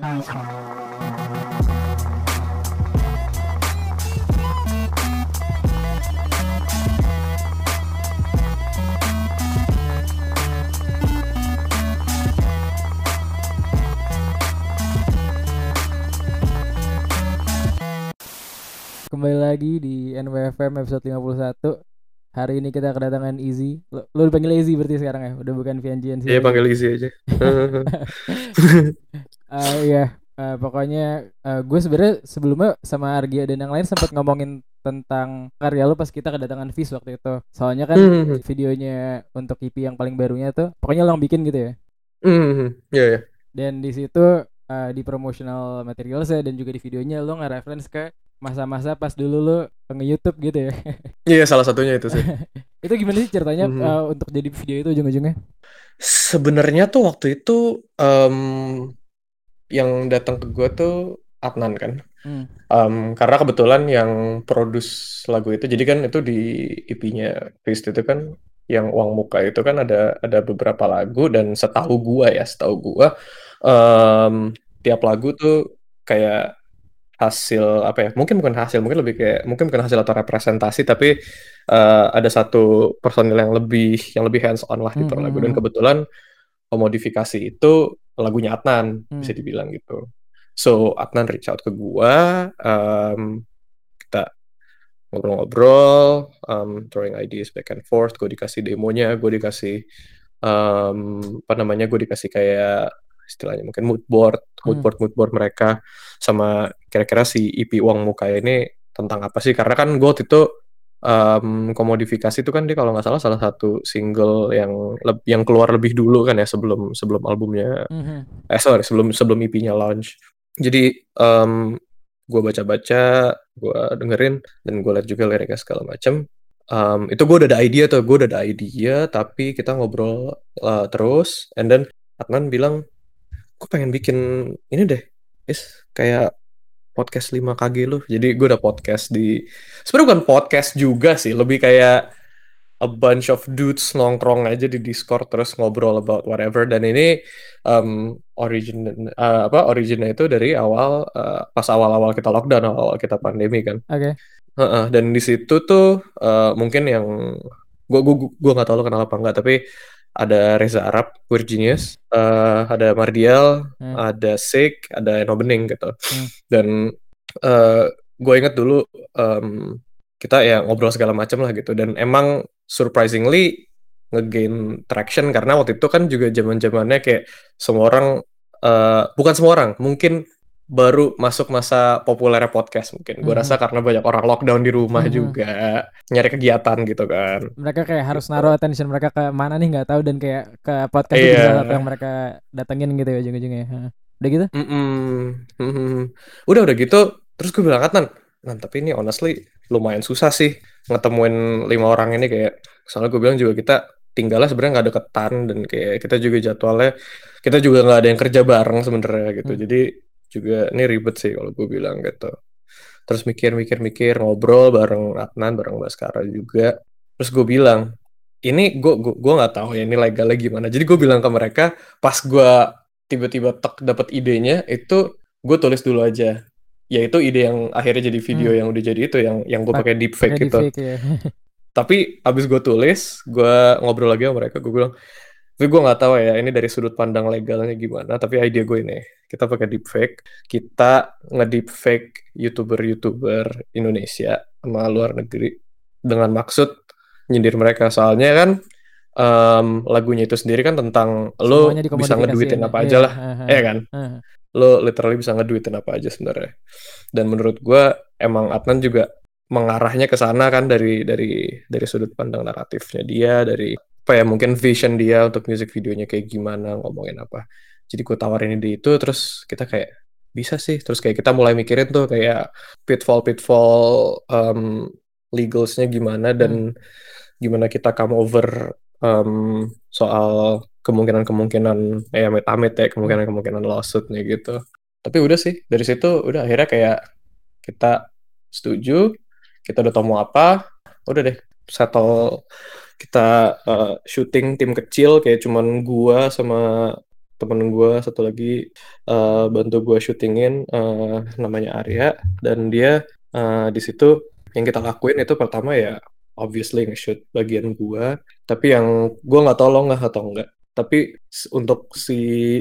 Kembali lagi di NWFM episode 51 Hari ini kita kedatangan Easy Lo, lo dipanggil Easy berarti sekarang ya? Udah bukan Vianjian sih Iya panggil Easy aja. uh, Iya uh, Pokoknya uh, gue sebenarnya sebelumnya sama Argia dan yang lain sempat ngomongin tentang karya lo pas kita kedatangan Fis waktu itu Soalnya kan Hmm. videonya untuk EP yang paling barunya tuh Pokoknya lo yang bikin gitu ya Hmm, Iya ya. Dan di situ uh, di promotional materialsnya dan juga di videonya lo nge-reference ke masa-masa pas dulu lo nge-youtube gitu ya Iya salah satunya itu sih. itu gimana sih ceritanya Mhm. uh, untuk jadi video itu ujung-ujungnya? Sebenarnya tuh waktu itu em, yang datang ke gue tuh Adnan kan. Hmm. Em, karena kebetulan yang produce lagu itu, jadi kan itu di EP-nya Fist itu kan yang Uang Muka itu kan ada ada beberapa lagu dan setahu gua ya, setahu gua em, tiap lagu tuh kayak hasil apa ya? Mungkin bukan hasil, mungkin lebih kayak mungkin bukan hasil atau representasi, tapi eh, ada satu personil yang lebih yang lebih hands on lah di per Hmm, lagu hmm, dan hmm. kebetulan modifikasi itu lagunya Adnan Hmm. bisa dibilang gitu. So Adnan reach out ke gua, em, kita ngobrol-ngobrol, em, throwing ideas back and forth. Gue dikasih demonya, gue dikasih em, apa namanya, gue dikasih kayak istilahnya mungkin mood board, mood Hmm. board, mood board mereka sama kira-kira si EP Uang Muka ini tentang apa sih? Karena kan gue waktu itu em, komodifikasi itu kan dia kalau nggak salah salah satu single yang yang keluar lebih dulu kan ya sebelum sebelum albumnya Mhm. eh sorry sebelum sebelum EP-nya launch. Jadi em gue baca-baca, gue dengerin dan gue liat juga liriknya segala macam. Em, itu gue udah ada idea tuh, gue udah ada idea, tapi kita ngobrol uh, terus, and then Adnan bilang, gue pengen bikin ini deh, is kayak podcast 5KG lu. Jadi gue udah podcast di, sebenarnya bukan podcast juga sih, lebih kayak a bunch of dudes nongkrong aja di Discord terus ngobrol about whatever dan ini um, origin uh, apa originnya itu dari awal uh, pas awal-awal kita lockdown awal kita pandemi kan Oke. Heeh, dan di situ tuh uh, mungkin yang gua gua gua nggak tahu lo kenal apa enggak tapi ada Reza Arab Weird Genius uh, ada Mardial Hmm. ada Sik ada Eno Bening gitu Hmm. dan uh, gue inget dulu um, kita ya ngobrol segala macam lah gitu dan emang surprisingly ngegain traction karena waktu itu kan juga zaman zamannya kayak semua orang eh, bukan semua orang mungkin baru masuk masa populernya podcast mungkin gue Mhm. rasa karena banyak orang lockdown di rumah Mhm. juga nyari kegiatan gitu kan Mereka kayak harus naruh attention mereka ke mana nih nggak tahu dan kayak ke podcast itu Iya. salah satu yang mereka datengin gitu ya ujung-ujungnya. Heeh. Udah gitu? Mm-mm. Mhm. Udah udah gitu, terus gue bilang Nan, Nan tapi ini honestly lumayan susah sih ngetemuin lima orang ini kayak soalnya gue bilang juga kita tinggalnya sebenarnya nggak deketan dan kayak kita juga jadwalnya kita juga nggak ada yang kerja bareng sebenarnya gitu. Hmm. Jadi juga ini ribet sih kalau gue bilang gitu. Terus mikir-mikir-mikir ngobrol bareng Adnan, bareng Baskara juga. Terus gue bilang, ini gue gue gue nggak tahu ya ini legalnya gimana. Jadi gue bilang ke mereka pas gue tiba-tiba tek dapat idenya itu gue tulis dulu aja yaitu ide yang akhirnya jadi video Hmm. yang udah jadi itu yang yang gue Pa- pakai deepfake gitu deepfake ya. tapi abis gue tulis gue ngobrol lagi sama mereka gue bilang tapi gue nggak tahu ya ini dari sudut pandang legalnya gimana tapi ide gue ini kita pakai deepfake kita nge-deepfake youtuber-youtuber Indonesia sama luar negeri dengan maksud nyindir mereka. Soalnya kan em, lagunya itu sendiri kan tentang lo bisa ngeduitin dikomodifikasiin. apa Iya, aja lah ya kan? Lo literally bisa ngeduitin apa aja sebenarnya. Dan menurut gua emang Adnan juga mengarahnya ke sana kan dari dari dari sudut pandang naratifnya dia dari apa ya mungkin vision dia untuk music videonya kayak gimana ngomongin apa. Jadi gue tawarin ide itu terus kita kayak bisa sih. Terus kayak kita mulai mikirin tuh kayak pitfall pitfall um, legalsnya gimana dan gimana kita come over um, soal kemungkinan-kemungkinan eh amit-amit ya kemungkinan-kemungkinan lawsuitnya gitu. Tapi udah sih dari situ udah akhirnya kayak kita setuju kita udah tahu mau apa udah deh settle kita uh, syuting tim kecil kayak cuman gua sama temen gue satu lagi uh, bantu gue syutingin uh, namanya Arya dan dia uh, di situ yang kita lakuin itu pertama ya obviously nge-shoot bagian gue tapi yang gue nggak lo nggak atau enggak tapi untuk si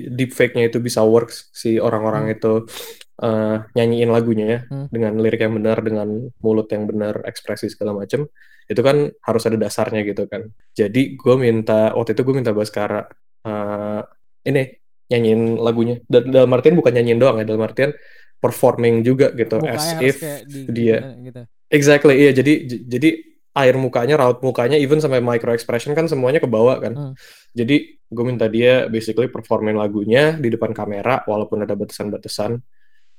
deepfake-nya itu bisa works si orang-orang hmm. itu uh, nyanyiin lagunya ya hmm. dengan lirik yang benar dengan mulut yang benar ekspresi segala macem itu kan harus ada dasarnya gitu kan. Jadi gue minta waktu itu gue minta Baskara uh, ini nyanyiin lagunya. Dan dalam artian bukan nyanyiin doang ya dalam artian performing juga gitu Mukanya as if di, dia gitu. exactly iya. Jadi jadi air mukanya raut mukanya even sampai micro expression kan semuanya kebawa kan. Hmm. jadi gue minta dia basically performing lagunya di depan kamera walaupun ada batasan-batasan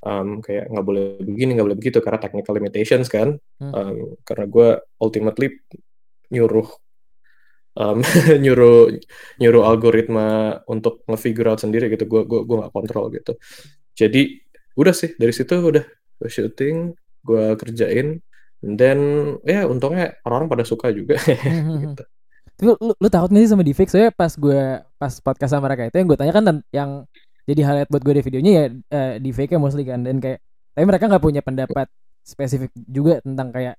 um, kayak nggak boleh begini nggak boleh begitu karena technical limitations kan hmm. um, karena gue ultimately nyuruh um, nyuruh nyuruh algoritma untuk ngefigure out sendiri gitu gue gue gue nggak kontrol gitu jadi udah sih dari situ udah gue syuting gue kerjain dan ya untungnya orang-orang pada suka juga hmm, hmm, gitu. Tapi lu, lu takut gak sih sama deepfake? Soalnya pas gue pas podcast sama mereka itu yang gue tanya kan yang jadi highlight buat gue di videonya ya uh, di fake mostly kan. Dan kayak tapi mereka nggak punya pendapat spesifik juga tentang kayak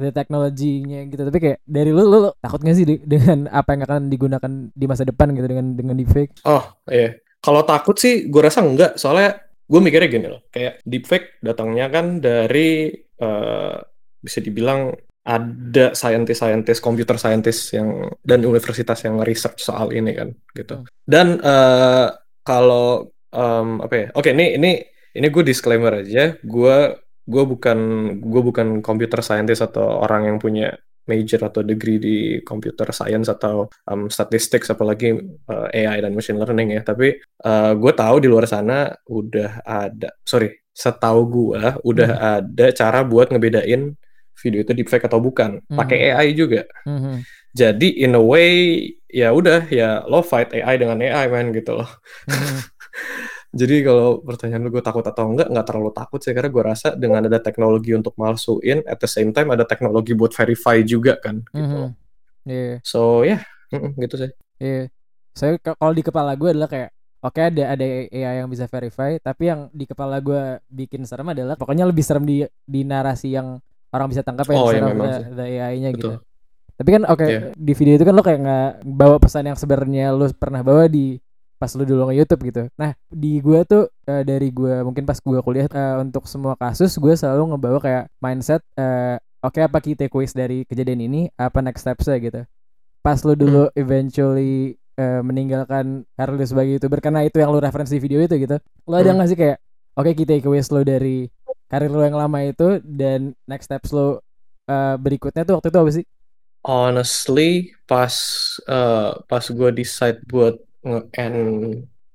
the teknologinya gitu. Tapi kayak dari lu, lu, lu takut gak sih di, dengan apa yang akan digunakan di masa depan gitu dengan dengan deepfake? Oh iya. Kalau takut sih gue rasa enggak soalnya gue mikirnya gini loh. Kayak deepfake datangnya kan dari uh, bisa dibilang ada saintis-saintis, computer scientist yang dan universitas yang research soal ini kan gitu. Hmm. Dan uh, kalau um, apa ya? Oke, ini ini ini gue disclaimer aja. Gue gue bukan gue bukan computer scientist atau orang yang punya major atau degree di computer science atau um, statistics apalagi uh, AI dan machine learning ya tapi uh, gue tahu di luar sana udah ada sorry setahu gue udah hmm. ada cara buat ngebedain video itu deepfake atau bukan hmm. pakai AI juga hmm. jadi in a way ya udah ya lo fight AI dengan AI man gitu loh hmm. jadi kalau pertanyaan lu gue takut atau enggak nggak terlalu takut sih karena gue rasa dengan ada teknologi untuk malsuin at the same time ada teknologi buat verify juga kan gitu hmm. yeah. so ya yeah. gitu sih iya yeah. saya so, kalau di kepala gue adalah kayak Oke okay, ada ada AI yang bisa verify, tapi yang di kepala gue bikin serem adalah pokoknya lebih serem di di narasi yang orang bisa tangkap ya oh, iya, the, AI-nya gitu. Tapi kan oke okay, iya. yeah. di video itu kan lo kayak nggak bawa pesan yang sebenarnya lo pernah bawa di pas lo dulu nge YouTube gitu. Nah di gue tuh uh, dari gue mungkin pas gue kuliah uh, untuk semua kasus gue selalu ngebawa kayak mindset uh, oke okay, apa kita quiz dari kejadian ini apa next stepsnya gitu. Pas lo dulu hmm. eventually uh, meninggalkan karir sebagai youtuber karena itu yang lo referensi video itu gitu. Lo ada hmm. nggak sih kayak oke okay, kita quiz lo dari karir lo yang lama itu dan next steps lo uh, berikutnya tuh waktu itu apa sih? Honestly, pas uh, pas gue decide buat nge-end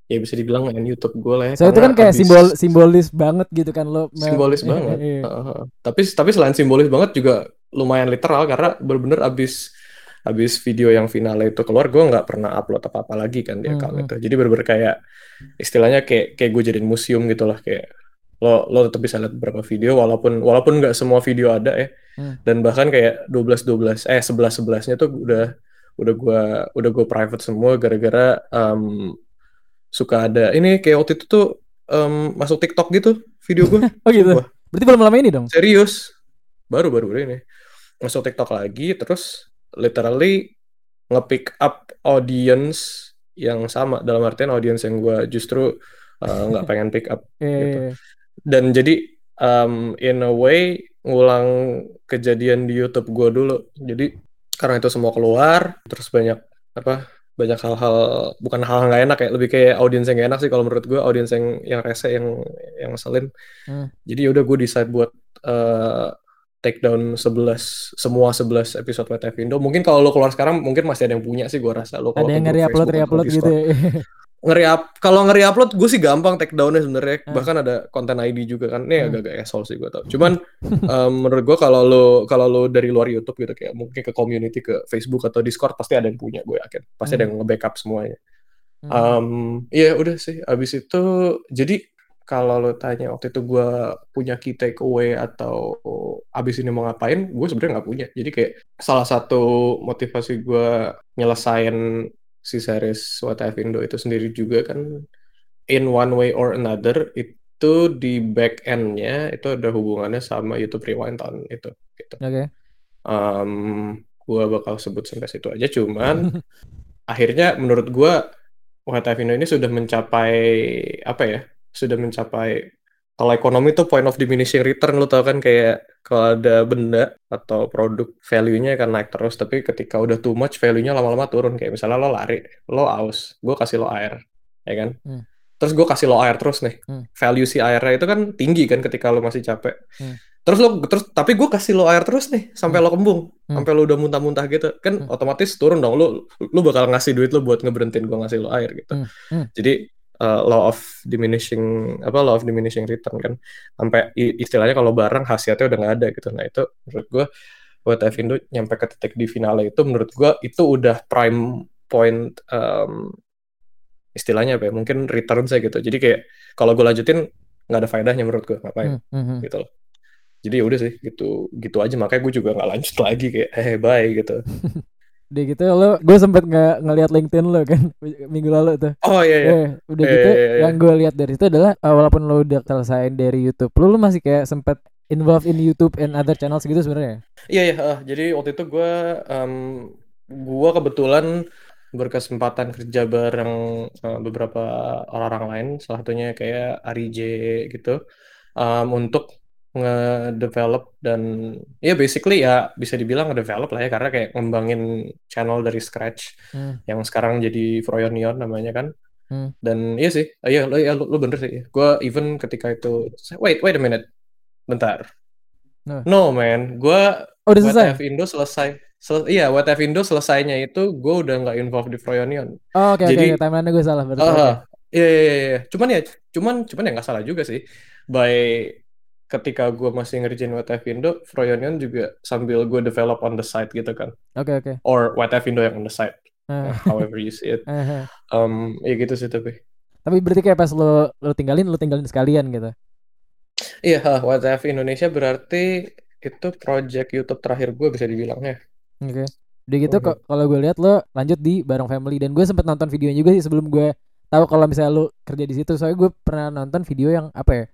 ya bisa dibilang nge-end YouTube gue lah ya. So itu kan kayak abis... simbol simbolis banget gitu kan lo. Simbolis banget. Iya. Uh, tapi tapi selain simbolis banget juga lumayan literal karena bener-bener abis abis video yang final itu keluar gue nggak pernah upload apa apa lagi kan di account hmm. itu jadi bener-bener kayak istilahnya kayak kayak gue jadiin museum gitu lah kayak lo lo tetap bisa lihat beberapa video walaupun walaupun nggak semua video ada ya hmm. dan bahkan kayak 12 12 eh 11 11 nya tuh udah udah gua udah gua private semua gara-gara um, suka ada ini kayak waktu itu tuh um, masuk TikTok gitu video gua. Oh gitu? Sumpah. berarti belum lama ini dong? Serius. Baru baru ini. Masuk TikTok lagi terus literally nge-pick up audience yang sama. Dalam artian audience yang gua justru uh, nggak uh, pengen pick up yeah, gitu. Yeah, yeah dan jadi um, in a way ngulang kejadian di YouTube gue dulu. Jadi karena itu semua keluar terus banyak apa banyak hal-hal bukan hal nggak enak ya lebih kayak audiens yang gak enak sih kalau menurut gue audiens yang yang rese yang yang selin hmm. jadi ya udah gue decide buat uh, take down 11 semua 11 episode WTF Indo. Mungkin kalau lo keluar sekarang mungkin masih ada yang punya sih gue rasa. Lo ada yang nge-upload re-upload gitu ya ngeri-up kalau ngeri-upload gue sih gampang take downnya sebenarnya hmm. bahkan ada konten ID juga kan ini hmm. agak-agak esol sih gue tau cuman um, menurut gue kalau lo kalau lo dari luar YouTube gitu kayak mungkin ke community ke Facebook atau Discord pasti ada yang punya gue yakin pasti hmm. ada yang nge-backup semuanya hmm. um, iya udah sih abis itu jadi kalau lo tanya waktu itu gue punya key takeaway atau abis ini mau ngapain gue sebenarnya nggak punya jadi kayak salah satu motivasi gue nyelesain si series WTF Indo itu sendiri juga kan in one way or another itu di back endnya itu ada hubungannya sama YouTube Rewind tahun itu gitu. Oke. Okay. Um, gua bakal sebut sampai situ aja cuman akhirnya menurut gua WTF Indo ini sudah mencapai apa ya? Sudah mencapai kalau ekonomi itu point of diminishing return lo tau kan kayak kalau ada benda atau produk value-nya akan naik terus tapi ketika udah too much value-nya lama-lama turun kayak misalnya lo lari lo aus gue kasih lo air ya kan hmm. terus gue kasih lo air terus nih hmm. value si airnya itu kan tinggi kan ketika lo masih capek hmm. terus lo terus tapi gue kasih lo air terus nih sampai hmm. lo kembung hmm. sampai lo udah muntah-muntah gitu kan hmm. otomatis turun dong lo lo bakal ngasih duit lo buat ngeberhentiin gue ngasih lo air gitu hmm. Hmm. jadi uh, law of diminishing apa law of diminishing return kan. Sampai istilahnya kalau barang khasiatnya udah nggak ada gitu. Nah itu menurut gue buat Indo nyampe ke titik di finale itu menurut gue itu udah prime point um, istilahnya apa ya mungkin return saya gitu. Jadi kayak kalau gue lanjutin nggak ada faedahnya menurut gue ngapain? Mm -hmm. gitu loh. Jadi ya udah sih gitu gitu aja. Makanya gue juga nggak lanjut lagi kayak eh bye gitu Udah gitu lo gue sempet nggak ngeliat LinkedIn lo kan minggu lalu tuh. Oh iya iya. Eh, udah iya, gitu iya, iya. yang gue lihat dari itu adalah uh, walaupun lo udah selesai dari YouTube, lo lo masih kayak sempet involved in YouTube and other channels gitu sebenarnya. Iya iya, uh, jadi waktu itu gue um, gue kebetulan berkesempatan kerja bareng uh, beberapa orang-orang lain, salah satunya kayak Ari J gitu, um, untuk nge-develop dan ya basically ya bisa dibilang nge-develop lah ya karena kayak ngembangin channel dari scratch hmm. yang sekarang jadi Froyonion namanya kan. Hmm. dan iya sih iya lo ya, lo, lo bener sih. Gue even ketika itu wait wait a minute. Bentar. No, no man. Gue oh, udah selesai? WTF Indo selesai. Sel iya WTF Indo selesainya itu gue udah nggak involved di Froyonion oh, oke okay, jadi okay, timeline gue salah berarti uh, okay. iya, iya iya iya. Cuman ya cuman cuman ya nggak salah juga sih. By ketika gue masih ngerjain WTF Indo, Froyonion juga sambil gue develop on the side gitu kan. Oke okay, oke. Okay. Or WTF Indo yang on the side. Uh. However you see it. Uh-huh. Um, ya gitu sih tapi. Tapi berarti kayak pas lo lo tinggalin lo tinggalin sekalian gitu. Iya, yeah, WTF Indonesia berarti itu project YouTube terakhir gue bisa dibilangnya. Oke. Okay. Udah gitu uh-huh. kalau gue lihat lo lanjut di bareng family dan gue sempet nonton videonya juga sih sebelum gue tahu kalau misalnya lo kerja di situ. Soalnya gue pernah nonton video yang apa ya?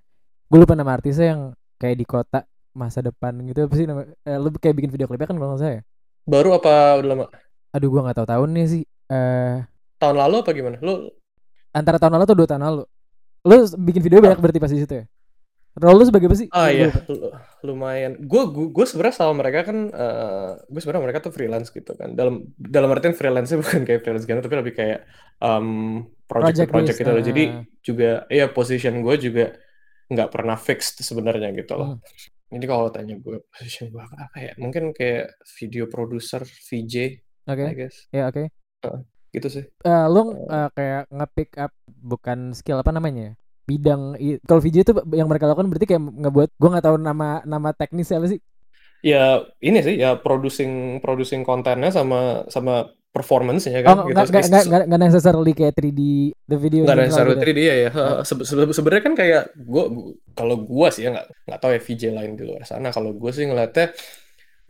Gue lupa nama artisnya yang kayak di kota masa depan gitu apa sih nama eh, lu kayak bikin video klipnya kan kalau nggak salah ya baru apa udah lama aduh gue nggak tahu tahunnya sih eh tahun lalu apa gimana lu antara tahun lalu atau dua tahun lalu lu bikin video banyak berarti pas di situ ya Role lu sebagai apa sih? Ah iya, lumayan. Gue gue sebenarnya sama mereka kan, uh, eh, gue sebenarnya mereka tuh freelance gitu kan. Dalam dalam artian freelance bukan kayak freelance gitu, tapi lebih kayak um, project project, project gitu. Jadi ah. juga, ya position gue juga nggak pernah fixed sebenarnya gitu loh. Hmm. Jadi kalau tanya gue position gue apa ya? Mungkin kayak video producer, VJ. Okay. I guess. Ya yeah, oke. Okay. Uh, gitu sih. Uh, lu uh, kayak nge-pick up bukan skill apa namanya? Bidang kalau VJ itu yang mereka lakukan berarti kayak ngebuat gue nggak tahu nama nama teknisnya apa sih? Ya ini sih ya producing producing kontennya sama sama performance-nya kan. Oh, gitu. Nggak, nggak, nggak, nggak necessarily kayak 3D the video. Nggak necessarily 3D gitu. ya ya. Oh. Se se sebenarnya kan kayak gue kalau gue sih ya nggak nggak tahu ya VJ lain di luar sana. Kalau gue sih ngeliatnya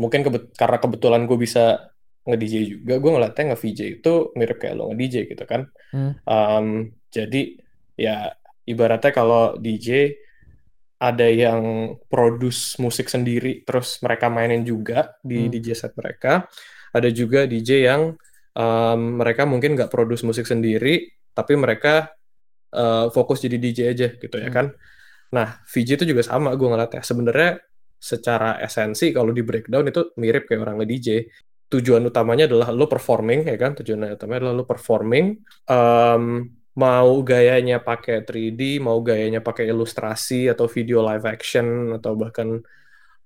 mungkin kebet karena kebetulan gue bisa nge-DJ juga, gue ngeliatnya nge-VJ itu mirip kayak lo nge-DJ gitu kan. Hmm. Um, jadi ya ibaratnya kalau DJ ada yang produce musik sendiri terus mereka mainin juga di hmm. DJ set mereka. Ada juga DJ yang um, mereka mungkin nggak produce musik sendiri tapi mereka uh, fokus jadi DJ aja gitu ya hmm. kan. Nah VJ itu juga sama gue ngeliat ya sebenarnya secara esensi kalau di breakdown itu mirip kayak orang nge-DJ tujuan utamanya adalah lo performing ya kan? Tujuan utamanya adalah lo performing. Um, mau gayanya pakai 3D mau gayanya pakai ilustrasi atau video live action atau bahkan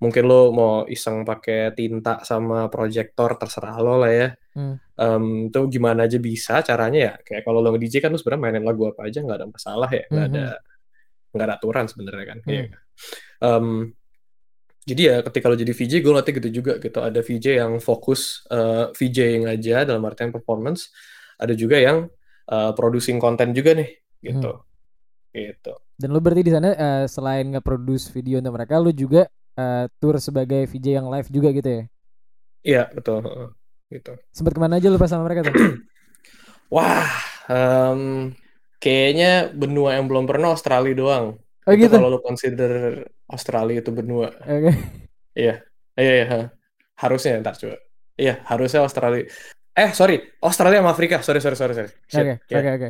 mungkin lo mau iseng pakai tinta sama proyektor terserah lo lah ya hmm. um, itu gimana aja bisa caranya ya kayak kalau lo nge DJ kan lo sebenarnya mainin lagu apa aja nggak ada masalah ya nggak hmm. ada nggak ada aturan sebenarnya kan hmm. ya. um, jadi ya ketika lo jadi VJ gue latih gitu juga gitu ada VJ yang fokus uh, VJ yang aja dalam artian performance ada juga yang uh, producing konten juga nih gitu hmm. gitu dan lo berarti di sana uh, selain nge-produce video untuk mereka lo juga uh, tour sebagai VJ yang live juga gitu ya? Iya betul, gitu. Sempat ke mana aja lu pas sama mereka tuh? Wah, um, kayaknya benua yang belum pernah Australia doang. Oh itu gitu. kalau lu consider Australia itu benua. Oke. Okay. Iya, iya, iya. Harusnya ntar coba. Iya, harusnya Australia. Eh, sorry, Australia sama Afrika. Sorry, sorry, sorry, sorry. Oke, oke, oke.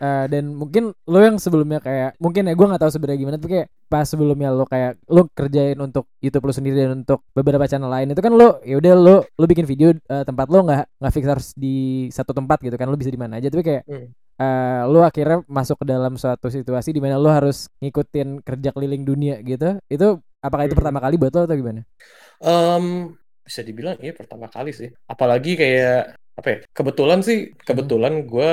Uh, dan mungkin lo yang sebelumnya kayak mungkin ya gue nggak tahu sebenarnya gimana tapi kayak pas sebelumnya lo kayak lo kerjain untuk YouTube lo sendiri dan untuk beberapa channel lain itu kan lo ya udah lo lo bikin video uh, tempat lo nggak nggak fix harus di satu tempat gitu kan lo bisa di mana aja tapi kayak hmm. uh, lo akhirnya masuk ke dalam suatu situasi di mana lo harus ngikutin kerja keliling dunia gitu itu apakah itu hmm. pertama kali buat lo atau gimana? Um, bisa dibilang iya pertama kali sih apalagi kayak apa ya kebetulan sih kebetulan hmm. gue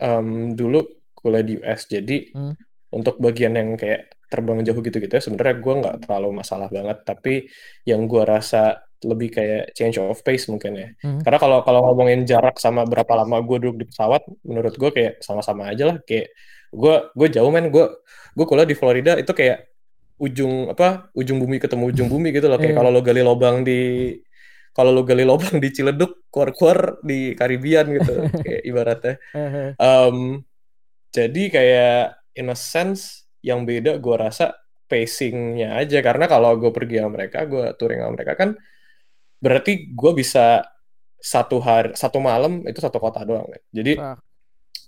um, dulu kuliah di US jadi hmm. untuk bagian yang kayak terbang jauh gitu-gitu ya sebenarnya gue nggak terlalu masalah banget tapi yang gue rasa lebih kayak change of pace mungkin ya hmm. karena kalau kalau ngomongin jarak sama berapa lama gue duduk di pesawat menurut gue kayak sama-sama aja lah kayak gue gue jauh men gue gue kuliah di Florida itu kayak ujung apa ujung bumi ketemu ujung bumi gitu loh kayak yeah. kalau lo gali lubang di kalau lo gali lubang di Ciledug keluar-keluar di Karibian gitu kayak ibaratnya. Um, jadi kayak in a sense yang beda gue rasa pacingnya aja. Karena kalau gue pergi sama mereka gue touring sama mereka kan berarti gue bisa satu hari satu malam itu satu kota doang kan? jadi ah.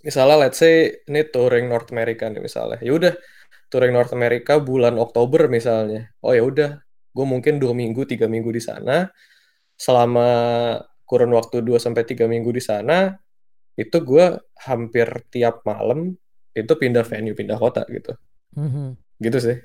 misalnya let's say ini touring North America nih misalnya. Ya udah touring North America bulan Oktober misalnya. Oh ya udah gue mungkin dua minggu tiga minggu di sana selama kurun waktu 2 sampai tiga minggu di sana itu gue hampir tiap malam itu pindah venue, pindah kota gitu. Mm-hmm. Gitu sih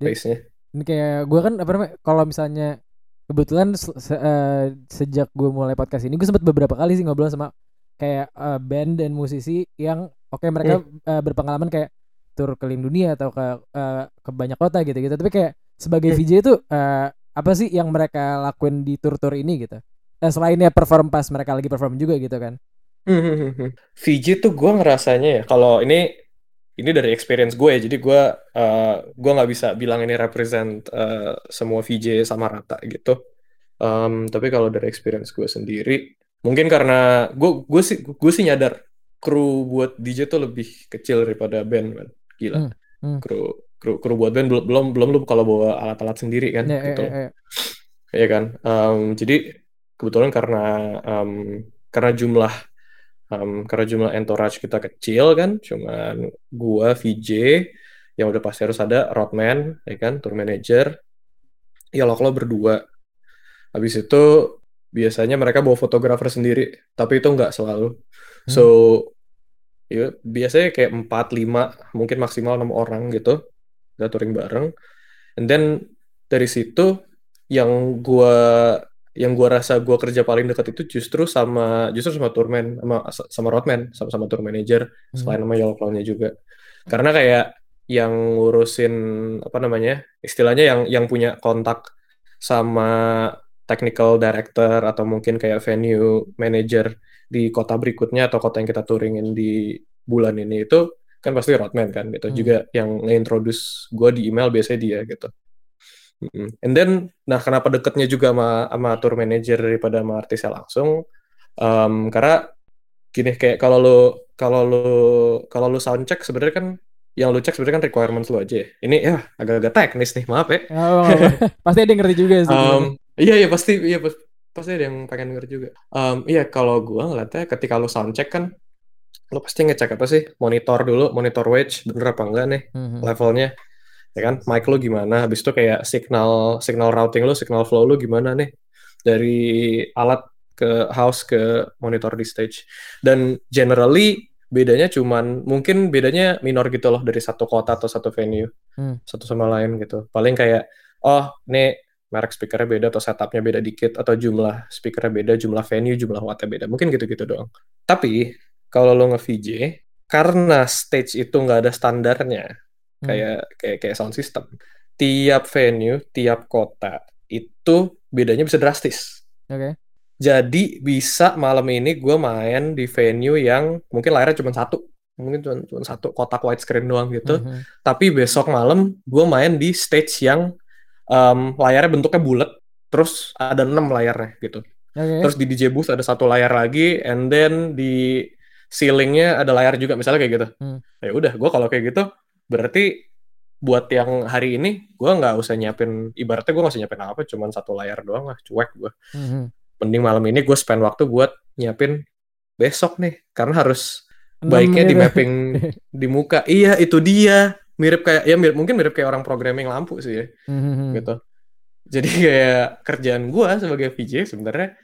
pace-nya. Ini kayak gue kan apa namanya kalau misalnya kebetulan se uh, sejak gue mulai podcast ini gue sempat beberapa kali sih ngobrol sama kayak uh, band dan musisi yang oke okay, mereka mm. uh, berpengalaman kayak tur keliling dunia atau ke uh, ke banyak kota gitu gitu tapi kayak sebagai VJ itu uh, apa sih yang mereka lakuin di tur-tur ini gitu? Eh, selainnya perform pas mereka lagi perform juga gitu kan? VJ tuh gue ngerasanya ya kalau ini ini dari experience gue ya. Jadi gue uh, gue nggak bisa bilang ini represent uh, semua VJ sama rata gitu. Um, tapi kalau dari experience gue sendiri mungkin karena gue gue sih gue sih nyadar kru buat DJ tuh lebih kecil daripada band kan gila. Hmm, hmm. kru kru kru buat band belum belum belum lu kalau bawa alat-alat sendiri kan yeah, gitu. Iya yeah, yeah. kan. Um, jadi kebetulan karena um, karena jumlah um, karena jumlah entourage kita kecil kan, cuman gua VJ yang udah pasti harus ada roadman, ya kan, tour manager. Ya lo kalau berdua. Habis itu biasanya mereka bawa fotografer sendiri, tapi itu nggak selalu. Hmm. So ya biasanya kayak 4 5 mungkin maksimal enam orang gitu kita touring bareng and then dari situ yang gua yang gua rasa gua kerja paling dekat itu justru sama justru sama tourman sama sama roadman sama sama tour manager hmm. selain sama yellow clownnya juga karena kayak yang ngurusin apa namanya istilahnya yang yang punya kontak sama technical director atau mungkin kayak venue manager di kota berikutnya atau kota yang kita touringin di bulan ini itu kan pasti roadman kan gitu hmm. juga yang nge-introduce gue di email biasanya dia gitu and then nah kenapa deketnya juga sama sama tour manager daripada sama artisnya langsung um, karena gini kayak kalau lo kalau lo kalau lo sound check sebenarnya kan yang lu cek sebenarnya kan requirements lu aja. Ini ya agak-agak teknis nih, maaf ya. Oh, pasti ada yang ngerti juga sih. Um, iya iya pasti iya pasti ada yang pengen ngerti juga. Um, iya kalau gua ngeliatnya ketika lu sound check kan lo pasti ngecek apa sih? Monitor dulu monitor wedge bener apa enggak nih mm-hmm. levelnya? Ya kan? Mic lo gimana? Habis itu kayak signal signal routing lo signal flow lo gimana nih? Dari alat ke house ke monitor di stage. Dan generally bedanya cuman mungkin bedanya minor gitu loh dari satu kota atau satu venue. Hmm. satu sama lain gitu. Paling kayak oh nih merek speakernya beda atau setupnya beda dikit atau jumlah speakernya beda jumlah venue jumlah wattnya beda. Mungkin gitu-gitu doang. Tapi kalau lo nge-VJ karena stage itu nggak ada standarnya hmm. kayak kayak kayak sound system tiap venue tiap kota itu bedanya bisa drastis oke okay. jadi bisa malam ini gue main di venue yang mungkin layarnya cuma satu mungkin cuma, cuma satu kotak widescreen doang gitu mm -hmm. tapi besok malam gue main di stage yang um, layarnya bentuknya bulat terus ada enam layarnya gitu okay. terus di DJ booth ada satu layar lagi and then di ceilingnya ada layar juga misalnya kayak gitu hmm. ya udah gue kalau kayak gitu berarti buat yang hari ini gue nggak usah nyiapin ibaratnya gue nggak usah nyiapin apa cuman satu layar doang lah cuek gue hmm. mending malam ini gue spend waktu buat nyiapin besok nih karena harus baiknya di gitu. mapping di muka iya itu dia mirip kayak ya mirip mungkin mirip kayak orang programming lampu sih ya hmm. gitu jadi kayak kerjaan gue sebagai VJ sebenarnya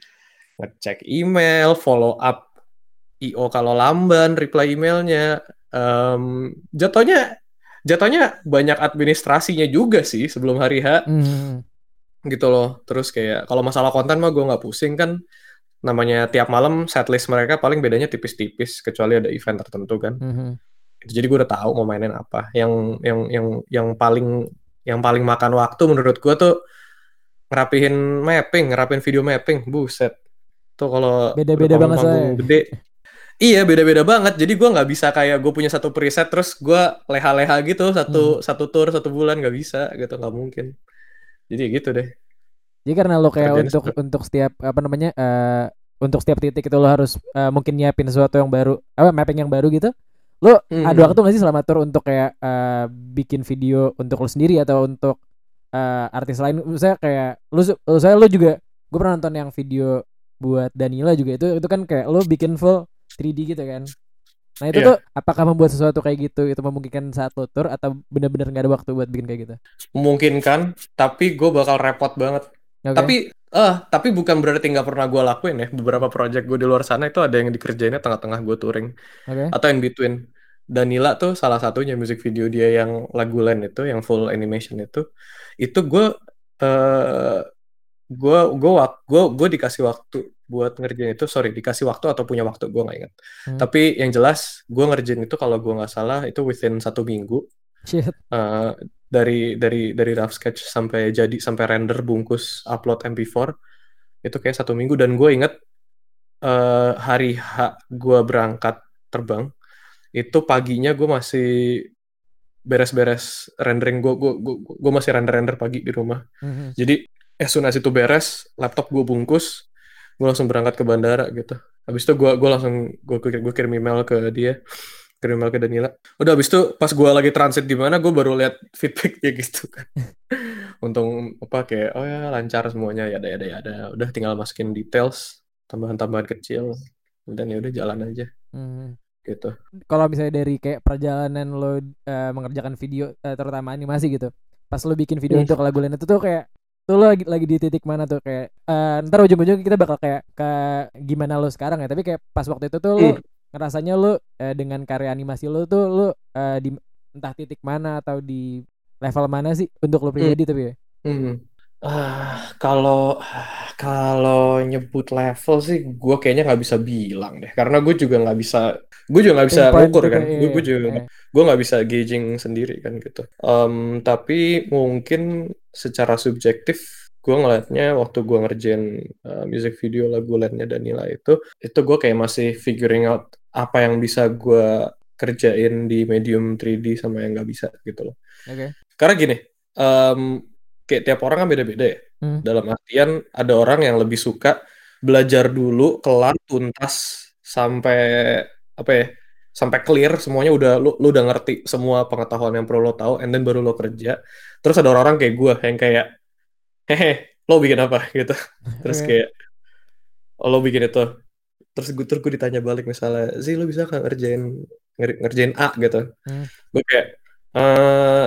ngecek email follow up io kalau lamban reply emailnya. Um, jatuhnya jatuhnya banyak administrasinya juga sih sebelum hari H. Hmm. gitu loh. Terus kayak kalau masalah konten mah gue nggak pusing kan. Namanya tiap malam setlist mereka paling bedanya tipis-tipis kecuali ada event tertentu kan. Hmm. jadi gue udah tahu mau mainin apa. Yang yang yang yang paling yang paling makan waktu menurut gue tuh ngerapihin mapping ngerapin video mapping. Buset. Tuh kalau beda-beda banget saya gede Iya beda-beda banget. Jadi gue nggak bisa kayak gue punya satu preset terus gue leha-leha gitu satu hmm. satu tour satu bulan nggak bisa gitu nggak mungkin. Jadi gitu deh. Jadi karena lo kayak Kerjaan untuk untuk setiap apa namanya uh, untuk setiap titik itu lo harus uh, mungkin nyiapin sesuatu yang baru apa mapping yang baru gitu. Lo hmm. ada waktu nggak sih selama tour untuk kayak uh, bikin video untuk lo sendiri atau untuk uh, artis lain? Misalnya kayak lo, saya lo juga gue pernah nonton yang video buat Danila juga itu itu kan kayak lo bikin full 3D gitu kan. Nah itu yeah. tuh apakah membuat sesuatu kayak gitu itu memungkinkan saat lo tour atau benar-benar nggak ada waktu buat bikin kayak gitu? Memungkinkan tapi gue bakal repot banget. Okay. tapi eh uh, tapi bukan berarti nggak pernah gue lakuin ya. Beberapa project gue di luar sana itu ada yang dikerjainnya tengah-tengah gue touring. Okay. atau in between. Danila tuh salah satunya musik video dia yang lagu lain itu yang full animation itu. Itu gue uh, gue gue gue gue dikasih waktu buat ngerjain itu sorry dikasih waktu atau punya waktu gue nggak ingat. Hmm. tapi yang jelas gue ngerjain itu kalau gue nggak salah itu within satu minggu. Uh, dari dari dari rough sketch sampai jadi sampai render bungkus upload MP4 itu kayak satu minggu. Dan gue inget uh, hari H gue berangkat terbang itu paginya gue masih beres-beres rendering. Gue gue gue masih render render pagi di rumah. Mm -hmm. jadi as soon as itu beres laptop gue bungkus gue langsung berangkat ke bandara gitu. Habis itu gue gue langsung gue gue kirim email ke dia. Kirim email ke Danila. Udah habis itu pas gue lagi transit di mana gue baru lihat feedbacknya gitu kan. Untung apa kayak oh ya lancar semuanya ya ada ya ada ya ada. Udah tinggal masukin details tambahan-tambahan kecil. Dan ya udah jalan aja. Hmm. gitu. Kalau misalnya dari kayak perjalanan lo uh, mengerjakan video uh, terutama animasi gitu pas lo bikin video hmm. untuk lagu lain itu tuh kayak tuh lo lagi, lagi di titik mana tuh kayak uh, ntar ujung-ujung kita bakal kayak ke gimana lo sekarang ya tapi kayak pas waktu itu tuh lo hmm. ngerasanya lo uh, dengan karya animasi lo tuh lo uh, di entah titik mana atau di level mana sih untuk lo pribadi hmm. tapi ya hmm. Uh, kalau kalau nyebut level sih gue kayaknya nggak bisa bilang deh karena gue juga nggak bisa gue juga nggak bisa ngukur kan gue gue juga iya. gue nggak bisa gauging sendiri kan gitu um, tapi mungkin secara subjektif gue ngeliatnya waktu gue ngerjain uh, music video lagu lainnya Danila itu itu gue kayak masih figuring out apa yang bisa gue kerjain di medium 3D sama yang nggak bisa gitu loh. Okay. Karena gini, um, kayak tiap orang kan beda-beda ya. Hmm. Dalam artian ada orang yang lebih suka belajar dulu kelar tuntas sampai apa ya sampai clear semuanya udah lu, lu udah ngerti semua pengetahuan yang perlu lo tahu and then baru lo kerja. Terus ada orang-orang kayak gue yang kayak hehe lo bikin apa? gitu. Terus kayak oh, lo bikin itu. Terus gue terus gue ditanya balik misalnya sih lo bisa kan ngerjain ngerjain A? gitu. Hmm. gue kayak eh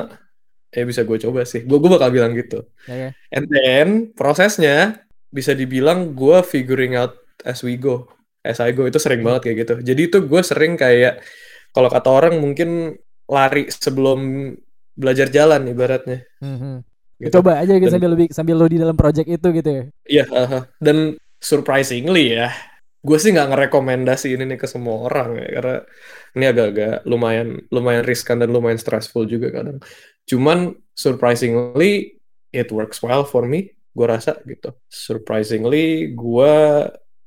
ya bisa gue coba sih gue gue bakal bilang gitu yeah, yeah. and then prosesnya bisa dibilang gue figuring out as we go as I go itu sering banget kayak gitu. Jadi itu gue sering kayak kalau kata orang mungkin lari sebelum belajar jalan ibaratnya. Mm-hmm. Gitu. Coba aja gitu dan, sambil lebih sambil lo di dalam project itu gitu ya. Iya, uh, dan surprisingly ya, gue sih nggak ngerekomendasi ini nih ke semua orang ya karena ini agak-agak lumayan lumayan riskan dan lumayan stressful juga kadang. Cuman surprisingly it works well for me, gue rasa gitu. Surprisingly gue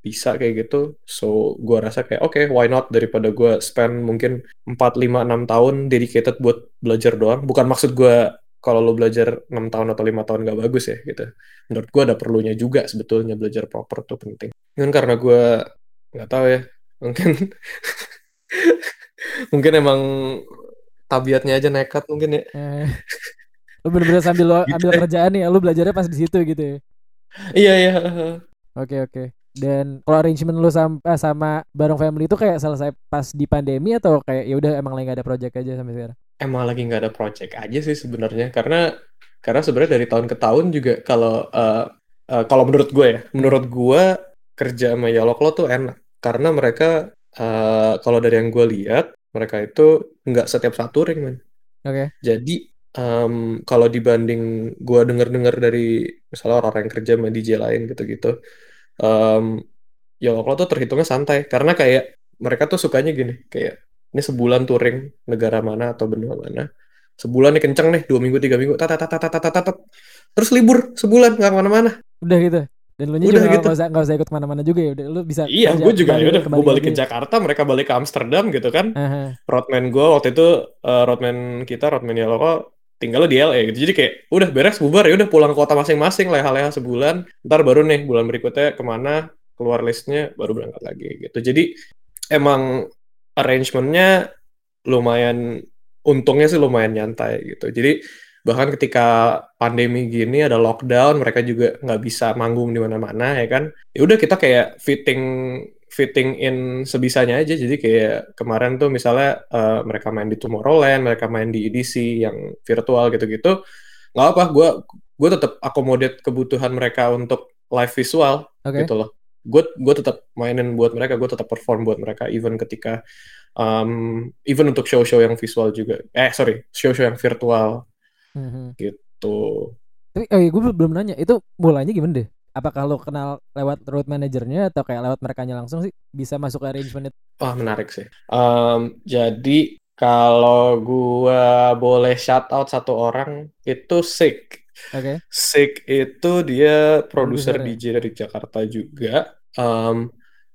bisa kayak gitu. So gue rasa kayak oke okay, why not? Daripada gue spend mungkin 4, 5, 6 tahun dedicated buat belajar doang. Bukan maksud gue kalau lo belajar 6 tahun atau lima tahun gak bagus ya gitu. Menurut gue ada perlunya juga sebetulnya belajar proper tuh penting. Kan karena gue nggak tahu ya mungkin. Mungkin emang tabiatnya aja nekat mungkin ya. Eh, lu bener-bener sambil lo gitu ambil kerjaan nih, lu belajarnya pas di situ gitu ya. Iya iya. Oke oke. Dan kalau arrangement lu sama eh, sama Barong Family itu kayak selesai pas di pandemi atau kayak ya udah emang lagi gak ada project aja sampai sekarang? Emang lagi nggak ada project aja sih sebenarnya karena karena sebenarnya dari tahun ke tahun juga kalau uh, uh, kalau menurut gue ya, menurut gue kerja sama Yaloklo tuh enak karena mereka uh, kalau dari yang gue lihat mereka itu nggak setiap satu ring man. Oke. Okay. Jadi um, kalau dibanding gue denger-dengar dari misalnya orang-orang yang kerja sama DJ lain gitu-gitu, um, ya lo tuh terhitungnya santai karena kayak mereka tuh sukanya gini kayak ini sebulan touring negara mana atau benua mana sebulan nih kenceng nih dua minggu tiga minggu tat tat tat tat tat tat terus libur sebulan nggak ke mana-mana udah gitu dan lu juga gitu. gak usah, gak usah ikut ke mana-mana juga ya udah lu bisa iya gue juga ya udah gue balik ke Jakarta mereka balik ke Amsterdam gitu kan. Uh-huh. roadman gue waktu itu uh, roadman kita roadman ya kok tinggal di LA gitu. Jadi kayak udah beres bubar ya udah pulang ke kota masing-masing leha-leha sebulan. Ntar baru nih bulan berikutnya ke mana keluar listnya baru berangkat lagi gitu. Jadi emang arrangementnya lumayan untungnya sih lumayan nyantai gitu. Jadi bahkan ketika pandemi gini ada lockdown mereka juga nggak bisa manggung di mana-mana ya kan? Ya udah kita kayak fitting fitting in sebisanya aja. Jadi kayak kemarin tuh misalnya uh, mereka main di Tomorrowland mereka main di EDC yang virtual gitu-gitu nggak apa gue gue tetap akomodit kebutuhan mereka untuk live visual okay. gitu loh. Gue gue tetap mainin buat mereka gue tetap perform buat mereka even ketika um, even untuk show-show yang visual juga. Eh sorry show-show yang virtual hmm Gitu. Tapi oh iya, gue belum nanya, itu mulainya gimana deh? Apakah lo kenal lewat road manajernya atau kayak lewat mereka langsung sih bisa masuk ke arrangement itu? Wah menarik sih. Um, jadi kalau gue boleh shout out satu orang itu Sick. Oke. Okay. Sick itu dia produser DJ dari Jakarta juga. Um,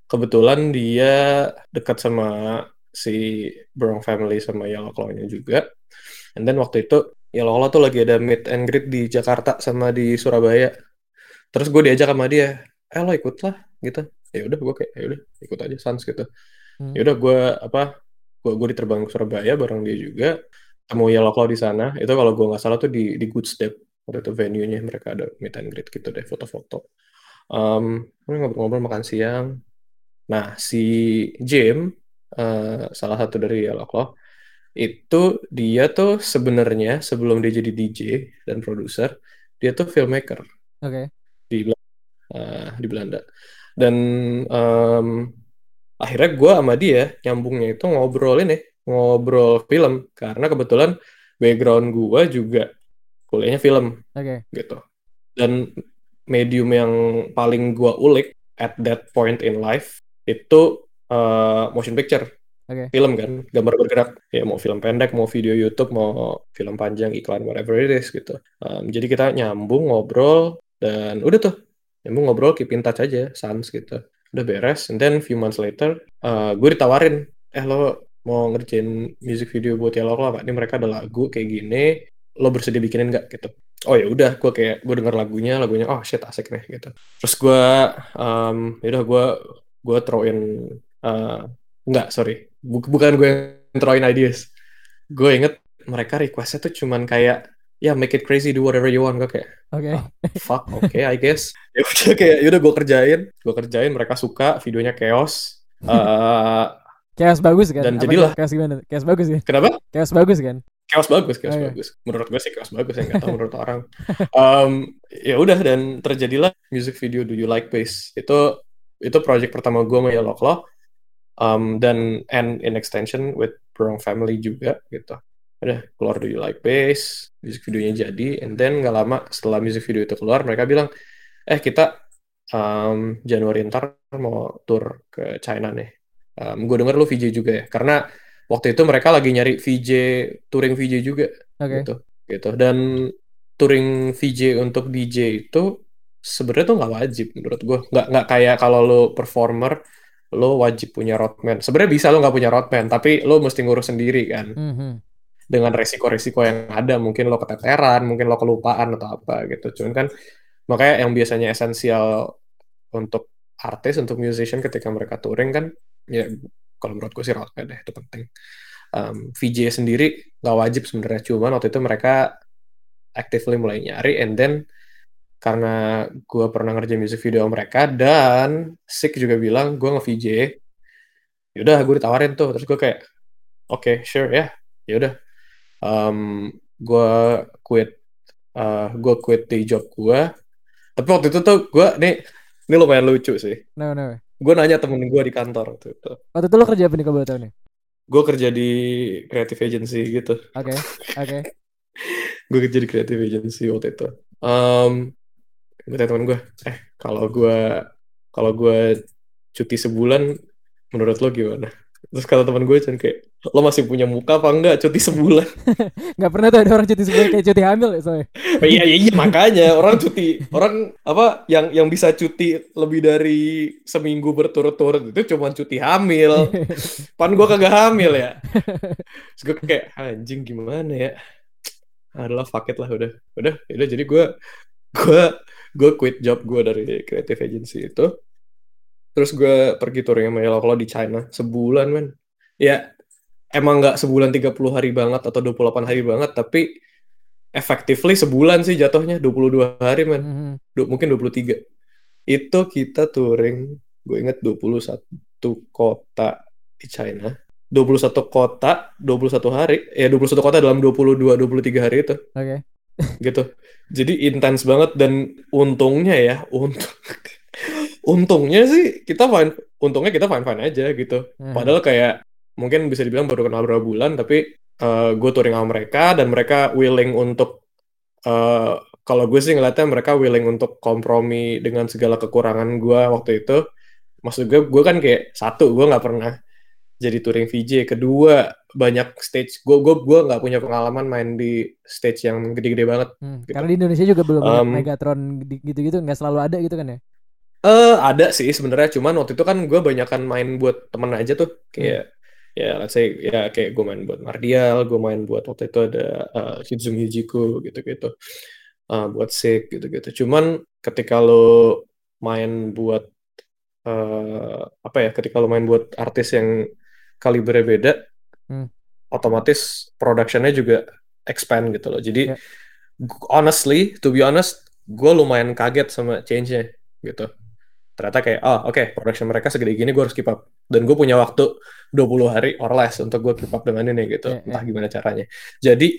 kebetulan dia dekat sama si Brown Family sama Yellow Claw-nya juga. And then waktu itu ya lo tuh lagi ada meet and greet di Jakarta sama di Surabaya. Terus gue diajak sama dia eh lo ikut lah gitu. Ya udah gue kayak ya udah ikut aja sans gitu. Hmm. ya udah gue apa gue gue diterbang ke Surabaya bareng dia juga temu ya lo di sana. Itu kalau gue nggak salah tuh di di Good Step waktu itu venue-nya mereka ada meet and greet gitu deh foto-foto. Um, ngobrol-ngobrol makan siang. Nah si Jim uh, salah satu dari ya lo itu dia tuh sebenarnya sebelum dia jadi DJ dan produser dia tuh filmmaker. Okay. di uh, di Belanda. Dan um, akhirnya gue sama dia nyambungnya itu ngobrol ini ngobrol film. Karena kebetulan background gue juga kuliahnya film okay. gitu. Dan medium yang paling gue ulik at that point in life itu uh, motion picture okay. film kan gambar bergerak ya mau film pendek mau video YouTube mau film panjang iklan whatever it is gitu. Um, jadi kita nyambung ngobrol dan udah tuh. Nyambung ngobrol keep in touch aja sans gitu. Udah beres and then few months later uh, gue ditawarin eh lo mau ngerjain music video buat Yellow Claw ini mereka ada lagu kayak gini lo bersedia bikinin nggak? Gitu. Oh ya udah. Gue kayak gue denger lagunya lagunya oh shit asik nih gitu. Terus gue um, ya udah gue gue throw in uh, Enggak, sorry. Bukan gue yang throwing ideas. Gue inget mereka requestnya tuh cuman kayak ya yeah, make it crazy do whatever you want. Gue kayak oke. Okay. oh, fuck oke okay, I guess. Ya udah kayak yaudah gue kerjain. Gue kerjain mereka suka videonya chaos. Uh, chaos bagus kan? dan Apa jadilah. chaos gimana? Chaos bagus kan kenapa? Chaos bagus kan? Chaos bagus chaos oh, iya. bagus. Menurut gue sih chaos bagus ya nggak tahu menurut orang. Um, ya udah dan terjadilah music video do you like bass. Itu itu project pertama gue sama Yellow Claw um, dan and in extension with Brown Family juga gitu. Udah keluar Do You Like Bass music videonya jadi and then nggak lama setelah music video itu keluar mereka bilang eh kita um, Januari ntar mau tour ke China nih. Um, gue denger lu VJ juga ya karena waktu itu mereka lagi nyari VJ touring VJ juga okay. gitu gitu. Dan touring VJ untuk DJ itu sebenarnya tuh nggak wajib menurut gue nggak nggak kayak kalau lo performer lo wajib punya roadman. Sebenarnya bisa lo nggak punya roadman, tapi lo mesti ngurus sendiri kan. Mm-hmm. Dengan resiko-resiko yang ada, mungkin lo keteteran, mungkin lo kelupaan atau apa gitu. Cuman kan makanya yang biasanya esensial untuk artis, untuk musician ketika mereka touring kan, ya kalau menurut gue sih role deh itu penting um, VJ sendiri nggak wajib sebenarnya cuman waktu itu mereka actively mulai nyari and then karena gue pernah ngerjain music video mereka dan Sik juga bilang gue nge-VJ yaudah gue ditawarin tuh terus gue kayak oke okay, sure ya yeah. yaudah um, gue quit uh, gue quit di job gue tapi waktu itu tuh gue nih ini lumayan lucu sih no, no. gue nanya temen gue di kantor waktu itu waktu itu lo kerja apa nih kalau tahun nih gue kerja di creative agency gitu oke okay. oke okay. gue kerja di creative agency waktu itu um, gue tanya temen gue eh kalau gue kalau gue cuti sebulan menurut lo gimana? Terus kata teman gue cuman kayak lo masih punya muka apa enggak cuti sebulan? Nggak pernah tuh ada orang cuti sebulan kayak cuti hamil ya soalnya. Oh, iya, iya iya makanya. Orang cuti orang apa yang yang bisa cuti lebih dari seminggu berturut-turut itu cuma cuti hamil. Pan gue kagak hamil ya. Terus gue kayak anjing gimana ya? Adalah it lah udah. Udah udah jadi gue gue gue quit job gue dari creative agency itu. Terus gue pergi touring sama Yellow Claw di China. Sebulan men. Ya emang nggak sebulan 30 hari banget atau 28 hari banget tapi effectively sebulan sih jatuhnya 22 hari men. Mm -hmm. Du mungkin 23 itu kita touring gue inget 21 kota di China. 21 kota 21 hari. Ya 21 kota dalam 22 23 hari itu. Oke. Okay. gitu jadi intens banget dan untungnya ya untung untungnya sih kita fine untungnya kita fine fine aja gitu hmm. padahal kayak mungkin bisa dibilang baru kenal beberapa bulan tapi uh, gue touring sama mereka dan mereka willing untuk uh, kalau gue sih ngeliatnya mereka willing untuk kompromi dengan segala kekurangan gue waktu itu maksud gue gue kan kayak satu gue nggak pernah jadi touring VJ kedua banyak stage. Gue gue gue nggak punya pengalaman main di stage yang gede-gede banget. Hmm, gitu. karena di Indonesia juga belum um, Megatron gitu-gitu nggak selalu ada gitu kan ya? Eh uh, ada sih sebenarnya cuman waktu itu kan gue banyakan main buat temen aja tuh. Kayak hmm. ya let's say ya kayak gue main buat Mardial gue main buat waktu itu ada uh, Shizumi Hijiko gitu-gitu. Uh, buat Sik gitu-gitu. Cuman ketika lo main buat uh, apa ya ketika lo main buat artis yang kalibernya beda hmm. otomatis productionnya juga expand gitu loh. Jadi yeah. honestly, to be honest, gue lumayan kaget sama change-nya gitu. Ternyata kayak, oh oke, okay, production mereka segede gini, gue harus keep up. Dan gue punya waktu 20 hari or less untuk gue keep up dengan ini gitu. Yeah, Entah yeah. gimana caranya. Jadi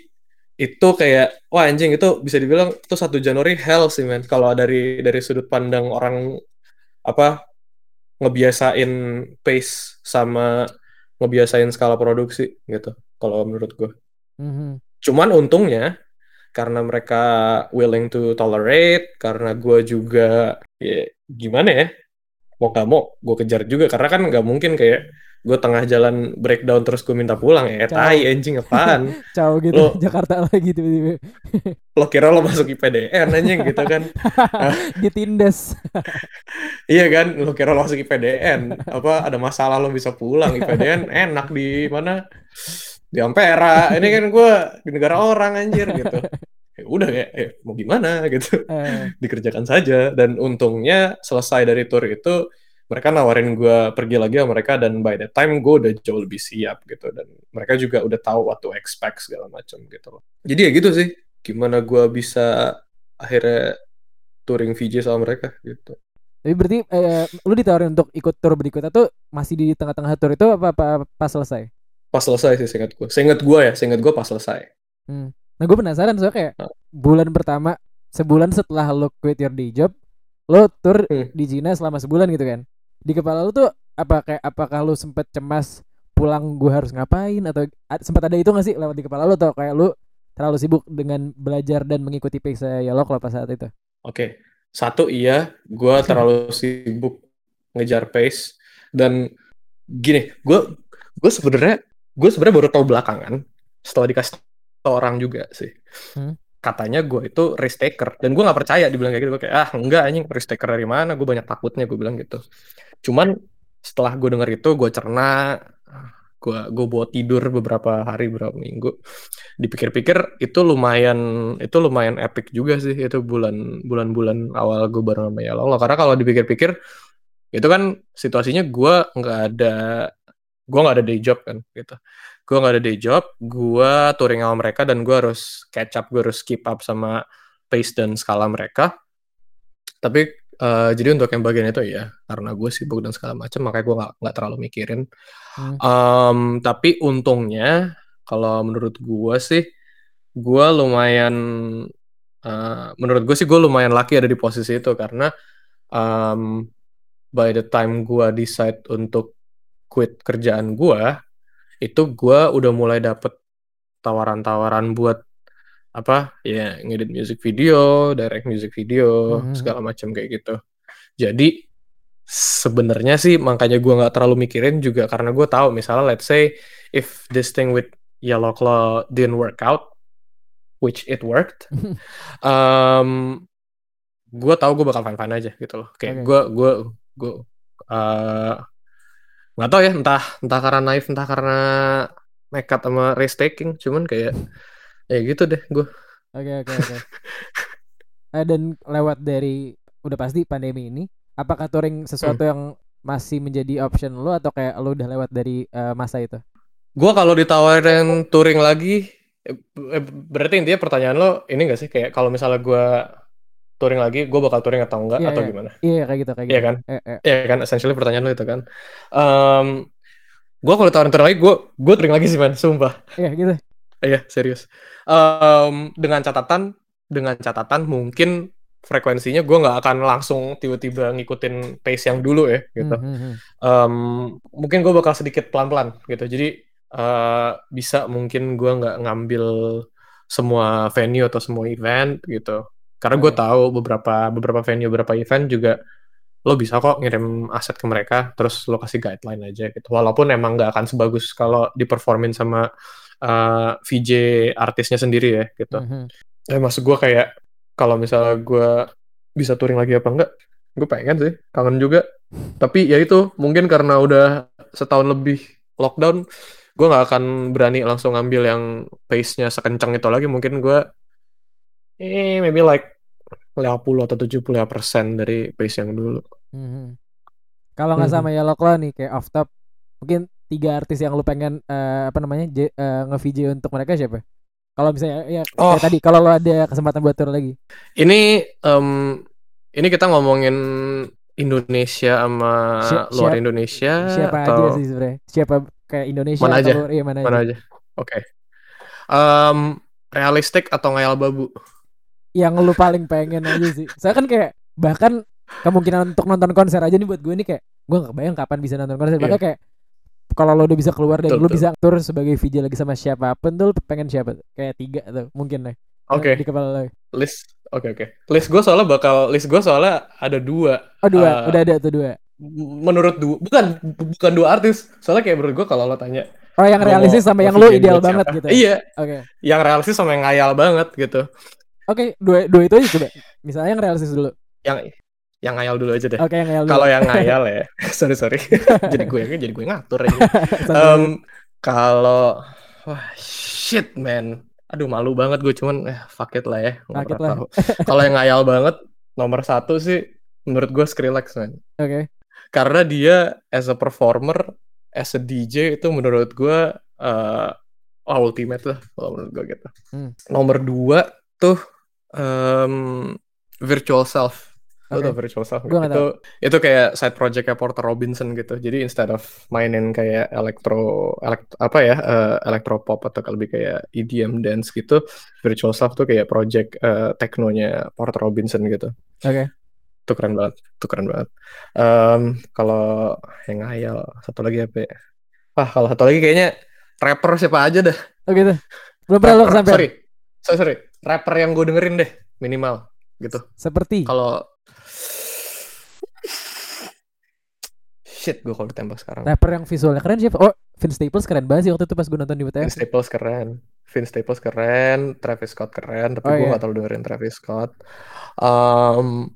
itu kayak, wah anjing itu bisa dibilang itu satu Januari hell sih men. Kalau dari dari sudut pandang orang apa ngebiasain pace sama ngebiasain skala produksi gitu kalau menurut gue. Mm-hmm. Cuman untungnya karena mereka willing to tolerate, karena gue juga ya gimana ya mau gak mau gue kejar juga karena kan nggak mungkin kayak gue tengah jalan breakdown terus gue minta pulang ya tai anjing apaan? Ciao gitu lo, Jakarta lagi tiba-tiba. lo kira lo masuk IPDN anjing gitu kan? Ditindas. Iya kan? Lo kira lo masuk IPDN apa ada masalah lo bisa pulang IPDN enak di mana? Di Ampera. Ini kan gue di negara orang anjir gitu. Ya udah kayak eh, mau gimana gitu. Eh. dikerjakan saja. Dan untungnya selesai dari tour itu mereka nawarin gue pergi lagi sama mereka dan by the time gue udah jauh lebih siap gitu dan mereka juga udah tahu what to expect segala macam gitu loh jadi ya gitu sih gimana gue bisa akhirnya touring VJ sama mereka gitu tapi berarti eh, lu ditawarin untuk ikut tour berikutnya tuh masih di tengah-tengah tour itu apa, apa pas selesai? Pas selesai sih seingat gue. Seingat gue ya, seingat gue pas selesai. Hmm. Nah gue penasaran soalnya kayak nah. bulan pertama sebulan setelah lo quit your day job, lo tour hmm. di Cina selama sebulan gitu kan? Di kepala lo tuh apa kayak apakah lo sempet cemas pulang gue harus ngapain atau sempat ada itu gak sih lewat di kepala lo atau kayak lo terlalu sibuk dengan belajar dan mengikuti pace ya lo kalau pas saat itu? Oke, okay. satu iya, gue terlalu sibuk ngejar pace dan gini, gue gue sebenarnya gue sebenarnya baru tahu belakangan setelah dikasih orang juga sih. Hmm. Katanya gue itu risk taker dan gue nggak percaya dibilang kayak gitu. Gue kayak ah enggak anjing risk taker dari mana? Gue banyak takutnya gue bilang gitu. Cuman setelah gue denger itu gue cerna gue gue bawa tidur beberapa hari beberapa minggu. Dipikir-pikir itu lumayan itu lumayan epic juga sih itu bulan bulan-bulan awal gue bareng sama Allah karena kalau dipikir-pikir itu kan situasinya gue nggak ada gue nggak ada day job kan gitu. Gue nggak ada day job gue touring sama mereka dan gue harus catch up gue harus keep up sama pace dan skala mereka. Tapi uh, jadi untuk yang bagian itu ya karena gue sibuk dan segala macam makanya gue nggak nggak terlalu mikirin hmm. um, tapi untungnya kalau menurut gue sih gue lumayan uh, menurut gue sih gue lumayan laki ada di posisi itu karena um, by the time gue decide untuk quit kerjaan gue itu gue udah mulai dapet tawaran-tawaran buat apa ya ngedit music video, direct music video, mm-hmm. segala macam kayak gitu. Jadi sebenarnya sih makanya gue nggak terlalu mikirin juga karena gue tahu misalnya let's say if this thing with Yellow Claw didn't work out, which it worked, um, gue tahu gue bakal fine fine aja gitu loh. Kayak gue okay. gue gue uh, nggak tahu ya entah entah karena naif entah karena nekat sama race taking cuman kayak ya gitu deh gue oke oke oke eh, dan lewat dari udah pasti pandemi ini apakah touring sesuatu hmm. yang masih menjadi option lo atau kayak lo udah lewat dari uh, masa itu gue kalau ditawarin touring lagi eh, berarti intinya pertanyaan lo ini gak sih kayak kalau misalnya gue touring lagi, gue bakal touring atau enggak yeah, atau yeah. gimana? Iya yeah, kayak gitu kayak iya gitu. kan? Iya yeah, yeah. kan? Essentially pertanyaan lo itu kan. Um, gue kalau tawarin touring lagi, gue gue touring lagi sih man, sumpah. Iya yeah, gitu. Iya serius. Um, dengan catatan dengan catatan mungkin frekuensinya gue nggak akan langsung tiba-tiba ngikutin pace yang dulu ya gitu. Mm -hmm. um, mungkin gue bakal sedikit pelan-pelan gitu. Jadi uh, bisa mungkin gue nggak ngambil semua venue atau semua event gitu karena gue tahu beberapa beberapa venue, beberapa event juga lo bisa kok ngirim aset ke mereka, terus lo kasih guideline aja gitu. Walaupun emang nggak akan sebagus kalau diperformin sama uh, eh, VJ artisnya sendiri ya gitu. Mm -hmm. Eh, maksud gue kayak kalau misalnya gue bisa touring lagi apa enggak, gue pengen sih, kangen juga. Tapi ya itu mungkin karena udah setahun lebih lockdown, gue nggak akan berani langsung ngambil yang pace-nya sekencang itu lagi. Mungkin gue eh maybe like 50 atau 75 persen dari pace yang dulu. Hmm. Kalau nggak sama Yellow Claw nih kayak off top, mungkin tiga artis yang lu pengen uh, apa namanya uh, nge-VJ untuk mereka siapa? Kalau misalnya ya oh. kayak tadi kalau lo ada kesempatan buat tour lagi. Ini um, ini kita ngomongin Indonesia sama si luar Indonesia siapa atau... aja sih sebenarnya? Siapa kayak Indonesia mana atau aja? Luar, iya, mana, mana aja? aja. Oke. Okay. Um, realistik atau ngayal babu? yang lu paling pengen aja sih saya kan kayak bahkan kemungkinan untuk nonton konser aja nih buat gue nih kayak gue gak bayang kapan bisa nonton konser yeah. kayak kalau lo udah bisa keluar dan lo bisa tur sebagai VJ lagi sama siapa pun tuh pengen siapa kayak tiga tuh mungkin deh Oke. Okay. Di kepala lo. List. Oke okay, oke. Okay. List gue soalnya bakal list gue soalnya ada dua. Oh dua. Uh, udah ada tuh dua. Menurut dua bukan bukan dua artis. Soalnya kayak menurut gue kalau lo tanya. Oh yang realistis sama yang lo ideal banget siapa? gitu. Ya? Iya. Oke. Okay. Yang realistis sama yang ngayal banget gitu. Oke, okay, dua dua itu aja coba. Misalnya yang realistis dulu. Yang yang ngayal dulu aja deh. Oke, okay, yang ngayal. Kalau yang ngayal ya, sorry sorry. jadi gue jadi gue ngatur aja. um, kalau wah shit man. Aduh malu banget gue cuman eh fuck it lah ya. Fuck lah. Kalau yang ngayal banget nomor satu sih menurut gue Skrillex man. Oke. Okay. Karena dia as a performer, as a DJ itu menurut gue uh, ultimate lah kalau menurut gue gitu. Hmm. Nomor dua tuh um, virtual self Okay. Lo tau virtual self Gua itu itu kayak side project kayak Porter Robinson gitu. Jadi instead of mainin kayak elektro elekt, apa ya uh, electro pop atau lebih kayak EDM dance gitu, virtual self tuh kayak project uh, teknonya Porter Robinson gitu. Oke. Okay. Itu keren banget, itu keren banget. Um, kalau yang ngayal satu lagi apa ya? Wah, kalau satu lagi kayaknya rapper siapa aja dah. Oh gitu. Belum pernah lo. Sorry. Sorry, sorry. Rapper yang gue dengerin deh, minimal gitu. Seperti kalau shit gue kalau ditembak sekarang. Rapper yang visualnya keren siapa? Oh, Vince Staples keren banget sih waktu itu pas gue nonton di WTF. Vince Staples keren. Vince Staples keren, Travis Scott keren, tapi oh, gue iya. gak terlalu dengerin Travis Scott. Um,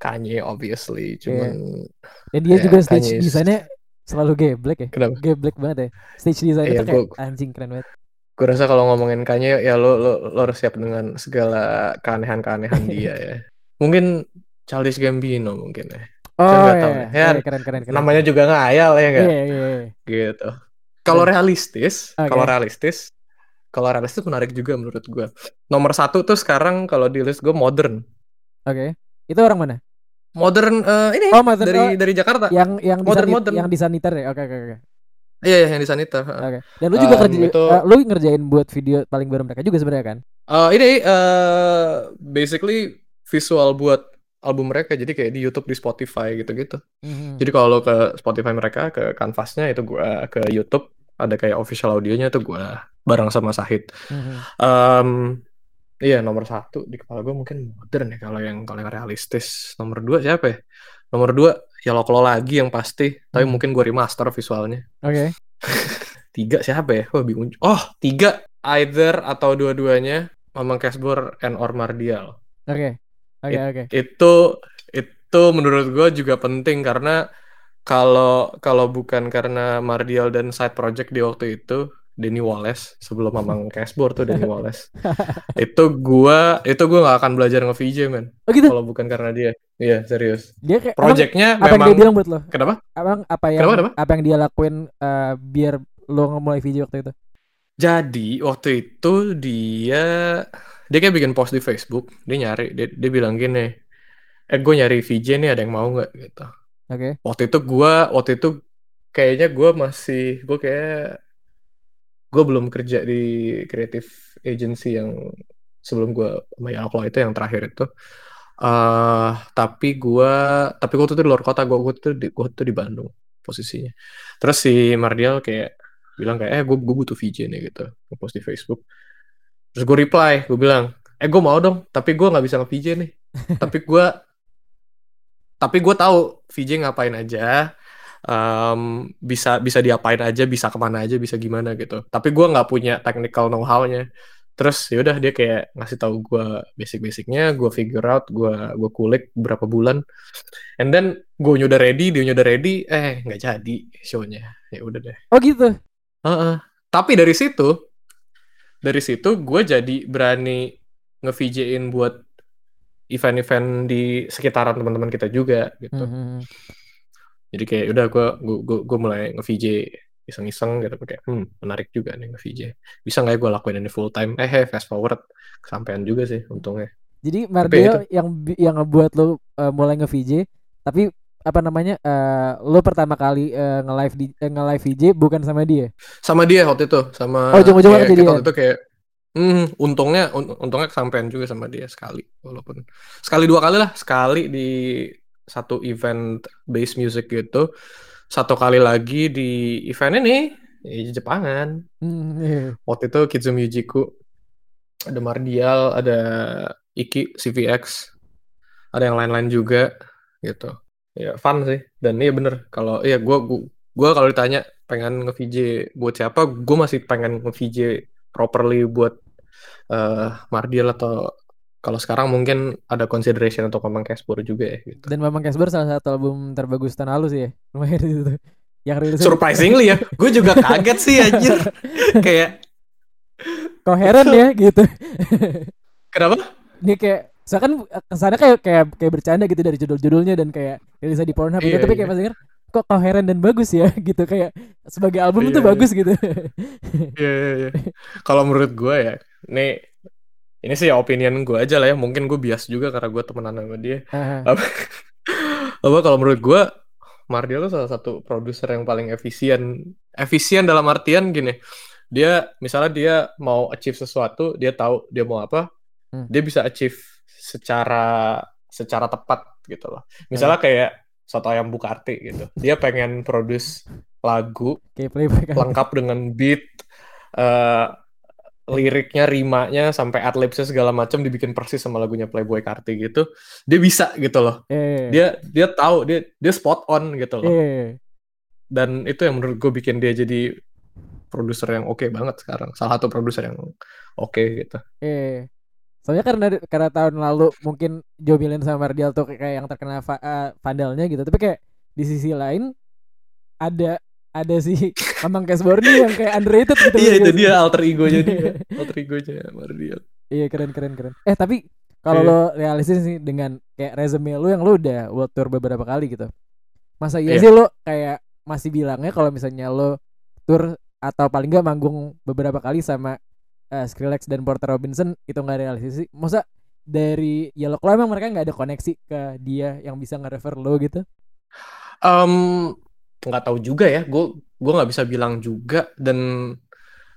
Kanye obviously, cuman yeah. Dan dia ya, juga stage Kanye desainnya selalu geblek ya. Kenapa? Geblek banget ya. Stage design yeah, itu kayak gua, anjing keren banget. Gue rasa kalau ngomongin Kanye ya lo lo lo harus siap dengan segala keanehan-keanehan dia ya. Mungkin Childish Gambino mungkin ya. Oh iya, tahu ya. iya, keren, keren, keren. Namanya juga ngayal ya enggak? Iya, iya, iya. Gitu. Kalau realistis, okay. kalau realistis, kalau realistis menarik juga menurut gue. Nomor satu tuh sekarang kalau di list gue modern. Oke. Okay. Itu orang mana? Modern uh, ini oh, modern, dari oh, dari Jakarta. Yang yang modern di modern. Yang di saniter ya. Oke okay, oke okay, oke. Okay. Iya, iya, yang di saniter. Oke. Okay. Dan lu juga um, kerja itu... uh, lu ngerjain buat video paling baru mereka juga sebenarnya kan? Uh, ini uh, basically visual buat album mereka jadi kayak di YouTube di Spotify gitu-gitu. Mm-hmm. Jadi kalau ke Spotify mereka ke kanvasnya itu gua ke YouTube ada kayak official audionya itu gua bareng sama Sahid. Mm-hmm. Um, iya nomor satu di kepala gue mungkin modern ya kalau yang kalau yang realistis. Nomor dua siapa ya? Nomor dua ya lo lagi yang pasti. Tapi mm. mungkin gue remaster visualnya. Oke. Okay. tiga siapa ya? Oh bingung. Oh tiga either atau dua-duanya Mamang Casbor and or Mardial. Oke. Okay. Oke okay, oke. Okay. Itu itu menurut gue juga penting karena kalau kalau bukan karena Mardial dan side project di waktu itu Denny Wallace sebelum Mamang Cashboard tuh Denny Wallace itu gua itu gua nggak akan belajar nge VJ man oh gitu? kalau bukan karena dia iya serius dia kayak projectnya apa memang, yang dia bilang buat lo kenapa abang apa yang kenapa, kenapa? apa yang dia lakuin uh, biar lo mulai VJ waktu itu jadi waktu itu dia dia kayak bikin post di Facebook dia nyari dia, dia bilang gini eh gue nyari VJ nih ada yang mau nggak? Gitu. Oke. Okay. waktu itu gue waktu itu kayaknya gue masih gue kayak gue belum kerja di creative agency yang sebelum gue sama Yaklo itu yang terakhir itu. Uh, tapi gue tapi gue tuh di luar kota gue gue tuh di gue tuh di Bandung posisinya. Terus si Mardial kayak bilang kayak eh gue gue butuh VJ nih gitu post di Facebook terus gue reply gue bilang eh gue mau dong tapi gue nggak bisa nge VJ nih. Tapi gue tapi gue tahu VJ ngapain aja um, bisa bisa diapain aja bisa ke mana aja bisa gimana gitu. Tapi gue nggak punya technical know how-nya terus ya udah dia kayak ngasih tahu gue basic-basicnya gue figure out gue gue kulik berapa bulan. And then gue udah ready dia udah ready eh nggak jadi shownya. Ya udah deh. Oh gitu? Uh -uh. tapi dari situ dari situ gue jadi berani nge buat event-event di sekitaran teman-teman kita juga gitu. Mm -hmm. Jadi kayak udah gue gue gue mulai nge-VJ iseng-iseng gitu kayak hmm menarik juga nih nge-VJ. Bisa nggak ya gue lakuin ini full time? Eh, hey, fast forward kesampaian juga sih untungnya. Jadi Mardio yang yang ngebuat lo uh, mulai nge-VJ tapi apa namanya uh, lo pertama kali uh, nge-live di uh, nge-live VJ bukan sama dia? Sama dia waktu itu sama oh ujung-ujungnya jadi dia. waktu itu kayak hmm, untungnya un untungnya kesampaian juga sama dia sekali walaupun sekali dua kali lah sekali di satu event bass music gitu. Satu kali lagi di event ini di Jepangan. Mm, yeah. waktu itu Kizumi Yujiku ada Mardial ada Iki CVX ada yang lain-lain juga gitu ya fun sih dan iya bener kalau iya gue gue kalau ditanya pengen nge VJ buat siapa gue masih pengen nge VJ properly buat uh, Mardial atau kalau sekarang mungkin ada consideration untuk Mamang Casper juga ya gitu. Dan Mamang Casper salah satu album terbagus tahun lalu sih ya. Lumayan itu. Yang rilis Surprisingly ya. Gue juga kaget sih anjir. Kayak koheren ya gitu. Kenapa? Ini kayak saya kan ke sana kayak kayak kayak bercanda gitu dari judul-judulnya dan kayak bisa di Pornhub gitu. iya, gitu, tapi kayak iya. pas kok koheren dan bagus ya gitu kayak sebagai album itu iya. bagus gitu. Iya iya iya. Kalau menurut gue ya, nih ini sih ya opinion gue aja lah ya mungkin gue bias juga karena gue temenan sama dia apa, apa kalau menurut gue Mardial tuh salah satu produser yang paling efisien efisien dalam artian gini dia misalnya dia mau achieve sesuatu dia tahu dia mau apa hmm. dia bisa achieve secara secara tepat gitu loh misalnya hmm. kayak soto ayam Bukarti gitu dia pengen produce lagu lengkap dengan beat uh, liriknya, rimanya sampai adlibsnya segala macam dibikin persis sama lagunya Playboy Carti gitu. Dia bisa gitu loh. Yeah. Dia dia tahu dia dia spot on gitu loh. Yeah. Dan itu yang menurut gue bikin dia jadi produser yang oke okay banget sekarang. Salah satu produser yang oke okay, gitu. Yeah. Soalnya karena karena tahun lalu mungkin Joe Millen sama Mardial tuh kayak yang terkena va uh, vandalnya gitu. Tapi kayak di sisi lain ada ada si Mamang Casborni yang kayak underrated gitu. iya itu dia alter egonya dia. alter egonya Mardial. Iya keren keren keren. Eh tapi kalau yeah. lo realistis sih dengan kayak resume lo yang lo udah world tour beberapa kali gitu masa iya yeah. sih lo kayak masih bilangnya kalau misalnya lo tour atau paling gak manggung beberapa kali sama uh, Skrillex dan Porter Robinson itu nggak realistis sih. Masa dari Yellow Claw emang mereka nggak ada koneksi ke dia yang bisa nge-refer lo gitu? Um, nggak tahu juga ya. Gue gue nggak bisa bilang juga. Dan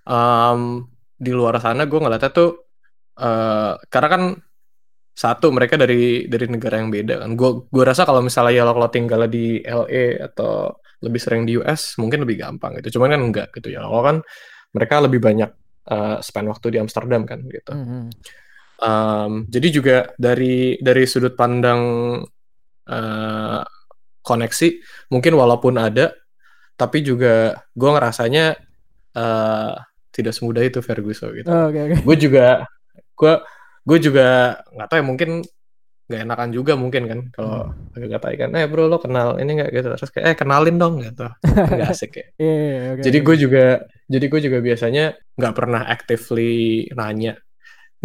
um, di luar sana gue ngeliatnya tuh uh, karena kan satu mereka dari dari negara yang beda kan. Gue gue rasa kalau misalnya ya lo tinggal di LA atau lebih sering di US mungkin lebih gampang gitu. Cuman kan enggak gitu. Ya lo kan mereka lebih banyak uh, spend waktu di Amsterdam kan gitu mm -hmm. um, jadi juga dari dari sudut pandang uh, koneksi mungkin walaupun ada tapi juga gue ngerasanya uh, tidak semudah itu Ferguson gitu. Oh, okay, okay. Gue juga gue gue juga nggak tahu ya mungkin nggak enakan juga mungkin kan kalau hmm. agak kan eh bro lo kenal ini nggak? Gitu. Terus kayak eh kenalin dong gitu. Nggak asik ya. Yeah, yeah, okay, jadi gue juga jadi gue juga biasanya nggak pernah actively nanya.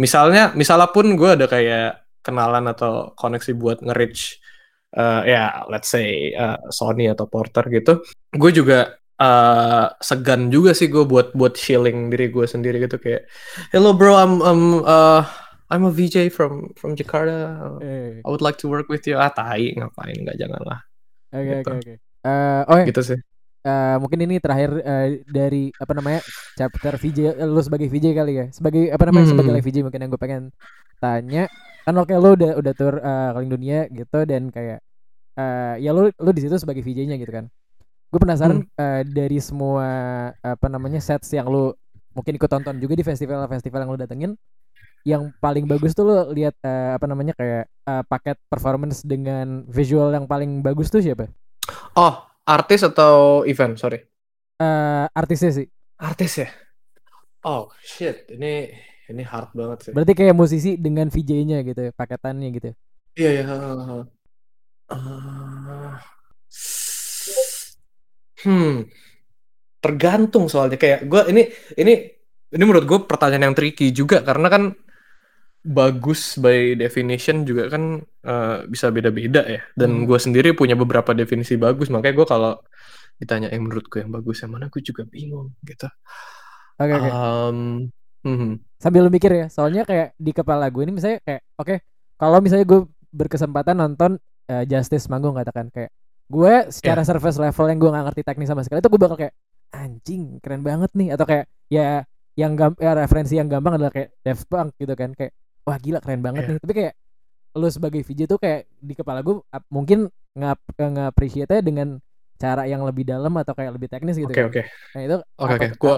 Misalnya misalnya pun gue ada kayak kenalan atau koneksi buat nge-reach uh, ya let's say uh, Sony atau Porter gitu gue juga uh, segan juga sih gue buat buat shilling diri gue sendiri gitu. Kayak hello bro I'm I'm uh, I'm a VJ from from Jakarta hey. I would like to work with you ah tai ngapain nggak janganlah oke gitu. oke oke oh ya. gitu sih Uh, mungkin ini terakhir uh, dari apa namanya chapter VJ lu sebagai VJ kali ya sebagai apa namanya hmm. sebagai VJ mungkin yang gue pengen tanya kan oke okay, lu udah udah tur uh, keliling dunia gitu dan kayak uh, ya lu lu di situ sebagai VJ-nya gitu kan gue penasaran hmm. uh, dari semua apa namanya sets yang lu mungkin ikut tonton juga di festival-festival yang lu datengin yang paling bagus tuh lu lihat uh, apa namanya kayak uh, paket performance dengan visual yang paling bagus tuh siapa? Oh, artis atau event? Sorry. Uh, artisnya sih. Artis ya. Oh shit, ini ini hard banget sih. Berarti kayak musisi dengan VJ-nya gitu, ya, paketannya gitu. Ya? Iya iya. Uh, Hmm, tergantung soalnya kayak gue ini ini ini menurut gue pertanyaan yang tricky juga karena kan bagus by definition juga kan uh, bisa beda-beda ya dan hmm. gue sendiri punya beberapa definisi bagus makanya gue kalau ditanya yang menurut gue yang bagus yang mana gue juga bingung gitu. Oke okay, okay. um, hmm. Sambil mikir ya, soalnya kayak di kepala gue ini misalnya kayak oke okay, kalau misalnya gue berkesempatan nonton uh, Justice manggung katakan kayak gue secara yeah. surface level yang gue gak ngerti teknis sama sekali itu gue bakal kayak anjing keren banget nih atau kayak ya yang gam ya, referensi yang gampang adalah kayak Daft Punk gitu kan kayak wah gila keren banget yeah. nih tapi kayak lu sebagai VJ tuh kayak di kepala gue mungkin nggak nggak appreciate dengan cara yang lebih dalam atau kayak lebih teknis gitu. Oke okay, kan. oke. Okay. Nah itu oke oke. Gue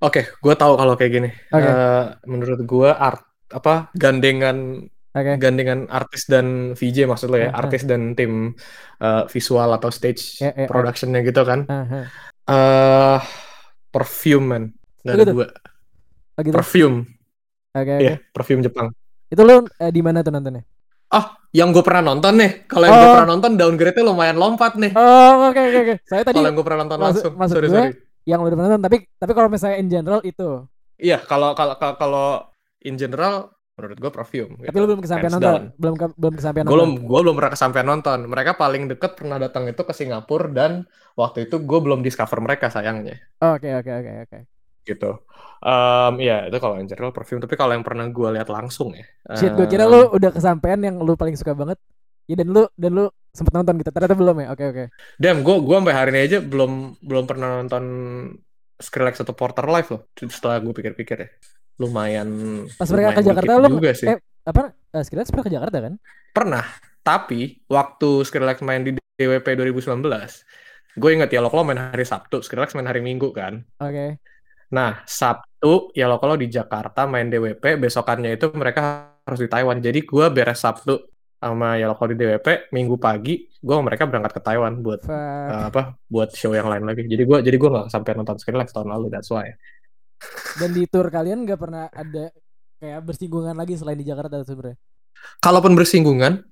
oke gue tahu kalau kayak gini. Okay. Uh, eh, menurut gue art apa gandengan okay. gandengan artis dan VJ maksud lo ya, uh -huh. artis dan tim uh, visual atau stage yeah, yeah, productionnya yeah. gitu kan. Uh -huh. uh, perfume man, nggak ada dua. Oh, gitu? Perfume. Oke. Okay, okay. yeah, perfume Jepang. Itu lo eh, di mana tuh nontonnya? Ah, yang gue pernah nonton nih. Kalau yang oh. gue pernah nonton downgrade-nya lumayan lompat nih. Oh, oke okay, oke okay, oke. Okay. Saya tadi Kalau yang gue pernah nonton langsung. Maksud sorry, gue, sorry. Yang udah pernah nonton, tapi tapi kalau misalnya in general itu. Iya, kalau kalau kalau in general menurut gue perfume tapi gitu. lu belum kesampaian nonton down. belum ke, belum kesampaian nonton gue belum belum pernah kesampaian nonton mereka paling deket pernah datang itu ke Singapura dan waktu itu gue belum discover mereka sayangnya oke oke oke oke gitu um, ya itu kalau yang general perfume tapi kalau yang pernah gue lihat langsung ya shit gue kira lu udah kesampaian yang lu paling suka banget ya dan lu dan lu sempet nonton gitu ternyata belum ya oke okay, oke okay. damn gue gue sampai hari ini aja belum belum pernah nonton Skrillex atau Porter live loh setelah gue pikir-pikir ya lumayan pas mereka ke Jakarta lu juga sih. Eh, apa uh, Skrillex pernah ke Jakarta kan? Pernah. Tapi waktu Skrillex main di DWP 2019, gue inget ya lo main hari Sabtu, Skrillex main hari Minggu kan. Oke. Okay. Nah, Sabtu ya lo kalau di Jakarta main DWP, besokannya itu mereka harus di Taiwan. Jadi gue beres Sabtu sama ya lo kalau di DWP, Minggu pagi gue mereka berangkat ke Taiwan buat uh, apa? Buat show yang lain lagi. Jadi gue jadi gue nggak sampai nonton Skrillex tahun lalu, that's why. Dan di tour kalian gak pernah ada kayak bersinggungan lagi selain di Jakarta sebenarnya? Kalaupun bersinggungan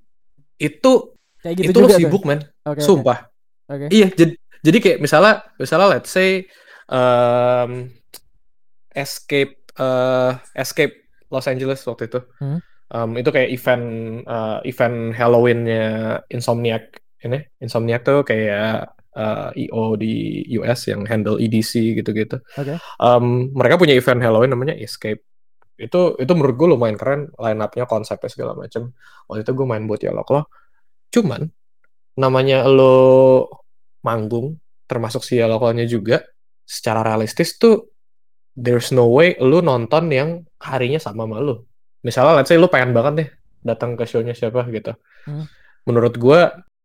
itu kayak gitu itu juga lo sibuk men, okay, sumpah. Okay. Iya, jadi jadi kayak misalnya misalnya let's say um, escape uh, escape Los Angeles waktu itu. Hmm? Um, itu kayak event uh, event Halloweennya Insomniac ini. Insomniac tuh kayak uh, IO di US yang handle EDC gitu-gitu. Okay. Um, mereka punya event Halloween namanya Escape. Itu itu menurut gue lumayan keren line up-nya konsepnya segala macam. Waktu itu gue main buat Yellow Claw. Cuman namanya lo manggung termasuk si Yellow Claw-nya juga secara realistis tuh there's no way lu nonton yang harinya sama sama lu misalnya let's say lu pengen banget nih datang ke show-nya siapa gitu. Hmm. Menurut gue,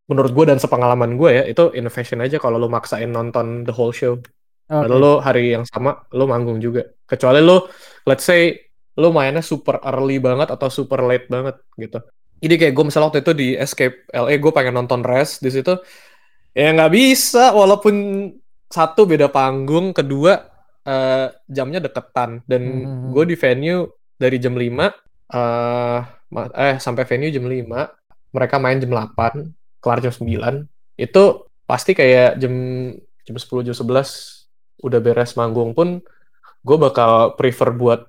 menurut gue dan sepengalaman gue ya, itu innovation aja kalau lu maksain nonton the whole show. Okay. Lalu lu hari yang sama lu manggung juga. Kecuali lu let's say lu mainnya super early banget atau super late banget gitu. Jadi kayak gue misalnya waktu itu di Escape LA gue pengen nonton Rest di situ ya nggak bisa walaupun satu beda panggung, kedua uh, jamnya deketan dan hmm. hmm, hmm. gue di venue dari jam 5 uh, eh sampai venue jam 5, mereka main jam 8, kelar jam 9. Itu pasti kayak jam jam 10 jam 11 udah beres manggung pun gue bakal prefer buat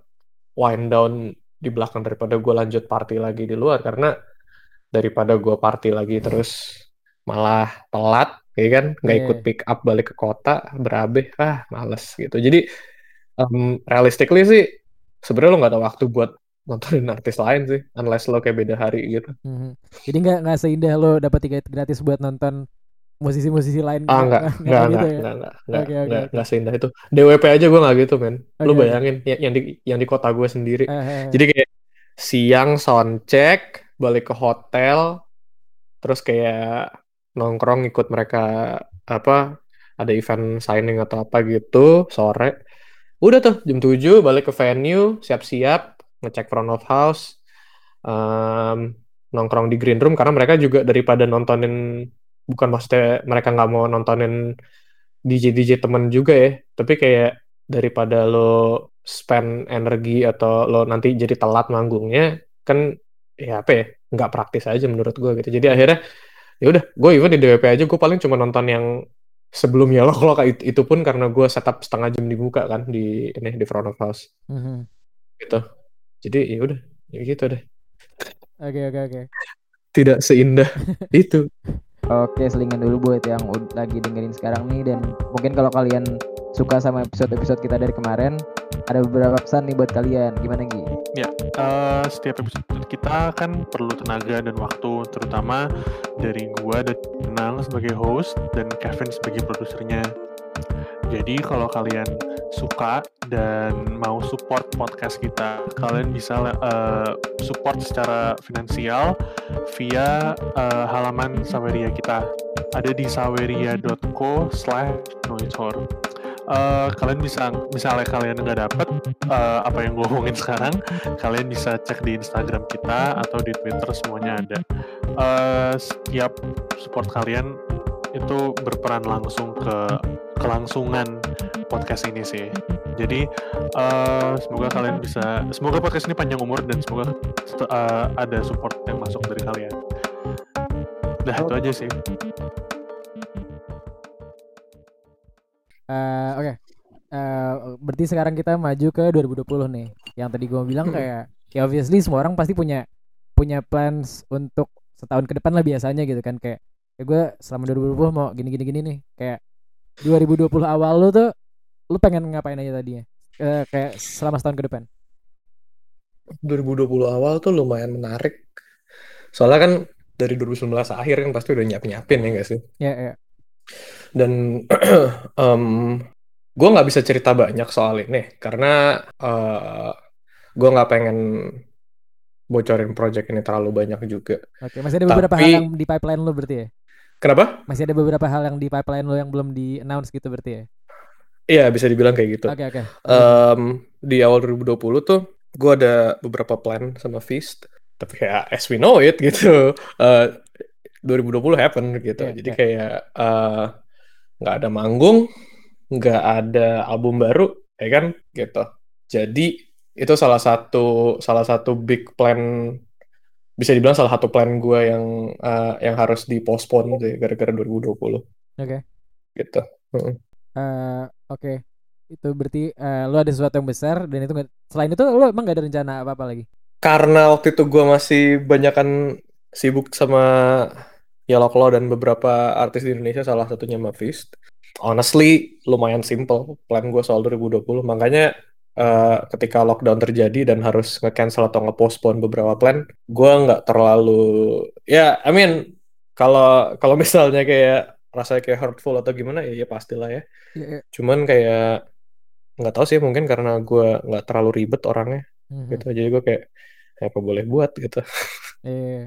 wind down di belakang daripada gue lanjut party lagi di luar karena daripada gue party lagi terus malah telat ya kan? Nggak yeah. ikut pick up balik ke kota berabe ah males gitu. Jadi um, realistically sih sebenarnya lo nggak ada waktu buat nontonin artis lain sih unless lo kayak beda hari gitu. Hmm. jadi nggak nggak seindah lo dapat tiket gratis buat nonton musisi-musisi lain ah nggak. nggak nggak gitu ya? nggak nggak nggak okay, nggak seindah itu. DWP aja gue nggak gitu men. Okay, lo bayangin okay. yang di yang di kota gue sendiri. Uh, uh, jadi kayak siang sound check balik ke hotel terus kayak nongkrong ikut mereka apa ada event signing atau apa gitu sore. Udah tuh jam 7 balik ke venue siap-siap ngecek front of house, um, nongkrong di green room karena mereka juga daripada nontonin bukan maksudnya mereka nggak mau nontonin DJ DJ temen juga ya, tapi kayak daripada lo spend energi atau lo nanti jadi telat manggungnya kan ya apa ya nggak praktis aja menurut gue gitu. Jadi akhirnya ya udah gue even di DWP aja gue paling cuma nonton yang sebelumnya lo kalau itu, itu pun karena gue setup setengah jam dibuka kan di ini di front of house. Mm -hmm. gitu. Jadi ya udah ya gitu deh. Oke oke oke. Tidak seindah itu. Oke selingan dulu buat yang lagi dengerin sekarang nih. Dan mungkin kalau kalian suka sama episode-episode kita dari kemarin ada beberapa pesan nih buat kalian. Gimana Gi? Ya uh, setiap episode kita kan perlu tenaga dan waktu terutama dari gua dan Nang sebagai host dan Kevin sebagai produsernya jadi kalau kalian suka dan mau support podcast kita, kalian bisa uh, support secara finansial via uh, halaman Saweria kita. Ada di saweria.co slash noitor. Uh, kalian bisa misalnya kalian nggak dapet uh, apa yang gue ngomongin sekarang kalian bisa cek di Instagram kita atau di Twitter semuanya ada uh, setiap support kalian itu berperan langsung ke kelangsungan podcast ini sih. Jadi uh, semoga kalian bisa, semoga podcast ini panjang umur dan semoga uh, ada support yang masuk dari kalian. Nah itu aja sih. Uh, Oke, okay. uh, berarti sekarang kita maju ke 2020 nih. Yang tadi gue bilang kayak, ya obviously semua orang pasti punya punya plans untuk setahun ke depan lah biasanya gitu kan. Kayak ya gue selama 2020 mau gini gini gini nih. Kayak 2020 awal lu tuh lu pengen ngapain aja tadinya? Uh, kayak selama setahun ke depan. 2020 awal tuh lumayan menarik. Soalnya kan dari 2019 akhir kan pasti udah nyiap nyiapin ya gak sih? Ya yeah, ya yeah. Dan um, gue nggak bisa cerita banyak soal ini karena uh, gue nggak pengen bocorin project ini terlalu banyak juga. Oke, masih ada beberapa Tapi, hal yang di pipeline lo berarti ya? Kenapa? Masih ada beberapa hal yang di pipeline lo yang belum di announce gitu berarti ya? Iya bisa dibilang kayak gitu. Oke okay, oke. Okay. Um, di awal 2020 tuh gue ada beberapa plan sama Feast, tapi kayak as we know it gitu, uh, 2020 happen gitu. Yeah, Jadi yeah. kayak eh, nggak ada manggung, nggak ada album baru, ya kan gitu. Jadi itu salah satu salah satu big plan bisa dibilang salah satu plan gue yang uh, yang harus dipospon sih gara-gara 2020. Oke. Okay. Gitu. Uh, Oke. Okay. Itu berarti uh, lu ada sesuatu yang besar dan itu selain itu lu emang gak ada rencana apa-apa lagi? karena waktu itu gue masih banyak kan sibuk sama Yellow Claw dan beberapa artis di Indonesia salah satunya Mavist. Honestly lumayan simple plan gue soal 2020 makanya uh, ketika lockdown terjadi dan harus nge-cancel atau nge-postpone beberapa plan, gue nggak terlalu ya I mean kalau kalau misalnya kayak rasanya kayak hurtful atau gimana ya ya pastilah ya. Yeah, yeah. Cuman kayak nggak tahu sih mungkin karena gue nggak terlalu ribet orangnya mm-hmm. gitu jadi gue kayak apa boleh buat gitu. Iya. yeah.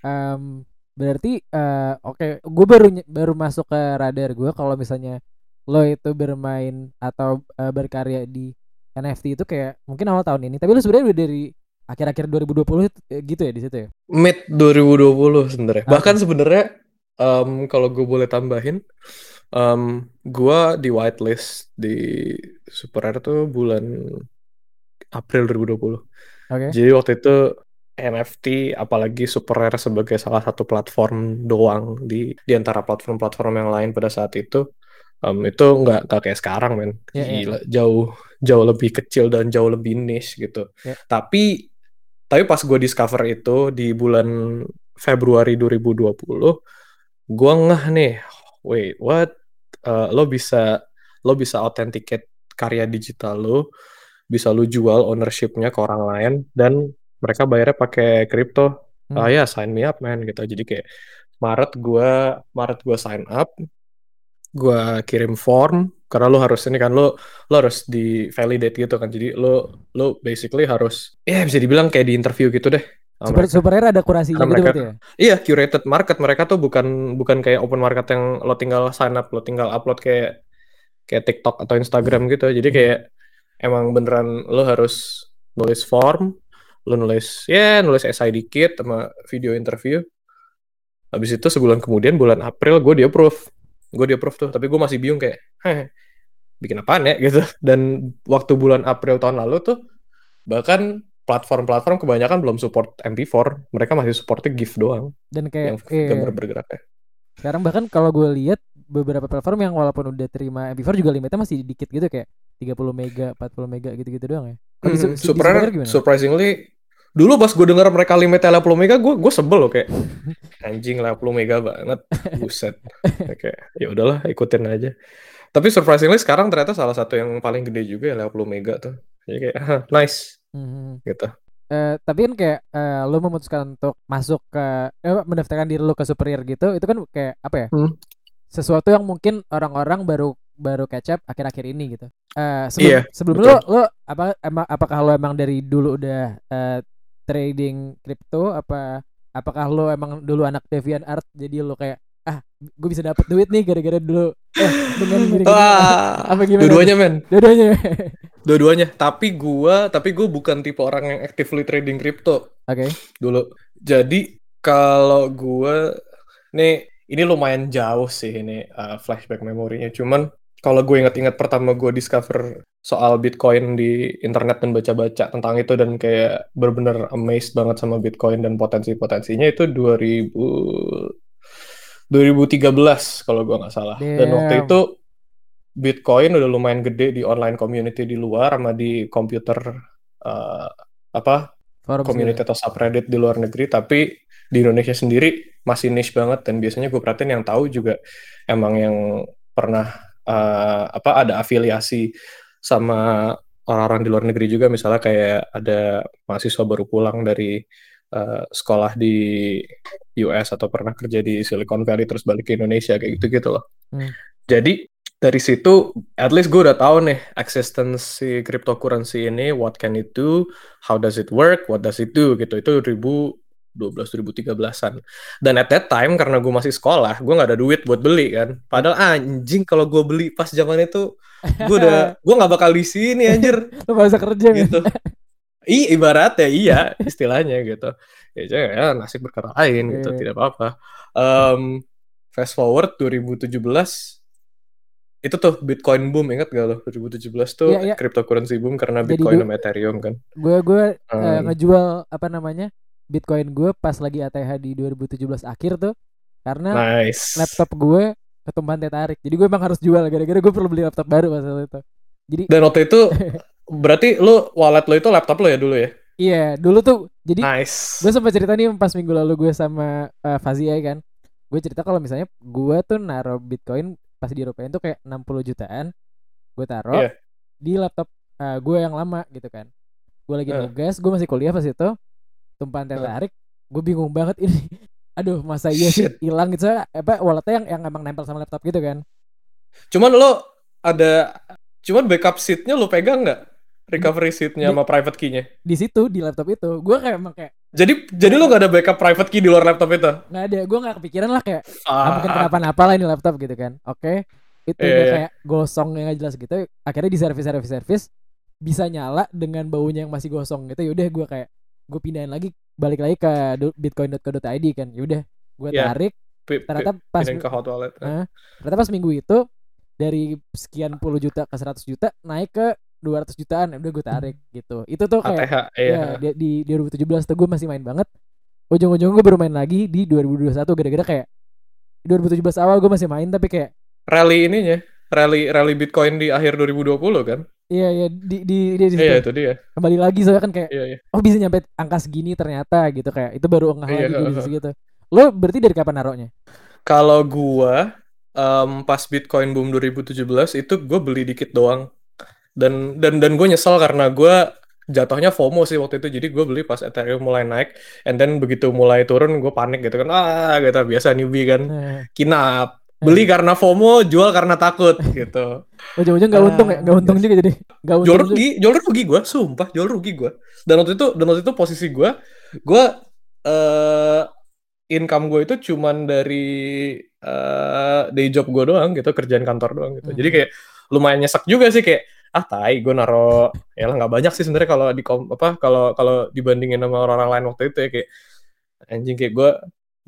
um, berarti uh, oke okay. gue baru baru masuk ke radar gue kalau misalnya lo itu bermain atau uh, berkarya di NFT itu kayak mungkin awal tahun ini tapi lo sebenarnya udah dari akhir-akhir 2020 eh, gitu ya di situ ya mid 2020 sebenarnya okay. bahkan sebenarnya um, kalau gue boleh tambahin um, gue di whitelist di Super Rare tuh bulan April 2020 okay. jadi waktu itu NFT apalagi super rare sebagai salah satu platform doang di di antara platform-platform yang lain pada saat itu um, itu nggak kayak sekarang men yeah, iya. gila yeah. jauh jauh lebih kecil dan jauh lebih niche gitu yeah. tapi tapi pas gue discover itu di bulan Februari 2020 gue ngeh nih wait what uh, lo bisa lo bisa authenticate karya digital lo bisa lo jual ownershipnya ke orang lain dan mereka bayarnya pakai kripto hmm. ah ya sign me up man gitu jadi kayak Maret gue Maret gue sign up gue kirim form karena lo harus ini kan lo lo harus di validate gitu kan jadi lo lo basically harus ya bisa dibilang kayak di interview gitu deh Super, super ada kurasinya gitu mereka, ya? Iya, curated market. Mereka tuh bukan bukan kayak open market yang lo tinggal sign up, lo tinggal upload kayak kayak TikTok atau Instagram gitu. Jadi hmm. kayak emang beneran lo harus nulis form, lu nulis ya nulis essay dikit sama video interview. Habis itu sebulan kemudian bulan April gue di approve gue di approve tuh tapi gue masih bingung kayak heh bikin apaan ya? Gitu. Dan waktu bulan April tahun lalu tuh bahkan platform-platform kebanyakan belum support MP4 mereka masih supportnya GIF doang dan kayak yang iya, gambar bergeraknya. Sekarang bahkan kalau gue lihat beberapa platform yang walaupun udah terima MP4 juga limitnya masih dikit gitu kayak 30 mega 40 mega gitu-gitu doang ya. Hmm, di, super di surprisingly dulu pas gue denger mereka limit 80 mega gue gue sebel loh kayak anjing 80 mega banget. Buset. Kayak ya udahlah ikutin aja. Tapi surprisingly sekarang ternyata salah satu yang paling gede juga ya 80 mega tuh. Jadi kayak nice. Hmm. gitu. Uh, tapi kan kayak uh, lo memutuskan untuk masuk ke eh, mendaftarkan diri lo ke superior gitu itu kan kayak apa ya hmm. sesuatu yang mungkin orang-orang baru baru catch up akhir-akhir ini gitu. Uh, sebelum iya, sebelum lo lo apa emang apakah lo emang dari dulu udah uh, trading kripto apa apakah lo emang dulu anak Devian Art jadi lo kayak ah gue bisa dapat duit nih gara-gara dulu. Eh dengan gini, Wah, apa gimana? Dua-duanya men. Dua-duanya. Dua-duanya. Tapi gue tapi gue bukan tipe orang yang actively trading kripto oke. Okay. dulu. Jadi kalau gue nih ini lumayan jauh sih ini uh, flashback memorinya. Cuman kalau gue inget-inget pertama gue discover soal Bitcoin di internet dan baca-baca tentang itu dan kayak bener-bener amazed banget sama Bitcoin dan potensi-potensinya itu 2000 2013 kalau gue nggak salah. Damn. Dan waktu itu Bitcoin udah lumayan gede di online community di luar sama di komputer uh, apa Forbes community ya. atau subreddit di luar negeri tapi di Indonesia sendiri masih niche banget dan biasanya gue perhatiin yang tahu juga emang yang pernah uh, apa ada afiliasi sama orang-orang di luar negeri juga misalnya kayak ada mahasiswa baru pulang dari uh, sekolah di US atau pernah kerja di Silicon Valley terus balik ke Indonesia kayak gitu gitu loh. Hmm. Jadi dari situ at least gue udah tahu nih eksistensi cryptocurrency ini what can it do, how does it work, what does it do gitu. Itu ribu 12 2013-an. Dan at that time karena gue masih sekolah, gue nggak ada duit buat beli kan. Padahal anjing kalau gue beli pas zaman itu, gue udah gue nggak bakal di sini anjir. Lo gak kerja gitu. I ibarat ya iya istilahnya gitu. Ya, ya nasib berkata lain gitu, yeah. tidak apa-apa. Um, fast forward 2017 itu tuh Bitcoin boom ingat gak lo 2017 tuh yeah, yeah. cryptocurrency boom karena Bitcoin sama Ethereum kan. Gue gue um, uh, ngejual apa namanya Bitcoin gue pas lagi ATH di 2017 akhir tuh karena nice. laptop gue ketumpahan teh tarik. Jadi gue emang harus jual gara-gara gue perlu beli laptop baru pas itu. Jadi Dan waktu itu berarti lu wallet lo itu laptop lo ya dulu ya? Iya, dulu tuh jadi nice. gue sempat cerita nih pas minggu lalu gue sama uh, Fazia kan. Gue cerita kalau misalnya gue tuh naruh Bitcoin pas di Eropa itu kayak 60 jutaan. Gue taruh yeah. di laptop uh, gue yang lama gitu kan. Gue lagi uh. nugas, gue masih kuliah pas itu. Tumpahan teh tarik, gue bingung banget ini. Aduh, masa iya sih hilang gitu apa walletnya yang yang emang nempel sama laptop gitu kan. Cuman lo ada cuman backup seatnya lo pegang nggak? recovery seatnya sama private key-nya? Di situ di laptop itu, gue kayak emang kayak. Jadi jadi lo gak ada backup private key di luar laptop itu? Gak ada, gue gak kepikiran lah kayak ah. mungkin kenapa-napa lah ini laptop gitu kan. Oke, okay. itu yeah, yeah. kayak gosong yang gak jelas gitu. Akhirnya di service service service bisa nyala dengan baunya yang masih gosong gitu. Yaudah gue kayak gue pindahin lagi balik lagi ke bitcoin.co.id kan. Yaudah gue yeah. tarik. ternyata pas ke hot wallet. Uh, ternyata pas minggu itu dari sekian puluh juta ke 100 juta naik ke 200 jutaan udah gue tarik gitu itu tuh kayak ATH, iya. ya di, di 2017 tuh gue masih main banget ujung-ujung gue baru main lagi di 2021 gara-gara kayak 2017 awal gue masih main tapi kayak rally ininya rally rally Bitcoin di akhir 2020 kan? Iya iya di di, di, di iya itu dia. Kembali lagi soalnya kan kayak iya, iya. oh bisa nyampe angka segini ternyata gitu kayak itu baru enggak iya, lagi uh, gitu lo berarti dari kapan naruhnya? Kalau gua um, pas Bitcoin boom 2017 itu gue beli dikit doang. Dan dan dan gue nyesel karena gue jatuhnya FOMO sih waktu itu. Jadi gue beli pas Ethereum mulai naik and then begitu mulai turun gue panik gitu kan ah gitu biasa newbie kan hmm. kinap beli hmm. karena FOMO jual karena takut gitu. Ujung-ujung gak untung ya gak untung juga jadi gak untung jual rugi jual rugi gue sumpah jual rugi gue dan waktu itu dan waktu itu posisi gue gue uh, income gue itu cuman dari uh, day job gue doang gitu kerjaan kantor doang gitu. Hmm. jadi kayak lumayan nyesek juga sih kayak ah tai gue naro ya lah nggak banyak sih sebenarnya kalau di apa kalau kalau dibandingin sama orang-orang lain waktu itu ya kayak anjing kayak gue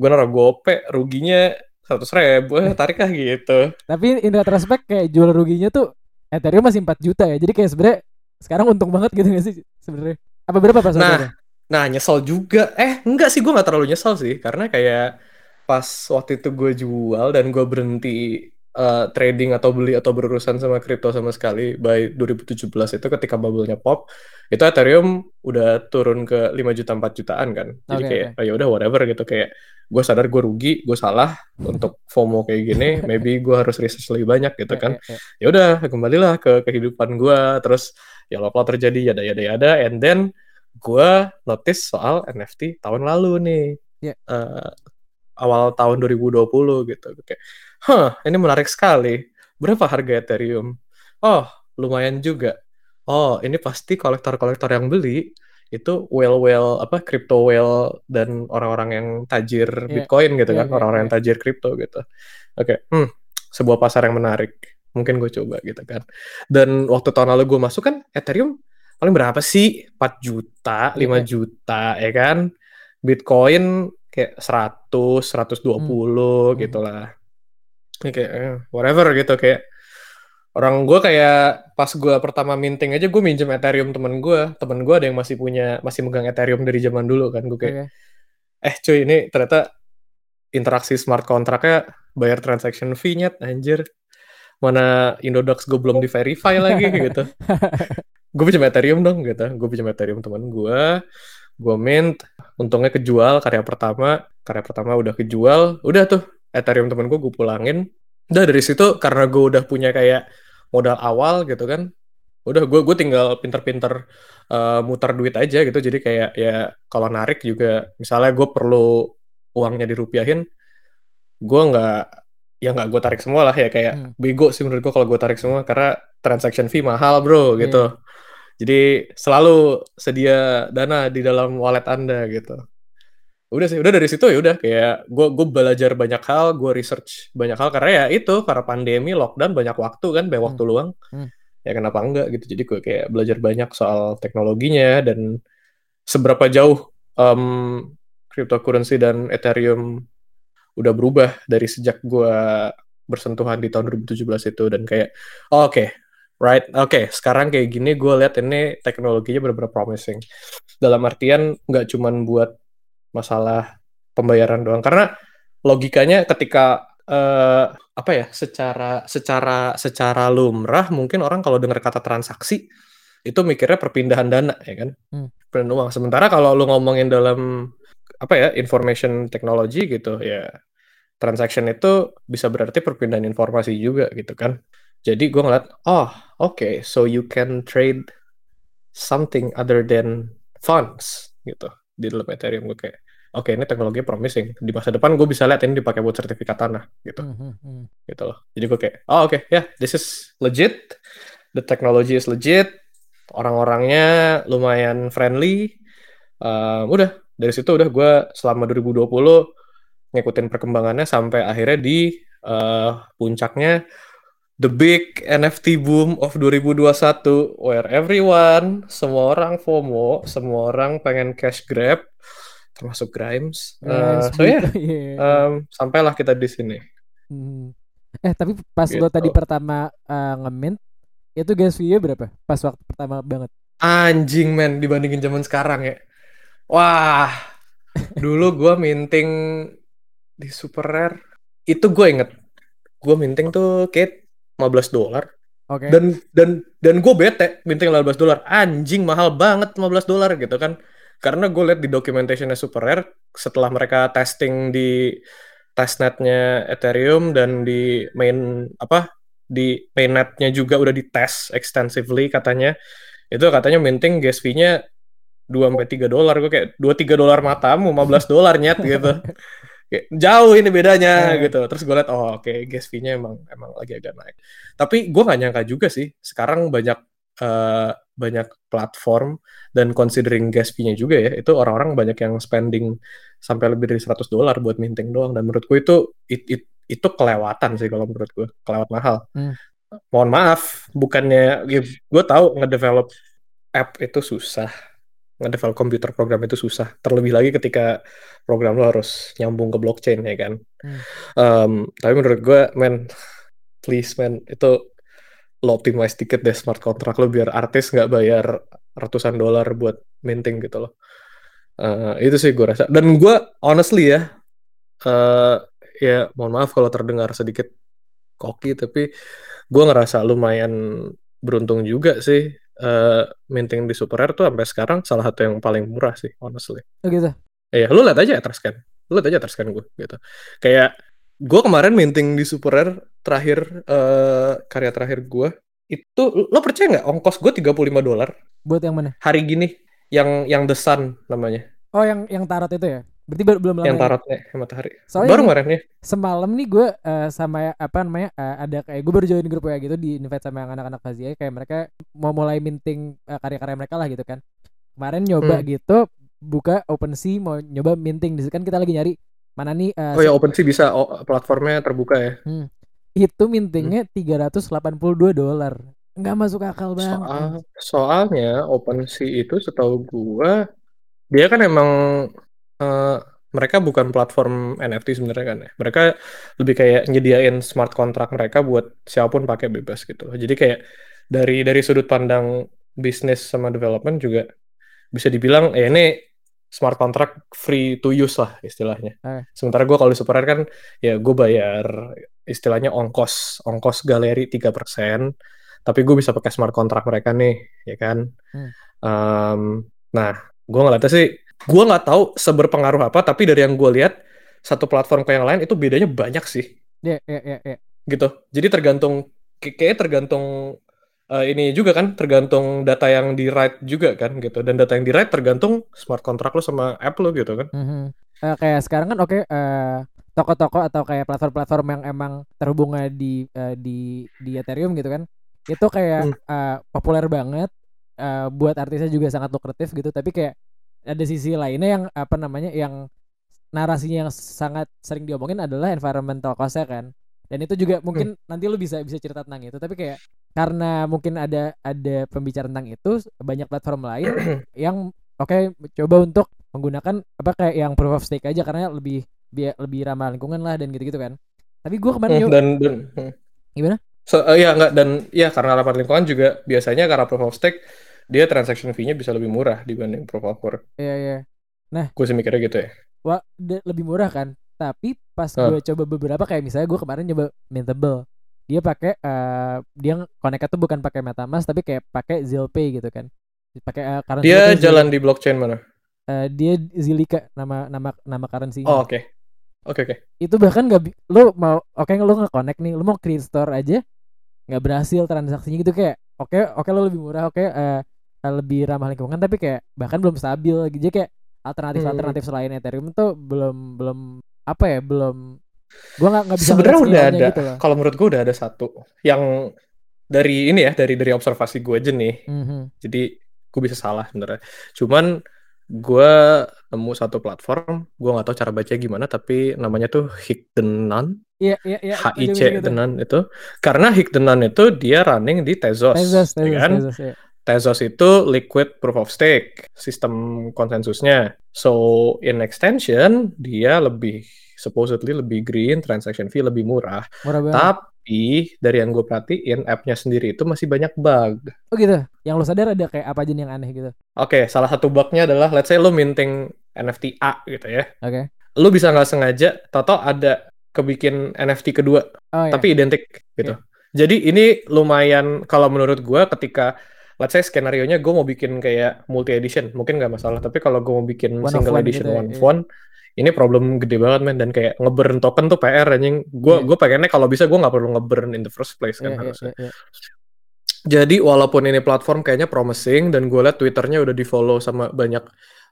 gue naro gope ruginya seratus ribu eh, tarik lah gitu. Tapi in retrospect kayak jual ruginya tuh Ethereum masih 4 juta ya. Jadi kayak sebenarnya sekarang untung banget gitu gak sih sebenarnya? Apa berapa pas nah nah nyesel juga. Eh enggak sih gue nggak terlalu nyesel sih. Karena kayak pas waktu itu gue jual dan gue berhenti uh, trading atau beli atau berurusan sama kripto sama sekali by 2017 itu ketika bubble-nya pop itu Ethereum udah turun ke 5 juta 4 jutaan kan. Jadi okay, kayak okay. oh, ya udah whatever gitu. Kayak gue sadar gue rugi gue salah untuk FOMO kayak gini maybe gue harus research lebih banyak gitu kan ya udah kembalilah ke kehidupan gue terus ya lo terjadi ya ya ada and then gue notice soal NFT tahun lalu nih yeah. Ya. uh, awal tahun 2020 gitu kayak Hah, ini menarik sekali. Berapa harga Ethereum? Oh, lumayan juga. Oh, ini pasti kolektor-kolektor yang beli itu well-well apa crypto well dan orang-orang yang tajir yeah. Bitcoin gitu yeah, kan, iya, orang-orang yeah, yeah. yang tajir kripto gitu. Oke, okay. hmm, sebuah pasar yang menarik. Mungkin gue coba gitu kan. Dan waktu tahun lalu gue masuk kan Ethereum paling berapa sih? 4 juta, 5 yeah. juta ya kan. Bitcoin kayak 100, 120 hmm. gitu lah kayak eh, whatever gitu kayak orang gue kayak pas gue pertama minting aja gue minjem Ethereum temen gue temen gue ada yang masih punya masih megang Ethereum dari zaman dulu kan gue kayak okay. eh cuy ini ternyata interaksi smart kontraknya bayar transaction fee-nya anjir. Mana Indodax gue belum di verify lagi gitu. Gue pinjam Ethereum dong gitu. Gue pinjam Ethereum temen gue gue mint. Untungnya kejual karya pertama. Karya pertama udah kejual. Udah tuh Ethereum temen gue gue pulangin udah dari situ karena gue udah punya kayak modal awal gitu kan udah gue gue tinggal pinter-pinter uh, muter duit aja gitu jadi kayak ya kalau narik juga misalnya gue perlu uangnya dirupiahin gue nggak ya nggak gue tarik semua lah ya kayak hmm. bego sih menurut gue kalau gue tarik semua karena transaction fee mahal bro gitu hmm. jadi selalu sedia dana di dalam wallet anda gitu udah sih udah dari situ ya udah kayak gue gue belajar banyak hal gue research banyak hal karena ya itu karena pandemi lockdown banyak waktu kan banyak waktu hmm. luang hmm. ya kenapa enggak gitu jadi gue kayak belajar banyak soal teknologinya dan seberapa jauh um, cryptocurrency dan ethereum udah berubah dari sejak gue bersentuhan di tahun 2017 itu dan kayak oh, oke okay, right oke okay, sekarang kayak gini gue lihat ini teknologinya benar-benar promising dalam artian nggak cuman buat masalah pembayaran doang. Karena logikanya ketika uh, apa ya secara secara secara lumrah mungkin orang kalau dengar kata transaksi itu mikirnya perpindahan dana ya kan? Hmm. perpindahan uang. Sementara kalau lu ngomongin dalam apa ya information technology gitu ya transaction itu bisa berarti perpindahan informasi juga gitu kan? Jadi gue ngeliat oh oke okay, so you can trade something other than funds gitu di dalam Ethereum gue kayak oke okay, ini teknologi promising. Di masa depan gue bisa lihat ini dipakai buat sertifikat tanah gitu. Mm -hmm. gitu loh. Jadi gue kayak oh oke okay, ya yeah, this is legit. The technology is legit. Orang-orangnya lumayan friendly. Um, udah dari situ udah gue selama 2020 ngikutin perkembangannya sampai akhirnya di uh, puncaknya the big NFT boom of 2021 where everyone semua orang FOMO semua orang pengen cash grab termasuk Grimes uh, so ya yeah, yeah. um, sampailah kita di sini hmm. eh tapi pas gitu. lo tadi pertama uh, nge-mint itu gas fee berapa pas waktu pertama banget anjing men dibandingin zaman sekarang ya wah dulu gue minting di super rare itu gue inget gue minting tuh kayak 15 dolar. Oke. Okay. Dan dan dan gue bete minting 15 dolar. Anjing mahal banget 15 dolar gitu kan. Karena gue lihat di documentationnya Super Rare setelah mereka testing di testnetnya Ethereum dan di main apa di mainnetnya juga udah dites extensively katanya. Itu katanya minting gas fee-nya 2 sampai 3 dolar. Gue kayak 2 3 dolar matamu 15 dolar nyet gitu. kayak jauh ini bedanya yeah. gitu terus gue liat oh oke okay, gas fee-nya emang emang lagi agak naik tapi gue nggak nyangka juga sih sekarang banyak uh, banyak platform dan considering gas fee-nya juga ya itu orang-orang banyak yang spending sampai lebih dari 100 dolar buat minting doang dan menurut gue itu it, it, itu kelewatan sih kalau menurut gue kelewat mahal hmm. mohon maaf bukannya ya, gue tahu ngedevelop app itu susah ngedevelop komputer program itu susah. Terlebih lagi ketika program lo harus nyambung ke blockchain ya kan. Hmm. Um, tapi menurut gue, man, please man, itu lo optimize dikit deh smart contract lo biar artis nggak bayar ratusan dolar buat minting gitu loh. Uh, itu sih gue rasa. Dan gue honestly ya, uh, ya mohon maaf kalau terdengar sedikit koki, tapi gue ngerasa lumayan beruntung juga sih uh, minting di Super Rare tuh sampai sekarang salah satu yang paling murah sih honestly. Oh gitu. Iya, lu lihat aja Etherscan. Lu lihat aja Etherscan gue gitu. Kayak gue kemarin minting di Super Rare terakhir uh, karya terakhir gue itu lo percaya nggak ongkos gue 35 dolar buat yang mana hari gini yang yang the sun namanya oh yang yang tarot itu ya Berarti belum belum lama. Yang ya? tarotnya yang matahari. Soalnya baru kemarin ya. Semalam nih gue uh, sama apa namanya uh, ada kayak gue baru join grup ya gitu di invite sama anak-anak Fazia kayak mereka mau mulai minting uh, karya-karya mereka lah gitu kan. Kemarin nyoba hmm. gitu buka OpenSea mau nyoba minting di kan kita lagi nyari mana nih uh, Oh ya OpenSea bisa oh, platformnya terbuka ya. Hmm. Itu mintingnya puluh dua dolar. Nggak masuk akal banget. Soal, soalnya OpenSea itu setahu gua dia kan emang uh, mereka bukan platform NFT sebenarnya kan ya. Mereka lebih kayak nyediain smart contract mereka buat siapa pun pakai bebas gitu. Jadi kayak dari dari sudut pandang bisnis sama development juga bisa dibilang ya ini smart contract free to use lah istilahnya. Eh. Sementara gue kalau di Super kan ya gue bayar istilahnya ongkos ongkos galeri tiga persen, tapi gue bisa pakai smart contract mereka nih, ya kan. Hmm. Um, nah, gue ngeliatnya sih gue nggak tahu seberpengaruh apa tapi dari yang gue lihat satu platform ke yang lain itu bedanya banyak sih Iya, iya, iya. Yeah. Gitu. Jadi tergantung kayak tergantung uh, ini juga kan tergantung data yang di write juga kan gitu dan data yang di write tergantung smart contract lo sama app lo gitu kan. Mm -hmm. uh, kayak sekarang kan oke okay, uh, eh, toko-toko atau kayak platform-platform yang emang terhubungnya di uh, di di Ethereum gitu kan. Itu kayak hmm. uh, populer banget uh, buat artisnya juga sangat lukratif gitu tapi kayak ada sisi lainnya yang apa namanya yang narasinya yang sangat sering diomongin adalah environmental cost kan dan itu juga mungkin hmm. nanti lu bisa bisa cerita tentang itu tapi kayak karena mungkin ada ada pembicaraan tentang itu banyak platform lain yang oke okay, coba untuk menggunakan apa kayak yang proof of stake aja karena lebih biar lebih ramah lingkungan lah dan gitu-gitu kan tapi gue kemarin hmm, dan, dan hmm. gimana so, uh, ya enggak dan ya karena ramah lingkungan juga biasanya karena proof of stake dia transaction fee-nya bisa lebih murah dibanding proof of work. Iya iya. Nah, gue sih mikirnya gitu ya. Wah, lebih murah kan? Tapi pas uh. gue coba beberapa kayak misalnya gue kemarin coba Mintable. Dia pakai uh, dia connect tuh bukan pakai MetaMask tapi kayak pakai Zilpay gitu kan pakai uh, currency dia jalan di blockchain mana uh, dia Zilika nama nama nama currency oh oke okay. oke okay, oke okay. itu bahkan nggak lo mau oke okay, lo nggak connect nih lo mau create store aja nggak berhasil transaksinya gitu kayak oke okay, oke okay, lo lebih murah oke okay, uh, lebih ramah lingkungan tapi kayak bahkan belum stabil gitu kayak alternatif alternatif hmm. selain Ethereum tuh belum belum apa ya belum gua nggak nggak bisa sebenarnya udah ada. gitu kalau menurut gua udah ada satu. Yang dari ini ya dari dari observasi gue aja nih. Mm -hmm. jadi gue bisa salah sebenarnya. Cuman gue nemu satu platform. Gue nggak tahu cara baca gimana tapi namanya tuh Hikdenan. Iya, iya, iya. HIC Denan itu. Karena Hikdenan itu dia running di Tezos, Tezos, Tezos ya kan? Tezos, iya. Tezos itu liquid proof of stake, sistem konsensusnya. So in extension dia lebih supposedly lebih green, transaction fee lebih murah. Murah banget. Tapi dari yang gue perhatiin, app-nya sendiri itu masih banyak bug. Oh gitu? Yang lo sadar ada kayak apa aja yang aneh gitu? Oke, okay, salah satu bugnya adalah, let's say lo minting NFT A gitu ya. Oke. Okay. Lo bisa nggak sengaja, toto ada kebikin NFT kedua, oh, iya. tapi identik gitu. Iya. Jadi ini lumayan kalau menurut gue ketika let's say skenario nya gue mau bikin kayak multi edition mungkin nggak masalah tapi kalau gue mau bikin one single edition gitu ya, one iya. font ini problem gede banget men dan kayak ngeburn token tuh PR anjing gue yeah. gue pengennya kalau bisa gue nggak perlu ngeburn in the first place kan yeah, iya, harusnya yeah, yeah, yeah. jadi walaupun ini platform kayaknya promising dan gue liat twitternya udah di follow sama banyak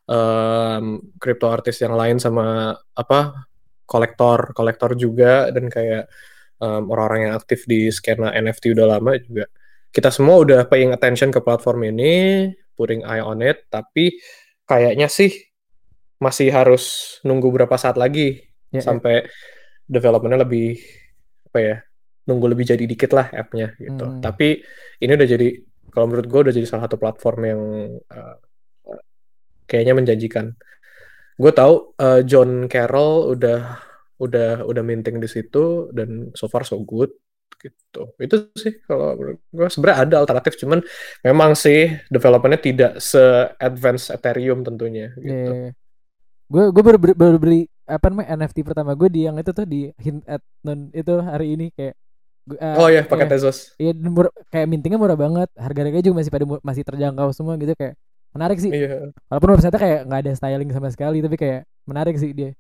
um, crypto artis yang lain sama apa kolektor kolektor juga dan kayak um, orang-orang yang aktif di skena NFT udah lama juga kita semua udah paying attention ke platform ini putting eye on it tapi kayaknya sih masih harus nunggu berapa saat lagi yeah, ya. sampai yeah. developmentnya lebih apa ya nunggu lebih jadi dikit lah appnya gitu. Hmm. Tapi ini udah jadi kalau menurut gue udah jadi salah satu platform yang uh, kayaknya menjanjikan. Gue tahu uh, John Carroll udah udah udah minting di situ dan so far so good gitu. Itu sih kalau gue sebenarnya ada alternatif cuman memang sih developmentnya tidak se-advance Ethereum tentunya gitu. Yeah gue gue baru, baru beli apa namanya NFT pertama gue di yang itu tuh di hint at non itu hari ini kayak uh, oh ya pakai Tezos. iya kayak mintingnya murah banget harga harganya juga masih pada masih terjangkau semua gitu kayak menarik sih. Iya. walaupun website kayak nggak ada styling sama sekali tapi kayak menarik sih dia.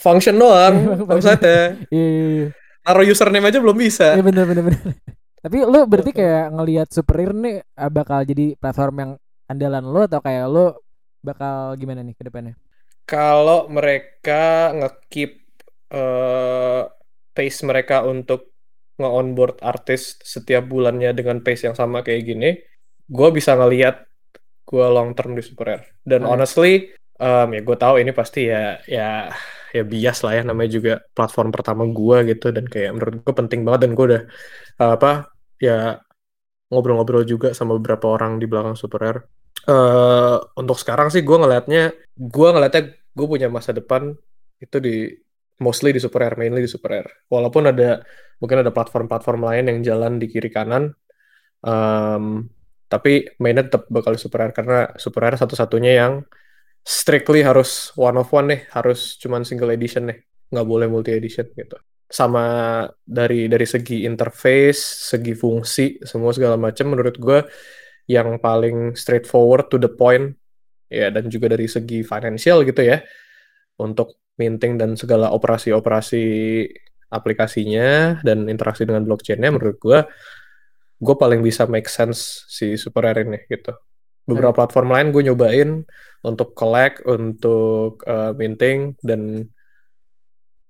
Function doang website iya, naruh username aja belum bisa iya bener bener bener tapi lu berarti kayak ngelihat Superir nih ah, bakal jadi platform yang andalan lo atau kayak lo bakal gimana nih ke depannya kalau mereka ngekip uh, pace mereka untuk nge-onboard artis setiap bulannya dengan pace yang sama kayak gini, gue bisa ngelihat gue long term di Super Air. Dan hmm. honestly, um, ya gue tahu ini pasti ya ya ya bias lah ya namanya juga platform pertama gue gitu dan kayak menurut gue penting banget dan gue udah uh, apa ya ngobrol-ngobrol juga sama beberapa orang di belakang Super Air. Uh, untuk sekarang sih gue ngelihatnya gue ngelihatnya gue punya masa depan itu di mostly di Super Air, mainly di Super Air. Walaupun ada mungkin ada platform-platform lain yang jalan di kiri kanan, um, tapi mainnya tetap bakal di Super Air karena Super Air satu-satunya yang strictly harus one of one nih, harus cuman single edition nih, nggak boleh multi edition gitu. Sama dari dari segi interface, segi fungsi, semua segala macam menurut gue yang paling straightforward to the point ya dan juga dari segi financial gitu ya untuk minting dan segala operasi-operasi aplikasinya dan interaksi dengan blockchainnya menurut gue gue paling bisa make sense si Super Air ini gitu beberapa platform lain gue nyobain untuk collect untuk uh, minting dan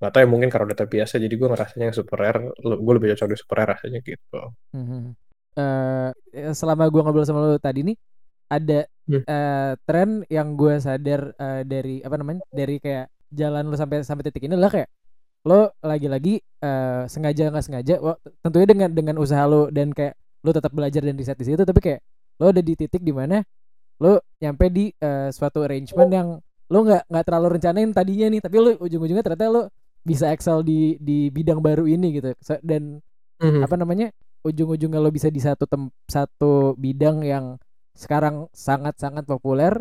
nggak tahu ya mungkin karena udah terbiasa jadi gue ngerasanya yang Super Air gue lebih cocok di Super Air rasanya gitu. -hmm. uh, selama gue ngobrol sama lo tadi nih ada hmm. uh, tren yang gue sadar uh, dari apa namanya dari kayak jalan lo sampai sampai titik ini adalah kayak lo lagi-lagi uh, sengaja nggak sengaja wah, tentunya dengan dengan usaha lo dan kayak lo tetap belajar dan riset di situ tapi kayak lo ada di titik di lo nyampe di uh, suatu arrangement yang lo nggak nggak terlalu rencanain tadinya nih tapi lo ujung-ujungnya ternyata lo bisa excel di di bidang baru ini gitu. Dan mm -hmm. apa namanya ujung-ujungnya lo bisa di satu tem satu bidang yang sekarang sangat-sangat populer.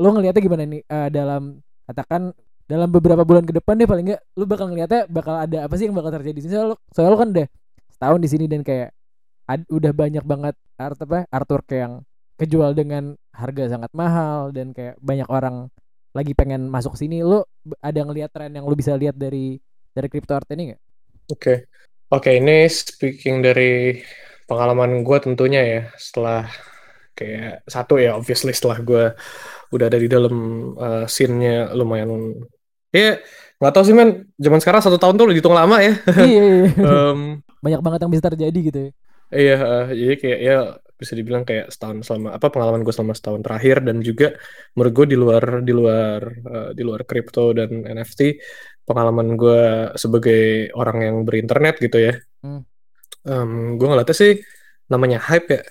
Lo ngelihatnya gimana nih uh, dalam katakan dalam beberapa bulan ke depan deh paling nggak lo bakal ngelihatnya bakal ada apa sih yang bakal terjadi soalnya lo soalnya lo kan deh tahun di sini dan kayak ad, udah banyak banget art apa artwork yang kejual dengan harga sangat mahal dan kayak banyak orang lagi pengen masuk sini lu ada ngelihat tren yang lu bisa lihat dari dari crypto art ini nggak? Oke, okay. oke okay, ini speaking dari pengalaman gue tentunya ya setelah kayak satu ya obviously setelah gue udah ada di dalam uh, scene-nya lumayan ya nggak tahu sih men zaman sekarang satu tahun tuh udah dihitung lama ya iya, iya. um, banyak banget yang bisa terjadi gitu ya iya uh, jadi kayak ya bisa dibilang kayak setahun selama apa pengalaman gue selama setahun terakhir dan juga menurut gue di luar di luar uh, di luar kripto dan NFT pengalaman gue sebagai orang yang berinternet gitu ya hmm. um, gue ngeliatnya sih namanya hype ya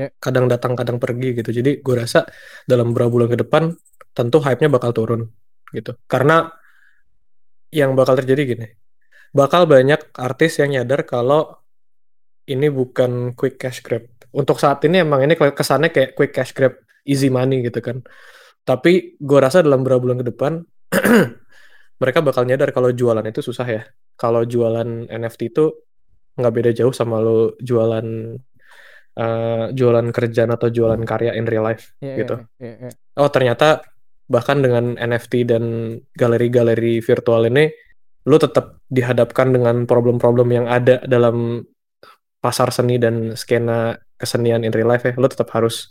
yeah. kadang datang kadang pergi gitu jadi gue rasa dalam beberapa bulan ke depan tentu hype-nya bakal turun gitu karena yang bakal terjadi gini bakal banyak artis yang nyadar kalau ini bukan quick cash grab. Untuk saat ini emang ini kesannya kayak quick cash grab easy money gitu kan. Tapi gue rasa dalam beberapa bulan ke depan mereka bakal nyadar kalau jualan itu susah ya. Kalau jualan NFT itu nggak beda jauh sama lo jualan uh, jualan kerjaan atau jualan karya in real life yeah, gitu. yeah, yeah, yeah. oh ternyata bahkan dengan NFT dan galeri-galeri virtual ini lo tetap dihadapkan dengan problem-problem yang ada dalam pasar seni dan skena kesenian in real life ya lo tetap harus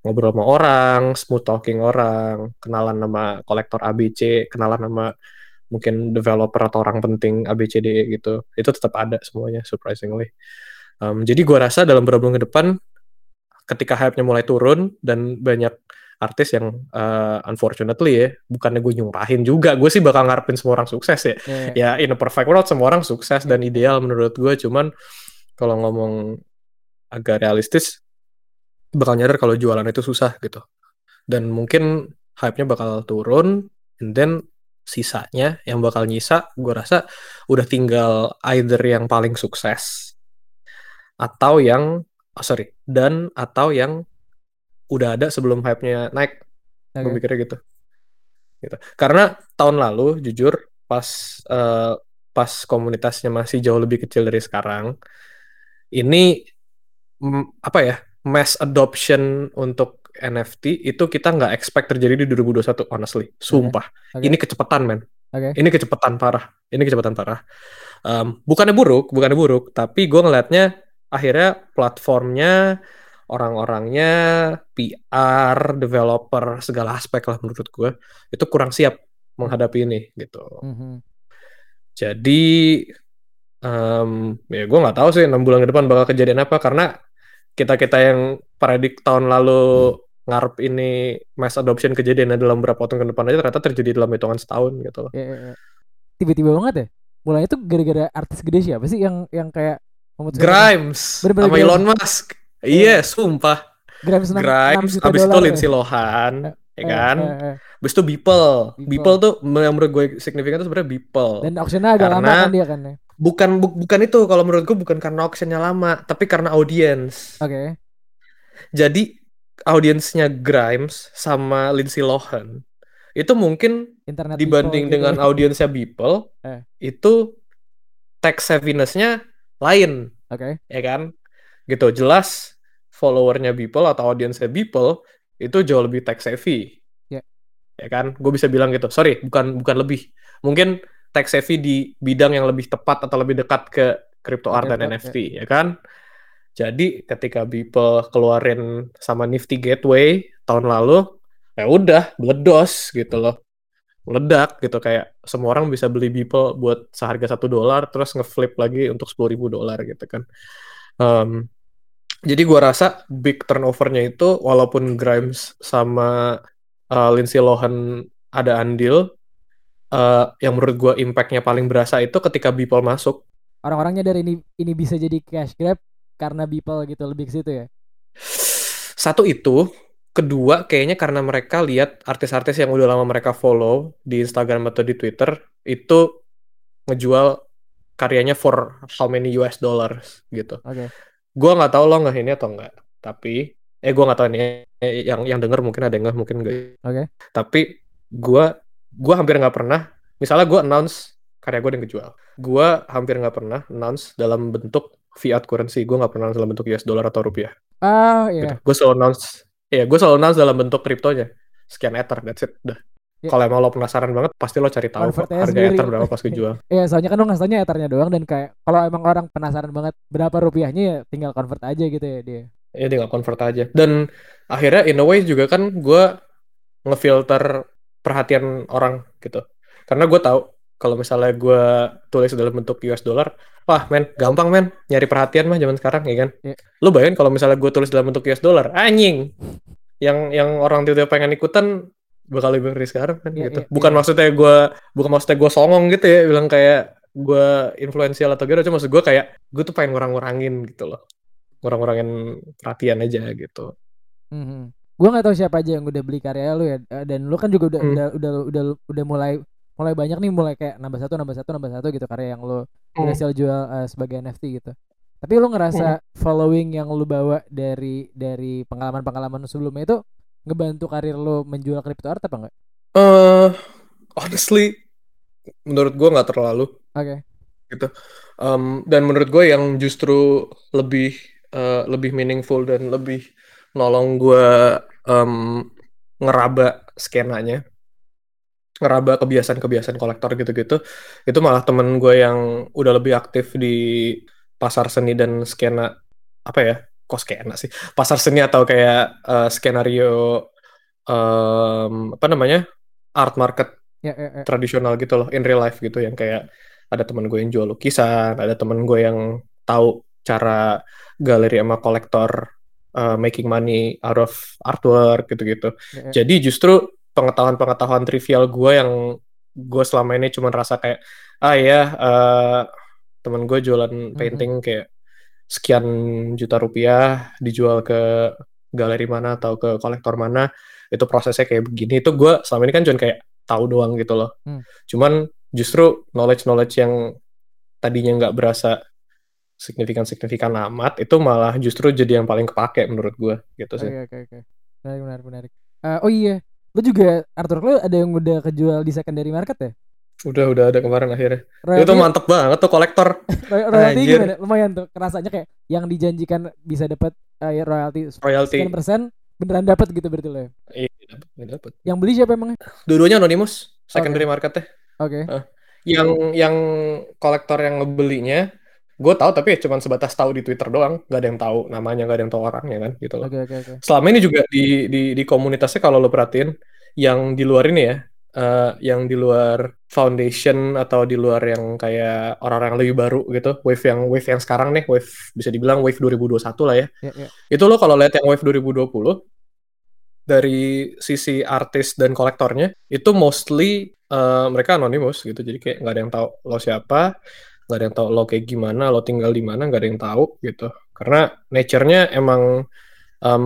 ngobrol sama orang, smooth talking orang, kenalan nama kolektor ABC, kenalan nama mungkin developer atau orang penting ABCD gitu. Itu tetap ada semuanya surprisingly. Um, jadi gue rasa dalam beberapa bulan ke depan ketika hype-nya mulai turun dan banyak artis yang uh, unfortunately ya bukannya gue nyumpahin juga gue sih bakal ngarepin semua orang sukses ya yeah. ya in a perfect world semua orang sukses dan ideal menurut gue cuman kalau ngomong agak realistis bakal nyadar kalau jualan itu susah gitu. Dan mungkin hype-nya bakal turun and then sisanya yang bakal nyisa gue rasa udah tinggal either yang paling sukses atau yang oh sorry dan atau yang udah ada sebelum hype-nya naik. Okay. gue mikirnya gitu. Gitu. Karena tahun lalu jujur pas uh, pas komunitasnya masih jauh lebih kecil dari sekarang ini apa ya mass adoption untuk NFT itu kita nggak expect terjadi di 2021 honestly sumpah okay. Okay. ini kecepatan men okay. ini kecepatan parah ini kecepatan parah um, bukannya buruk bukannya buruk tapi gue ngelihatnya akhirnya platformnya orang-orangnya PR developer segala aspek lah menurut gue itu kurang siap menghadapi ini gitu mm -hmm. jadi um, ya gue nggak tahu sih enam bulan ke depan bakal kejadian apa karena kita kita yang predik tahun lalu hmm. ngarep ini mass adoption kejadian dalam beberapa tahun ke depan aja ternyata terjadi dalam hitungan setahun gitu loh. Ya, ya, ya. Tiba-tiba banget ya. Mulai itu gara-gara artis gede siapa sih yang yang kayak Grimes sama Elon Musk. Iya, yeah, sumpah. Grimes, Grimes abis itu Lindsay Lohan, ya kan? Eh, eh, eh. Abis itu Beeple. Beeple tuh yang menurut gue signifikan tuh sebenarnya Beeple. Dan auctionnya agak Karena, lama kan dia kan ya? Bukan bu, bukan itu kalau menurut gue bukan karena auctionnya lama tapi karena audiens oke okay. jadi audiensnya Grimes sama Lindsay Lohan itu mungkin Internet dibanding people, dengan gitu. audiensnya Beeple eh. itu tech savviness-nya lain oke okay. ya kan gitu jelas followernya Beeple atau audiensnya Beeple itu jauh lebih tech savvy yeah. ya kan gue bisa bilang gitu sorry bukan bukan lebih mungkin tech savvy di bidang yang lebih tepat atau lebih dekat ke crypto art dan NFT ya. ya kan. Jadi ketika Beeple keluarin sama Nifty Gateway tahun lalu, ya udah meledos gitu loh. Meledak gitu kayak semua orang bisa beli Beeple buat seharga satu dolar terus ngeflip lagi untuk sepuluh ribu dolar gitu kan. Um, jadi gua rasa big turnovernya itu walaupun Grimes sama uh, Lindsay Lohan ada andil, uh, yang menurut gue impactnya paling berasa itu ketika Beeple masuk. Orang-orangnya dari ini ini bisa jadi cash grab karena Beeple gitu lebih ke situ ya. Satu itu, kedua kayaknya karena mereka lihat artis-artis yang udah lama mereka follow di Instagram atau di Twitter itu ngejual karyanya for how many US dollars gitu. Oke. Okay. Gua nggak tahu lo nggak ini atau enggak, tapi eh gue nggak tahu ini eh, yang yang denger mungkin ada yang nggak mungkin enggak. Oke. Okay. Tapi gue gue hampir nggak pernah misalnya gue announce karya gue yang kejual gue hampir nggak pernah announce dalam bentuk fiat currency. Gue nggak pernah dalam bentuk US dollar atau rupiah. Ah, iya. Gitu. Gue selalu announce, ya gue selalu announce dalam bentuk kriptonya. Sekian ether, that's it. Udah. Yeah. Kalau emang lo penasaran banget, pasti lo cari tahu harga sendiri. ether berapa pas gue jual. Iya, soalnya kan lo ngasihnya ethernya doang dan kayak kalau emang orang penasaran banget berapa rupiahnya ya tinggal convert aja gitu ya dia. Iya, tinggal convert aja. Dan akhirnya in a way juga kan gue ngefilter perhatian orang gitu. Karena gue tahu kalau misalnya gue tulis dalam bentuk US dollar, wah men, gampang men, nyari perhatian mah zaman sekarang ya kan. Yeah. Lu bayangin kalau misalnya gue tulis dalam bentuk US dollar, anjing. Yang yang orang tiba-tiba pengen ikutan bakal lebih ngeri sekarang kan yeah, gitu. Yeah, bukan yeah. maksudnya gue bukan maksudnya gue songong gitu ya, bilang kayak gue influensial atau gitu, cuma maksud gue kayak gue tuh pengen ngurang-ngurangin gitu loh. Ngurang-ngurangin perhatian aja gitu. Mm -hmm. Gue gak tahu siapa aja yang udah beli karya lu ya dan lu kan juga udah mm. udah udah udah udah mulai mulai banyak nih mulai kayak nambah satu nambah satu nambah satu gitu karya yang lo hmm. berhasil jual uh, sebagai NFT gitu tapi lo ngerasa hmm. following yang lo bawa dari dari pengalaman-pengalaman sebelumnya itu ngebantu karir lo menjual crypto art apa enggak? Eh uh, honestly menurut gue nggak terlalu. Oke. Okay. Gitu. Um, dan menurut gue yang justru lebih uh, lebih meaningful dan lebih nolong gue um, ngeraba skenanya. Ngeraba kebiasaan-kebiasaan kolektor gitu-gitu. Itu malah temen gue yang udah lebih aktif di pasar seni dan skena apa ya? Kok skena sih? Pasar seni atau kayak uh, skenario um, apa namanya? Art market ya, ya, ya. tradisional gitu loh in real life gitu. Yang kayak ada temen gue yang jual lukisan ada temen gue yang tahu cara galeri sama kolektor uh, making money out of artwork gitu-gitu ya. jadi justru pengetahuan-pengetahuan trivial gue yang gue selama ini cuma rasa kayak ah ya uh, temen gue jualan mm-hmm. painting mm -hmm. kayak sekian juta rupiah dijual ke galeri mana atau ke kolektor mana itu prosesnya kayak begini itu gue selama ini kan cuma kayak tahu doang gitu loh mm. cuman justru knowledge knowledge yang tadinya nggak berasa signifikan signifikan amat itu malah justru jadi yang paling kepake menurut gue gitu sih. Oke oke oke. Menarik menarik menarik. Uh, oh iya, Lu juga artwork lu ada yang udah kejual di secondary market ya? Udah udah ada kemarin akhirnya. Royalty, itu mantep banget tuh kolektor. royalty gimana? Lumayan tuh. Rasanya kayak yang dijanjikan bisa dapat uh, ya, royalty royalty persen beneran dapat gitu berarti lo ya? Iya, dapat. Yang beli siapa emangnya? Dua-duanya anonymous, secondary okay. market Oke. Okay. Uh, yang yang kolektor yang ngebelinya gue tahu tapi ya cuma sebatas tahu di Twitter doang. Nggak ada yang tahu namanya nggak ada yang tahu orangnya kan gitu loh. Okay, okay, okay. selama ini juga di di di komunitasnya kalau lo perhatiin yang di luar ini ya uh, yang di luar foundation atau di luar yang kayak orang-orang lebih baru gitu wave yang wave yang sekarang nih wave bisa dibilang wave 2021 lah ya. Yeah, yeah. itu lo kalau lihat yang wave 2020 dari sisi artis dan kolektornya itu mostly uh, mereka anonymous gitu. Jadi kayak nggak ada yang tahu lo siapa nggak ada yang tahu lo kayak gimana lo tinggal di mana nggak ada yang tahu gitu karena nature-nya emang um,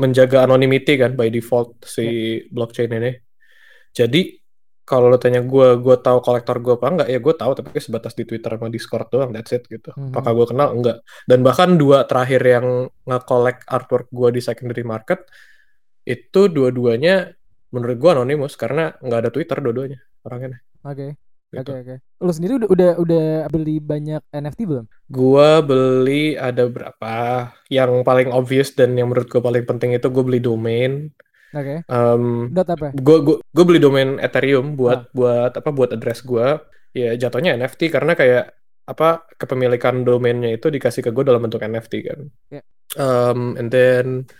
menjaga anonymity kan by default si yeah. blockchain ini jadi kalau lo tanya gue gue tahu kolektor gue apa enggak ya gue tahu tapi sebatas di Twitter sama Discord doang that's it gitu mm-hmm. apakah gue kenal enggak dan bahkan dua terakhir yang nge-collect artwork gue di secondary market itu dua-duanya menurut gue anonymous karena nggak ada Twitter dua-duanya orangnya oke okay. Gitu. Oke okay, oke. Okay. Lu sendiri udah, udah udah beli banyak NFT belum? Gua beli ada berapa? Yang paling obvious dan yang menurut gua paling penting itu gue beli domain. Oke. Okay. Um, Dot apa? Gue gue gue beli domain Ethereum buat ah. buat apa? Buat address gue. Ya jatuhnya NFT karena kayak apa kepemilikan domainnya itu dikasih ke gue dalam bentuk NFT kan. Yeah. Um, and then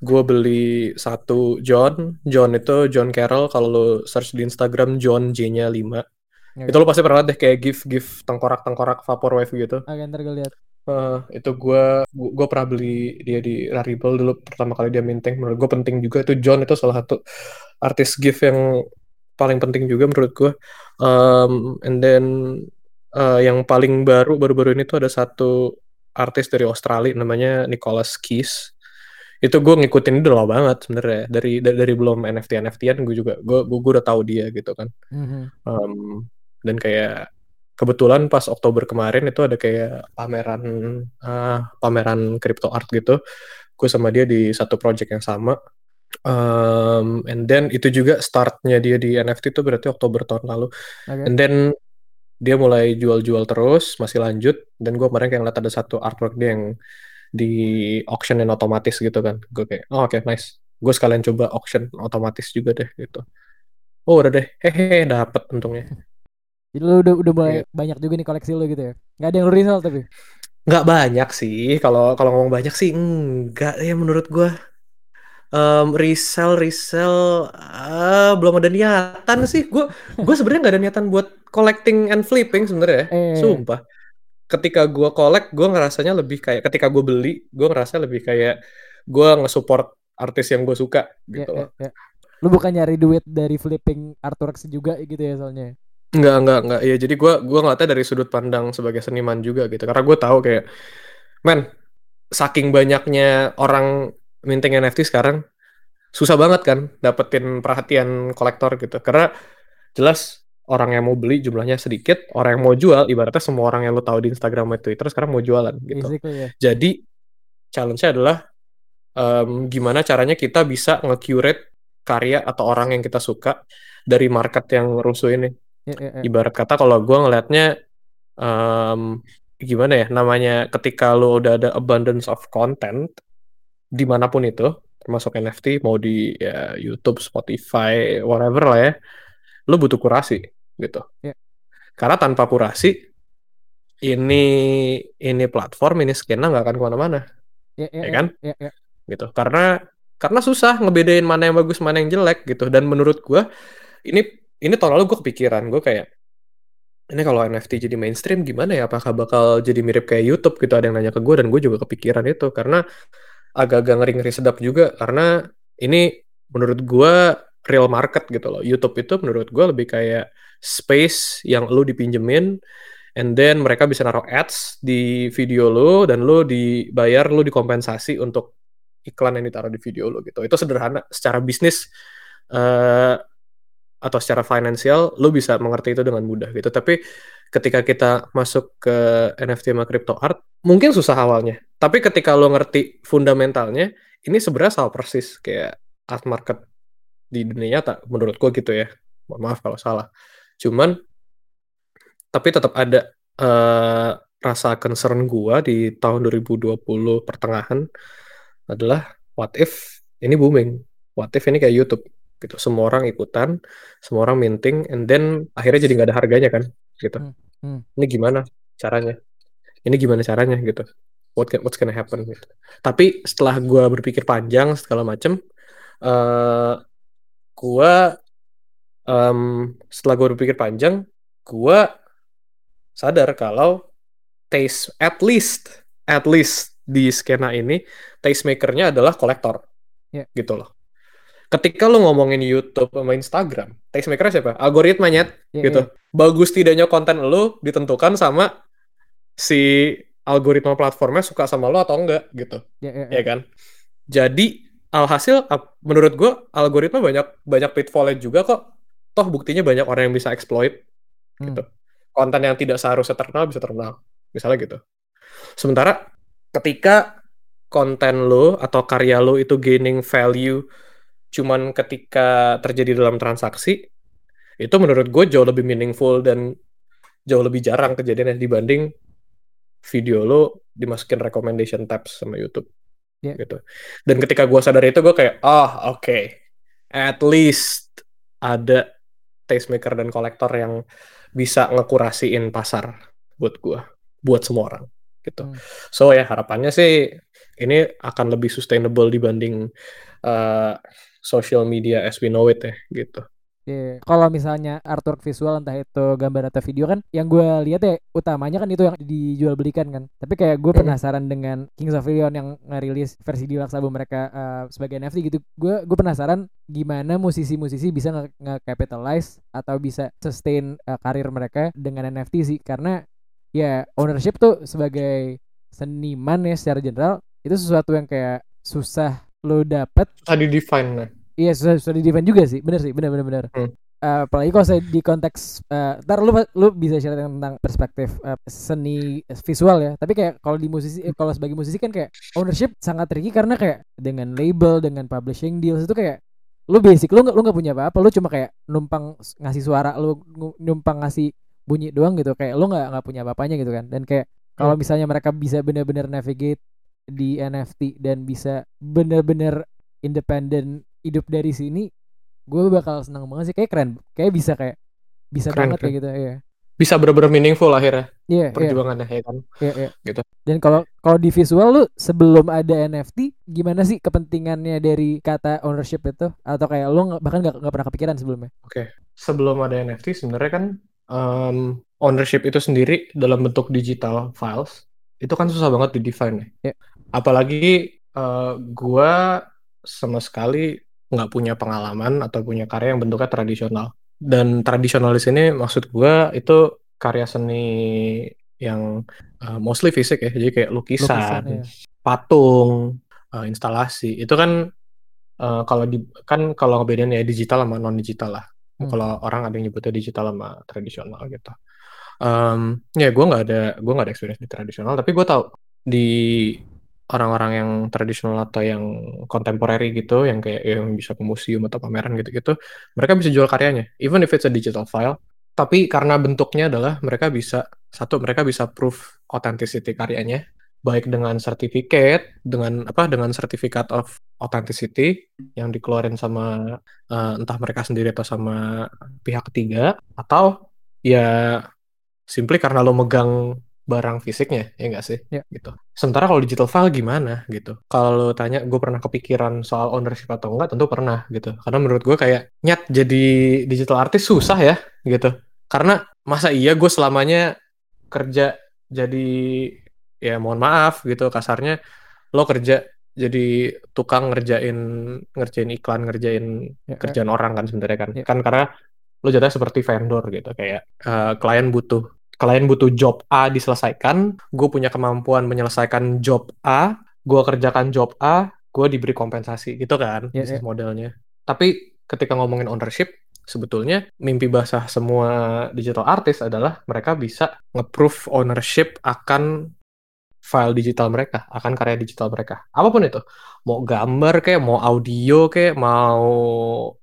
gue beli satu John. John itu John Carroll. Kalau lo search di Instagram John J-nya 5 Okay. Itu lo pasti pernah deh kayak gif gif tengkorak tengkorak vaporwave gitu. Oke, ntar gue lihat. Uh, itu gue gue pernah beli dia di Rarible dulu pertama kali dia minting menurut gue penting juga itu John itu salah satu artis gif yang paling penting juga menurut gue um, and then uh, yang paling baru baru-baru ini tuh ada satu artis dari Australia namanya Nicholas Keys itu gue ngikutin udah lama banget sebenarnya dari, dari dari belum NFT NFTan gue juga gue gue udah tahu dia gitu kan mm -hmm. um, dan kayak kebetulan pas Oktober kemarin itu ada kayak pameran uh, pameran crypto art gitu. Gue sama dia di satu project yang sama. Um, and then itu juga startnya dia di NFT itu berarti Oktober tahun lalu. Okay. and then dia mulai jual-jual terus masih lanjut. Dan gue kemarin kayak ngeliat ada satu artwork dia yang di auction yang otomatis gitu kan. Gue kayak oh oke okay, nice. Gue sekalian coba auction otomatis juga deh gitu. Oh udah deh. Hehe dapet untungnya jadi lu udah udah mulai yeah. banyak juga nih koleksi lu gitu ya? Nggak ada yang lu resell tapi? Nggak banyak sih. Kalau kalau ngomong banyak sih enggak ya menurut gue um, resell resell uh, belum ada niatan sih. Gue gue sebenarnya nggak ada niatan buat collecting and flipping sebenarnya eh. sumpah. Ketika gue collect gue ngerasanya lebih kayak ketika gue beli gue ngerasa lebih kayak gue nge-support artis yang gue suka ya, gitu yeah, yeah, yeah. lu bukan nyari duit dari flipping artworks juga gitu ya soalnya Enggak, enggak, enggak. Ya jadi gue gua ngeliatnya dari sudut pandang sebagai seniman juga gitu. Karena gue tahu kayak, men, saking banyaknya orang minting NFT sekarang, susah banget kan dapetin perhatian kolektor gitu. Karena jelas orang yang mau beli jumlahnya sedikit, orang yang mau jual ibaratnya semua orang yang lo tahu di Instagram atau Twitter sekarang mau jualan gitu. yeah. Jadi challenge-nya adalah um, gimana caranya kita bisa nge-curate karya atau orang yang kita suka dari market yang rusuh ini. Yeah, yeah, yeah. Ibarat kata kalau gue ngelihatnya um, gimana ya namanya ketika lo udah ada abundance of content di mana pun itu termasuk NFT mau di ya, YouTube, Spotify, whatever lah ya, lo butuh kurasi gitu. Yeah. Karena tanpa kurasi ini ini platform ini skena nggak akan ke mana-mana, yeah, yeah, ya kan? Yeah, yeah. Gitu. Karena karena susah ngebedain mana yang bagus mana yang jelek gitu. Dan menurut gue ini ini tahun lalu gue kepikiran gue kayak ini kalau NFT jadi mainstream gimana ya? Apakah bakal jadi mirip kayak YouTube gitu? Ada yang nanya ke gue dan gue juga kepikiran itu karena agak-agak ngeri-ngeri sedap juga karena ini menurut gue real market gitu loh. YouTube itu menurut gue lebih kayak space yang lu dipinjemin and then mereka bisa naruh ads di video lo dan lo dibayar lo dikompensasi untuk iklan yang ditaruh di video lo gitu itu sederhana secara bisnis uh, atau secara finansial lo bisa mengerti itu dengan mudah gitu. Tapi ketika kita masuk ke NFT sama crypto art mungkin susah awalnya. Tapi ketika lo ngerti fundamentalnya ini sebenarnya salah persis kayak art market di dunia nyata menurut gue gitu ya. Mohon maaf kalau salah. Cuman tapi tetap ada uh, rasa concern gua di tahun 2020 pertengahan adalah what if ini booming? What if ini kayak YouTube gitu. Semua orang ikutan, semua orang minting and then akhirnya jadi nggak ada harganya kan gitu. Hmm. Hmm. Ini gimana caranya? Ini gimana caranya gitu. What can, what's gonna happen gitu. Tapi setelah gua berpikir panjang segala macem uh, gua um, setelah gue berpikir panjang, gue sadar kalau taste at least at least di skena ini taste makernya adalah kolektor, yeah. gitu loh. Ketika lo ngomongin YouTube sama Instagram, makernya siapa? Algoritmanya, yeah, gitu. Bagus tidaknya konten lo ditentukan sama si algoritma platformnya suka sama lo atau enggak, gitu, yeah, yeah, yeah. ya kan? Jadi alhasil menurut gue algoritma banyak banyak pitfallnya juga kok toh buktinya banyak orang yang bisa exploit hmm. gitu konten yang tidak seharusnya terkenal bisa terkenal misalnya gitu sementara ketika konten lo atau karya lo itu gaining value cuman ketika terjadi dalam transaksi itu menurut gue jauh lebih meaningful dan jauh lebih jarang kejadiannya dibanding video lo dimasukin recommendation tabs sama YouTube yeah. gitu dan ketika gue sadar itu gue kayak oh oke okay. at least ada tastemaker dan kolektor yang bisa ngekurasiin pasar buat gua, buat semua orang gitu. Hmm. So ya harapannya sih ini akan lebih sustainable dibanding uh, social media as we know it ya gitu. Yeah. Kalau misalnya artwork visual entah itu gambar atau video kan yang gue lihat ya utamanya kan itu yang dijual belikan kan. Tapi kayak gue penasaran dengan Kings of Leon yang ngerilis versi deluxe album mereka uh, sebagai NFT gitu. Gue gue penasaran gimana musisi-musisi bisa nge-capitalize atau bisa sustain uh, karir mereka dengan NFT sih karena ya ownership tuh sebagai seniman ya secara general itu sesuatu yang kayak susah lo dapet. Tadi define Iya susah susah di defend juga sih, bener sih, bener bener bener. Hmm. Uh, apalagi kalau saya di konteks uh, ntar lu lu bisa cerita tentang perspektif uh, seni visual ya tapi kayak kalau di musisi eh, kalau sebagai musisi kan kayak ownership sangat tricky karena kayak dengan label dengan publishing deals itu kayak lu basic lu nggak lu nggak punya apa-apa lu cuma kayak numpang ngasih suara lu numpang ngasih bunyi doang gitu kayak lo nggak nggak punya apa-apanya gitu kan dan kayak kalau hmm. misalnya mereka bisa benar-benar navigate di NFT dan bisa benar-benar independen hidup dari sini gue bakal senang banget sih kayak keren kayak bisa kayak bisa keren, banget keren. kayak gitu ya bisa bener-bener meaningful akhirnya yeah, iya. perjuangannya yeah. ya kan yeah, yeah. gitu dan kalau kalau di visual lu sebelum ada NFT gimana sih kepentingannya dari kata ownership itu atau kayak lu bahkan gak, gak pernah kepikiran sebelumnya oke okay. sebelum ada NFT sebenarnya kan um, ownership itu sendiri dalam bentuk digital files itu kan susah banget di define ya yeah. apalagi uh, gua sama sekali nggak punya pengalaman atau punya karya yang bentuknya tradisional dan tradisional di sini maksud gue itu karya seni yang uh, mostly fisik ya jadi kayak lukisan, lukisan ya. patung uh, instalasi itu kan uh, kalau di kan kalau ngebedain ya digital sama non digital lah hmm. kalau orang ada yang nyebutnya digital sama tradisional gitu um, ya gue nggak ada gue nggak ada experience di tradisional tapi gue tahu di orang-orang yang tradisional atau yang kontemporeri gitu, yang kayak yang bisa ke museum atau pameran gitu-gitu, mereka bisa jual karyanya, even if it's a digital file. Tapi karena bentuknya adalah mereka bisa satu mereka bisa proof authenticity karyanya, baik dengan sertifikat, dengan apa, dengan certificate of authenticity yang dikeluarin sama uh, entah mereka sendiri atau sama pihak ketiga, atau ya simply karena lo megang barang fisiknya ya enggak sih? Ya. gitu. Sementara kalau digital file gimana gitu? Kalau tanya gue pernah kepikiran soal ownership atau enggak tentu pernah gitu. Karena menurut gue kayak nyat jadi digital artist susah ya gitu. Karena masa iya gue selamanya kerja jadi ya mohon maaf gitu. Kasarnya lo kerja jadi tukang ngerjain ngerjain iklan ngerjain ya, kerjaan ya. orang kan sebenarnya kan. Ya. kan karena lo jadinya seperti vendor gitu. Kayak uh, klien butuh klien butuh job A diselesaikan, gue punya kemampuan menyelesaikan job A, gue kerjakan job A, gue diberi kompensasi gitu kan yeah, bisnis yeah. modelnya. Tapi ketika ngomongin ownership, sebetulnya mimpi basah semua digital artist adalah mereka bisa nge-proof ownership akan file digital mereka, akan karya digital mereka. Apa pun itu. Mau gambar kayak, mau audio kayak, mau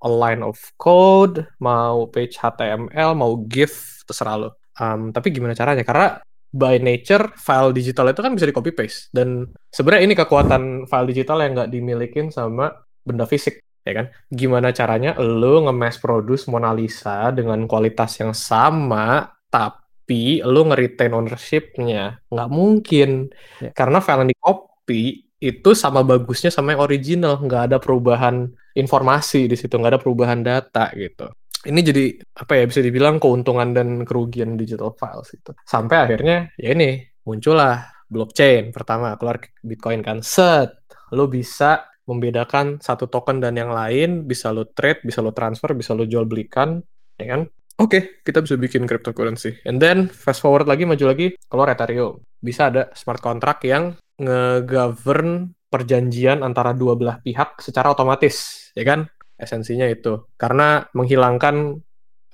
a line of code, mau page HTML, mau GIF, terserah lo. Um, tapi gimana caranya? Karena by nature file digital itu kan bisa di copy paste dan sebenarnya ini kekuatan file digital yang nggak dimilikin sama benda fisik ya kan? Gimana caranya lo nge-mass produce Mona Lisa dengan kualitas yang sama tapi lo nge-retain ownership-nya? Nggak mungkin. Ya. karena file yang di copy itu sama bagusnya sama yang original. Nggak ada perubahan informasi di situ nggak ada perubahan data gitu ini jadi apa ya bisa dibilang keuntungan dan kerugian digital files itu. Sampai akhirnya ya ini muncullah blockchain. Pertama keluar Bitcoin kan. Set lo bisa membedakan satu token dan yang lain bisa lo trade bisa lo transfer bisa lo jual belikan ya kan? Oke okay, kita bisa bikin cryptocurrency. And then fast forward lagi maju lagi keluar Ethereum. Bisa ada smart contract yang nge-govern perjanjian antara dua belah pihak secara otomatis ya kan esensinya itu. Karena menghilangkan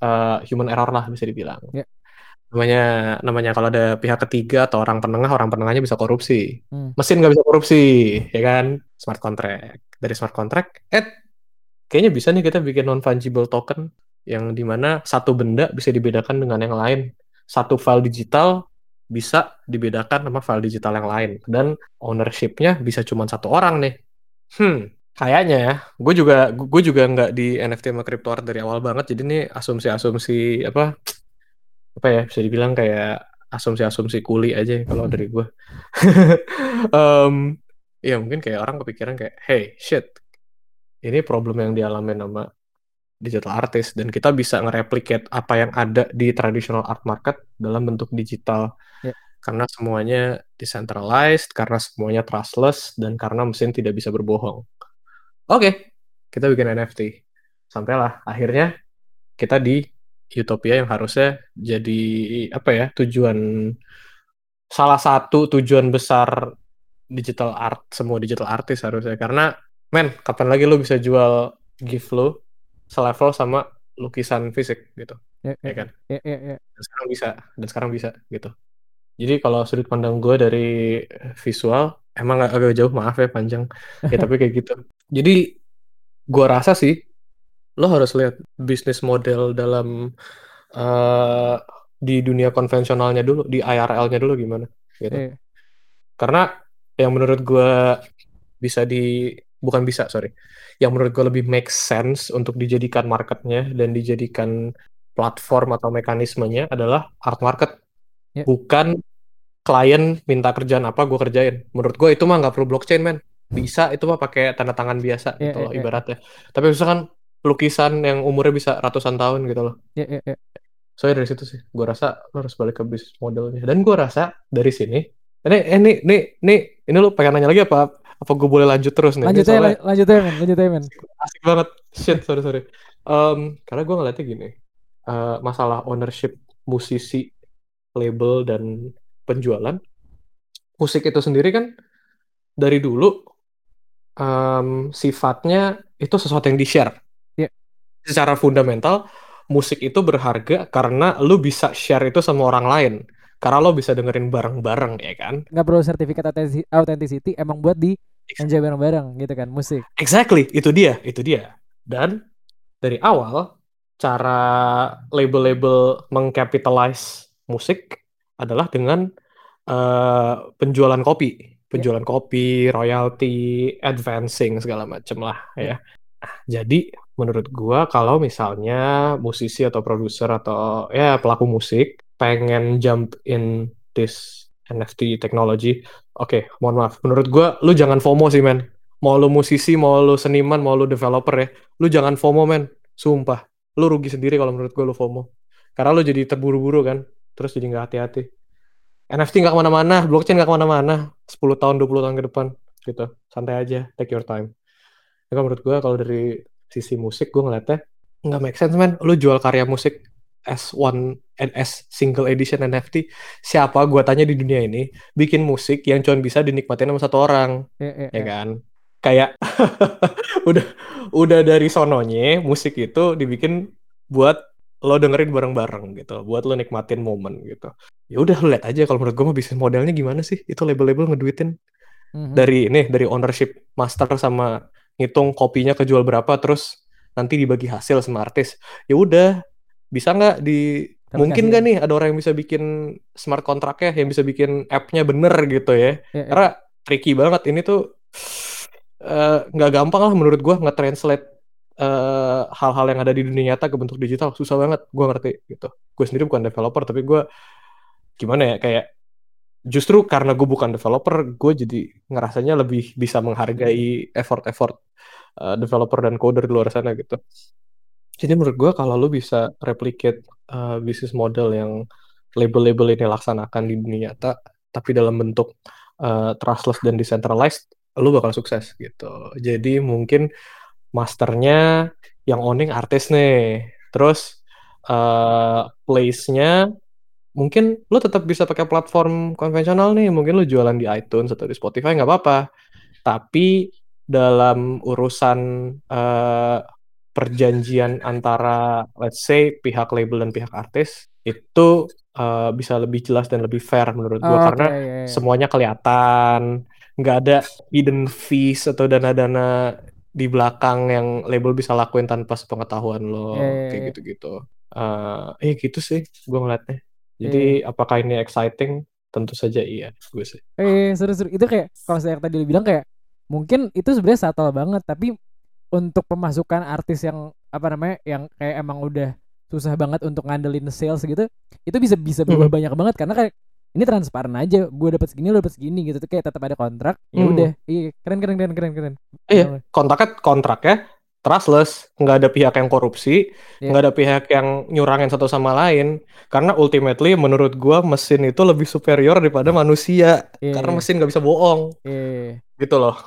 uh, human error lah bisa dibilang. Yeah. namanya namanya kalau ada pihak ketiga atau orang penengah orang penengahnya bisa korupsi. Hmm. mesin nggak bisa korupsi ya kan? Smart contract. Dari smart contract eh kayaknya bisa nih kita bikin non fungible token yang di mana satu benda bisa dibedakan dengan yang lain. Satu file digital bisa dibedakan sama file digital yang lain. Dan ownershipnya bisa cuma satu orang nih. Hmm Kayaknya ya, gue juga gue juga nggak di NFT sama crypto art dari awal banget, jadi ini asumsi-asumsi apa apa ya bisa dibilang kayak asumsi-asumsi kuli aja kalau dari gue. um, ya mungkin kayak orang kepikiran kayak, hey shit, ini problem yang dialami sama digital artist dan kita bisa nge-replicate apa yang ada di traditional art market dalam bentuk digital. Yeah. Karena semuanya decentralized, karena semuanya trustless, dan karena mesin tidak bisa berbohong oke. Okay, kita bikin NFT sampailah akhirnya kita di Utopia yang harusnya jadi apa ya tujuan salah satu tujuan besar digital art semua digital artis harusnya. Karena men kapan lagi lo bisa jual gift lo selevel sama lukisan fisik gitu. Ya, ya, ya kan? ya, ya, ya. dan sekarang bisa dan sekarang bisa gitu. Jadi kalau sudut pandang gue dari visual emang agak jauh maaf ya panjang ya tapi kayak gitu jadi gua rasa sih lo harus lihat bisnis model dalam uh, di dunia konvensionalnya dulu, di IRL-nya dulu gimana gitu. Yeah. Karena yang menurut gue bisa di bukan bisa sorry, yang menurut gue lebih make sense untuk dijadikan marketnya dan dijadikan platform atau mekanismenya adalah art market, yeah. bukan klien minta kerjaan apa gue kerjain. Menurut gue itu mah nggak perlu blockchain men, bisa itu mah pakai tanda tangan biasa yeah, gitu loh yeah, ibaratnya. Yeah. Tapi misalkan lukisan yang umurnya bisa ratusan tahun gitu loh. Iya, iya, iya. Soalnya dari situ sih, gue rasa lo harus balik ke bisnis modelnya. Dan gue rasa dari sini, ini, ini, ini, ini, ini lo pengen nanya lagi apa? Apa gue boleh lanjut terus nih? Lanjut aja, lanjut aja, men. Lanjut aja, men. Asik banget. Shit, sorry, sorry. Um, karena gue ngeliatnya gini, uh, masalah ownership musisi, label, dan penjualan, musik itu sendiri kan dari dulu um, sifatnya itu sesuatu yang di-share. Secara fundamental musik itu berharga karena lu bisa share itu sama orang lain. Karena lo bisa dengerin bareng-bareng ya kan? Nggak perlu sertifikat authenticity emang buat di enjoy bareng-bareng gitu kan musik. Exactly itu dia itu dia. Dan dari awal cara label-label mengcapitalize musik adalah dengan uh, penjualan kopi penjualan yeah. kopi royalty advancing segala macem lah ya nah, jadi menurut gua kalau misalnya musisi atau produser atau ya pelaku musik pengen jump in this NFT technology, oke, okay, mohon maaf. Menurut gua lu jangan FOMO sih, men. Mau lu musisi, mau lu seniman, mau lu developer ya, lu jangan FOMO, men. Sumpah, lu rugi sendiri kalau menurut gua lu FOMO. Karena lu jadi terburu-buru kan, terus jadi nggak hati-hati. NFT nggak ke mana-mana, blockchain nggak ke mana-mana. 10 tahun, 20 tahun ke depan, gitu. Santai aja, take your time. Ya, menurut gua kalau dari sisi musik gue ngeliatnya nggak make sense man lu jual karya musik as one and as single edition NFT siapa gue tanya di dunia ini bikin musik yang cuma bisa dinikmatin sama satu orang yeah, yeah, ya yeah. kan kayak udah udah dari sononya musik itu dibikin buat lo dengerin bareng-bareng gitu buat lo nikmatin momen gitu. Ya udah lo lihat aja kalau menurut gue mah bisnis modelnya gimana sih? Itu label-label ngeduitin. Mm-hmm. dari ini dari ownership master sama ngitung kopinya kejual berapa terus nanti dibagi hasil sama artis. Ya udah bisa nggak di Terima mungkin nggak nih ada orang yang bisa bikin smart kontraknya yang bisa bikin appnya bener gitu ya, ya, ya. karena tricky banget ini tuh eh, nggak uh, gampang lah menurut gue nge-translate uh, hal-hal yang ada di dunia nyata ke bentuk digital susah banget gue ngerti gitu gue sendiri bukan developer tapi gue gimana ya kayak justru karena gue bukan developer, gue jadi ngerasanya lebih bisa menghargai effort-effort uh, developer dan coder di luar sana gitu. Jadi menurut gue kalau lu bisa replicate uh, bisnis model yang label-label ini laksanakan di dunia nyata, tapi dalam bentuk uh, trustless dan decentralized, lu bakal sukses gitu. Jadi mungkin masternya yang owning artis nih, terus uh, place-nya mungkin lo tetap bisa pakai platform konvensional nih. Mungkin lo jualan di iTunes atau di Spotify nggak apa-apa. Tapi dalam urusan uh, perjanjian antara let's say pihak label dan pihak artis itu uh, bisa lebih jelas dan lebih fair menurut gue oh, karena okay, yeah, yeah. semuanya kelihatan. Nggak ada hidden fees atau dana-dana di belakang yang label bisa lakuin tanpa sepengetahuan lo yeah, yeah, kayak gitu-gitu uh, eh gitu sih gue ngeliatnya jadi yeah. apakah ini exciting? Tentu saja iya, gue sih. Eh, seru-seru. Itu kayak kalau saya tadi bilang kayak mungkin itu sebenarnya subtle banget, tapi untuk pemasukan artis yang apa namanya, yang kayak emang udah susah banget untuk ngandelin sales gitu, itu bisa bisa berubah hmm. banyak banget karena kayak ini transparan aja gue dapat segini lo dapat segini gitu tuh kayak tetap ada kontrak ya udah hmm. iya keren keren keren keren keren iya kontraknya kontraknya trustless, nggak ada pihak yang korupsi, yeah. nggak ada pihak yang nyurangin satu sama lain. Karena ultimately menurut gua mesin itu lebih superior daripada manusia. Yeah. Karena mesin nggak bisa bohong. Yeah. Gitu loh.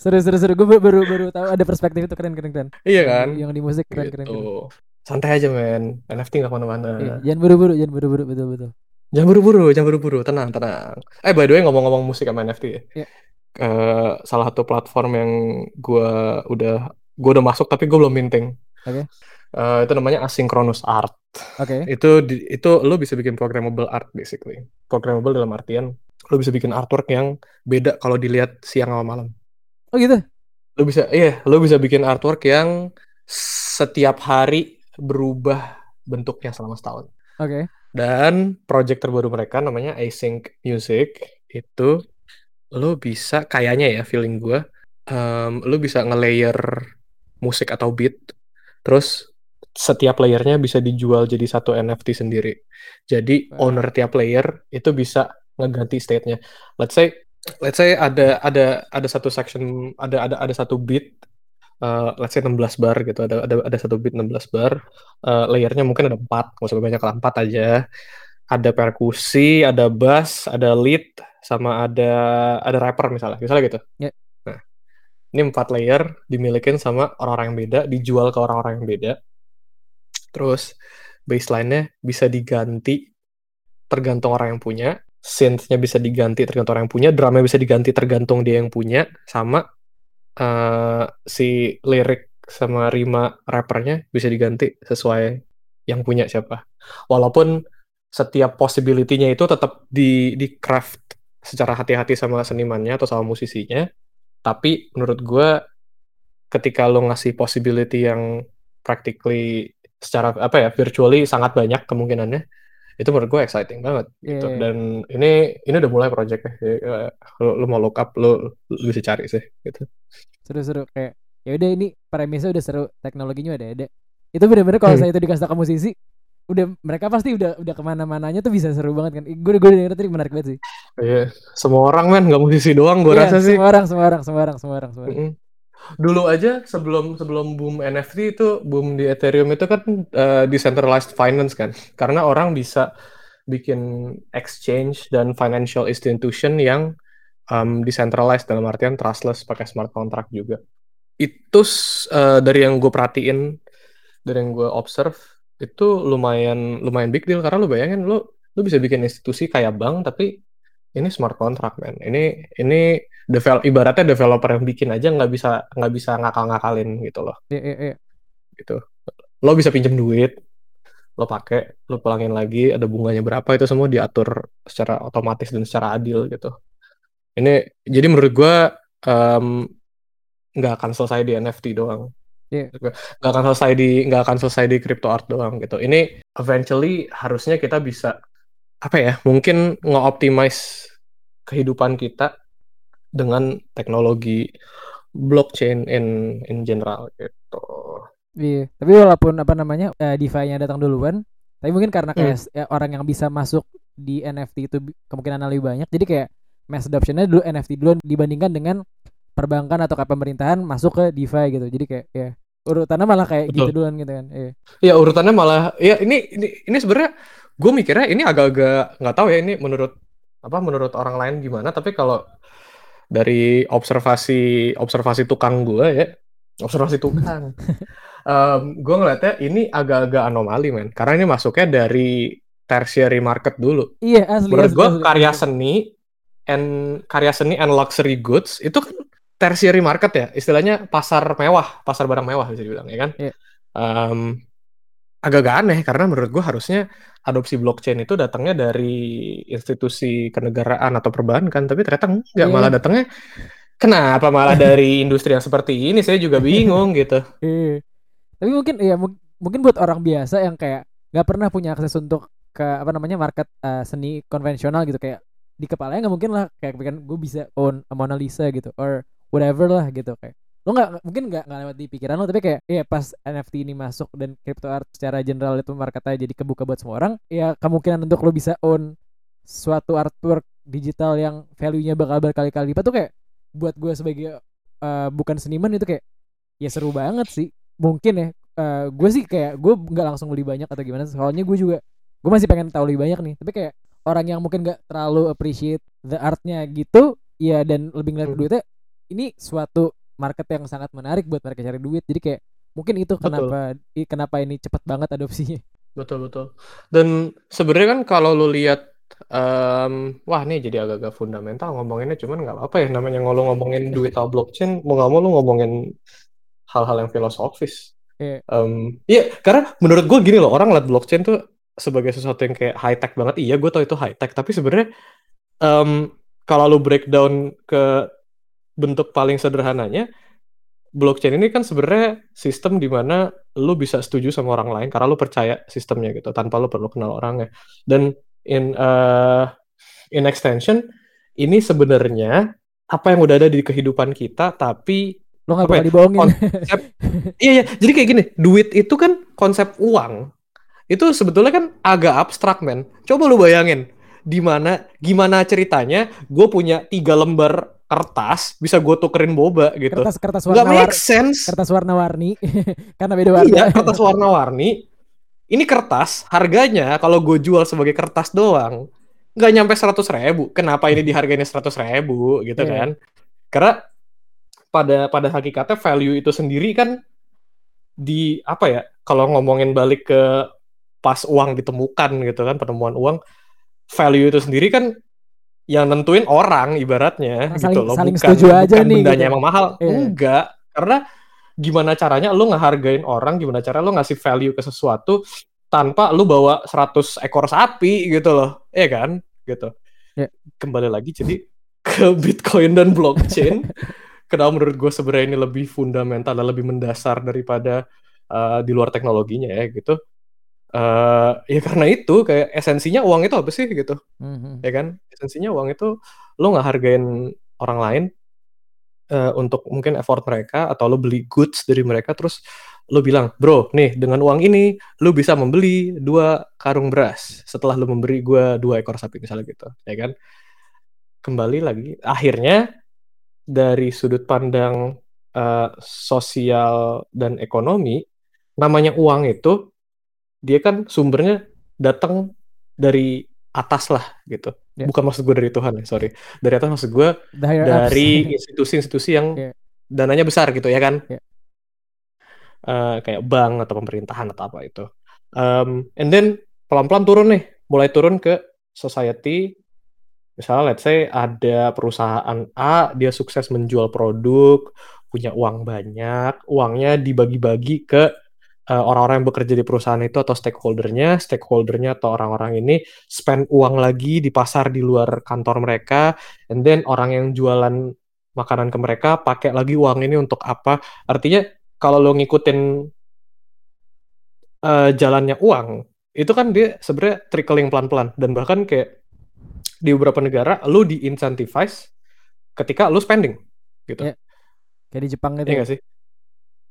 seru seru seru gue baru baru tahu ada perspektif itu keren keren keren. Iya kan? Yang, yang di musik keren gitu. keren, keren. Santai aja men, NFT nggak ke mana-mana. Iya, jangan buru-buru, jangan buru-buru betul betul. Jangan buru-buru, jangan buru-buru, tenang tenang. Eh by the way ngomong-ngomong musik sama NFT ya. Yeah. Uh, salah satu platform yang gue udah gue udah masuk tapi gue belum minting. Oke. Okay. Uh, eh, itu namanya asynchronous art. Oke. Okay. Itu di, itu lo bisa bikin programmable art basically. Programmable dalam artian lo bisa bikin artwork yang beda kalau dilihat siang sama malam. Oh gitu. Lo bisa iya, lo bisa bikin artwork yang setiap hari berubah bentuknya selama setahun. Oke. Okay. Dan project terbaru mereka namanya Async Music itu lo bisa kayaknya ya feeling gue um, lo bisa nge-layer musik atau beat terus setiap layernya bisa dijual jadi satu NFT sendiri. Jadi owner tiap layer itu bisa ngeganti state-nya. Let's say let's say ada ada ada satu section ada ada ada satu beat uh, let's say 16 bar gitu. Ada ada ada satu beat 16 bar. Uh, layernya mungkin ada empat. Nggak usah banyak lah empat aja. Ada perkusi ada bass ada lead sama ada ada rapper misalnya. Misalnya gitu. Yeah. nah ini empat layer dimilikin sama orang-orang yang beda dijual ke orang-orang yang beda. Terus baseline-nya bisa diganti tergantung orang yang punya. Synth-nya bisa diganti tergantung orang yang punya, drumnya bisa diganti tergantung dia yang punya, sama uh, si lirik sama rima rappernya bisa diganti sesuai yang punya siapa. Walaupun setiap possibility-nya itu tetap di di craft secara hati-hati sama senimannya atau sama musisinya, tapi menurut gue ketika lo ngasih possibility yang practically secara apa ya virtually sangat banyak kemungkinannya itu menurut gue exciting banget yeah. gitu. Iya. dan ini ini udah mulai projectnya ya, lo, lo mau look up lo, lo bisa cari sih gitu. Seru-seru kayak ya udah ini premisnya udah seru teknologinya udah ada. Itu bener-bener kalau hmm. saya itu dikasih ke musisi udah mereka pasti udah udah ke mana-mananya tuh bisa seru banget kan. Gue gue denger tadi menarik banget sih. Iya semua orang men nggak musisi doang gue yeah, rasa sih. semua orang semua orang semua orang semua orang semua orang. Mm -hmm dulu aja sebelum sebelum boom NFT itu boom di Ethereum itu kan uh, decentralized finance kan. Karena orang bisa bikin exchange dan financial institution yang um, decentralized dalam artian trustless pakai smart contract juga. Itu uh, dari yang gue perhatiin dari yang gue observe itu lumayan lumayan big deal. Karena lu bayangin lu lu bisa bikin institusi kayak bank tapi ini smart contract man ini ini develop ibaratnya developer yang bikin aja nggak bisa nggak bisa ngakal-ngakalin gitu loh. Iya iya iya. Gitu. Lo bisa pinjam duit lo pakai lo pulangin lagi ada bunganya berapa itu semua diatur secara otomatis dan secara adil gitu. Ini jadi menurut gue um, nggak akan selesai di NFT doang. Yeah. nggak akan selesai di nggak akan selesai di crypto art doang gitu. Ini eventually harusnya kita bisa apa ya mungkin nge-optimize kehidupan kita dengan teknologi blockchain in in general gitu. Iya, tapi walaupun apa namanya uh, DeFi-nya datang duluan, tapi mungkin karena kayak hmm. ya, orang yang bisa masuk di NFT itu kemungkinan lebih banyak, jadi kayak mass adoption-nya dulu NFT duluan dibandingkan dengan perbankan atau kayak pemerintahan masuk ke DeFi gitu. Jadi kayak ya urutannya malah kayak gitu Betul. gitu duluan gitu kan. Iya. Ya urutannya malah ya ini ini ini sebenarnya gue mikirnya ini agak-agak nggak tahu ya ini menurut apa menurut orang lain gimana tapi kalau dari observasi observasi tukang gue ya. Observasi tukang. Um, gue ngeliatnya ini agak-agak anomali men. Karena ini masuknya dari tertiary market dulu. Iya asli menurut gue karya seni and karya seni and luxury goods itu kan tertiary market ya. Istilahnya pasar mewah pasar barang mewah bisa dibilang ya kan? Yeah. Iya. um, agak-agak aneh karena menurut gue harusnya adopsi blockchain itu datangnya dari institusi kenegaraan atau perbankan tapi ternyata enggak yeah. malah datangnya kenapa malah dari industri yang seperti ini saya juga bingung gitu yeah. tapi mungkin ya mungkin buat orang biasa yang kayak nggak pernah punya akses untuk ke apa namanya market uh, seni konvensional gitu kayak di kepalanya nggak mungkin lah kayak gue bisa own Mona Lisa gitu or whatever lah gitu kayak lo nggak mungkin nggak nggak lewat di pikiran lo tapi kayak ya pas NFT ini masuk dan crypto art secara general itu marketnya jadi kebuka buat semua orang ya kemungkinan untuk lo bisa own suatu artwork digital yang value-nya bakal berkali-kali lipat tuh kayak buat gue sebagai uh, bukan seniman itu kayak ya seru banget sih mungkin ya uh, eh, gue sih kayak gue nggak langsung beli banyak atau gimana soalnya gue juga gue masih pengen tahu lebih banyak nih tapi kayak orang yang mungkin nggak terlalu appreciate the artnya gitu ya dan lebih ngeliat hmm. duitnya ini suatu market yang sangat menarik buat mereka cari duit. Jadi kayak mungkin itu kenapa betul. kenapa ini cepat banget adopsinya. Betul betul. Dan sebenarnya kan kalau lu lihat um, wah nih jadi agak-agak fundamental ngomonginnya cuman nggak apa-apa ya. Namanya ngomong ngomongin duit atau blockchain mau nggak mau lu ngomongin hal-hal yang filosofis. Iya, um, yeah, karena menurut gue gini loh, orang lihat blockchain tuh sebagai sesuatu yang kayak high tech banget. Iya, gue tau itu high tech, tapi sebenarnya um, kalau lu breakdown ke bentuk paling sederhananya blockchain ini kan sebenarnya sistem di mana lu bisa setuju sama orang lain karena lu percaya sistemnya gitu tanpa lu perlu kenal orangnya. Dan in uh, in extension ini sebenarnya apa yang udah ada di kehidupan kita tapi lo nggak bakal ya, dibohongin. Konsep, iya iya, jadi kayak gini, duit itu kan konsep uang. Itu sebetulnya kan agak abstrak men. Coba lu bayangin, di mana gimana ceritanya gue punya tiga lembar kertas bisa gue tukerin boba gitu. Kertas kertas warna Gak make sense. Kertas warna-warni karena beda warna. Iya, kertas warna-warni. Ini kertas harganya kalau gue jual sebagai kertas doang nggak nyampe seratus ribu. Kenapa ini dihargainya seratus ribu gitu yeah. kan? Karena pada pada hakikatnya value itu sendiri kan di apa ya? Kalau ngomongin balik ke pas uang ditemukan gitu kan penemuan uang, value itu sendiri kan yang nentuin orang ibaratnya nah, gitu loh saling bukan, setuju aja bukan nih bendanya gitu. emang mahal yeah. enggak karena gimana caranya lu ngehargain orang gimana cara lu ngasih value ke sesuatu tanpa lu bawa 100 ekor sapi gitu loh ya kan gitu yeah. kembali lagi jadi ke Bitcoin dan blockchain kenapa menurut gue sebenarnya ini lebih fundamental dan lebih mendasar daripada uh, di luar teknologinya ya gitu Uh, ya karena itu kayak esensinya uang itu apa sih gitu, mm-hmm. ya kan? Esensinya uang itu lo nggak hargain orang lain uh, untuk mungkin effort mereka atau lo beli goods dari mereka terus lo bilang, bro, nih dengan uang ini lo bisa membeli dua karung beras setelah lo memberi gue dua ekor sapi misalnya gitu, ya kan? Kembali lagi, akhirnya dari sudut pandang uh, sosial dan ekonomi, namanya uang itu dia kan sumbernya datang dari atas lah gitu. Yeah. Bukan maksud gue dari Tuhan ya, sorry. Dari atas maksud gue dari institusi-institusi yang yeah. dananya besar gitu ya kan. Yeah. Uh, kayak bank atau pemerintahan atau apa itu. Um, and then pelan-pelan turun nih, mulai turun ke society. Misalnya let's say ada perusahaan A, dia sukses menjual produk, punya uang banyak, uangnya dibagi-bagi ke orang-orang yang bekerja di perusahaan itu atau stakeholdernya, stakeholdernya atau orang-orang ini spend uang lagi di pasar di luar kantor mereka, and then orang yang jualan makanan ke mereka pakai lagi uang ini untuk apa? Artinya kalau lo ngikutin uh, jalannya uang, itu kan dia sebenarnya trickling pelan-pelan dan bahkan kayak di beberapa negara lo di-incentivize ketika lo spending gitu. Ya. Kayak di Jepang gitu. Iya ya? sih?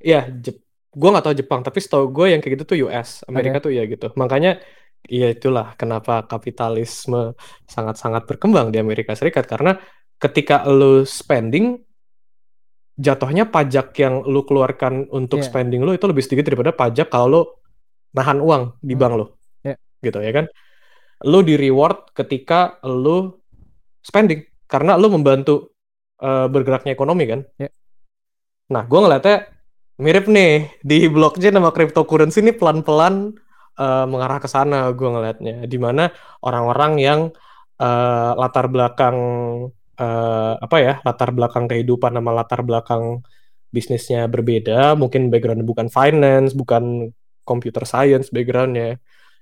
Iya, Jep gue nggak tahu Jepang tapi setahu gue yang kayak gitu tuh US Amerika okay. tuh ya gitu makanya ya itulah kenapa kapitalisme sangat-sangat berkembang di Amerika Serikat karena ketika lo spending jatuhnya pajak yang lo keluarkan untuk yeah. spending lo itu lebih sedikit daripada pajak kalau lo nahan uang di hmm. bank lo yeah. gitu ya kan lo di reward ketika lo spending karena lo membantu uh, bergeraknya ekonomi kan yeah. nah gue ngeliatnya mirip nih di blockchain sama cryptocurrency ini pelan-pelan uh, mengarah ke sana gue ngelihatnya di mana orang-orang yang uh, latar belakang uh, apa ya latar belakang kehidupan sama latar belakang bisnisnya berbeda mungkin background bukan finance bukan computer science backgroundnya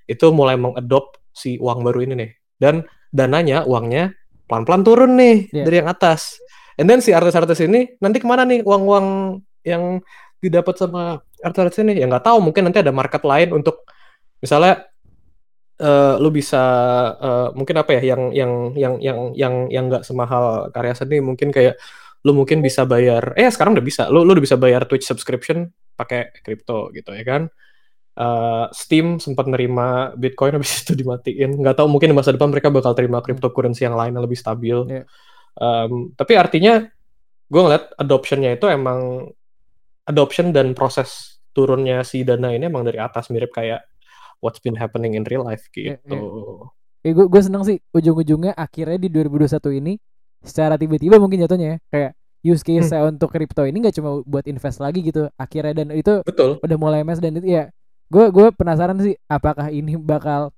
itu mulai mengadop si uang baru ini nih. Dan dananya uangnya pelan-pelan turun nih yeah. dari yang atas. And then si artis-artis ini nanti ke mana nih uang-uang yang didapat sama artis ini. Ya nggak tahu mungkin nanti ada market lain untuk misalnya uh, lu bisa uh, mungkin apa ya yang yang yang yang yang yang nggak semahal karya seni mungkin kayak lu mungkin bisa bayar eh sekarang udah bisa lu lu udah bisa bayar Twitch subscription pakai kripto gitu ya kan? Uh, Steam sempat nerima Bitcoin habis itu dimatiin. Nggak tahu mungkin di masa depan mereka bakal terima cryptocurrency yang lain yang lebih stabil. Yeah. um, tapi artinya gue ngeliat adoptionnya itu emang adoption dan proses turunnya si dana ini emang dari atas mirip kayak what's been happening in real life gitu. Yeah, yeah. Eh, gue gue seneng sih ujung-ujungnya akhirnya di 2021 ini secara tiba-tiba mungkin jatuhnya ya kayak use case hmm. untuk crypto ini nggak cuma buat invest lagi gitu akhirnya dan itu betul udah mulai mes dan itu ya gue gue penasaran sih apakah ini bakal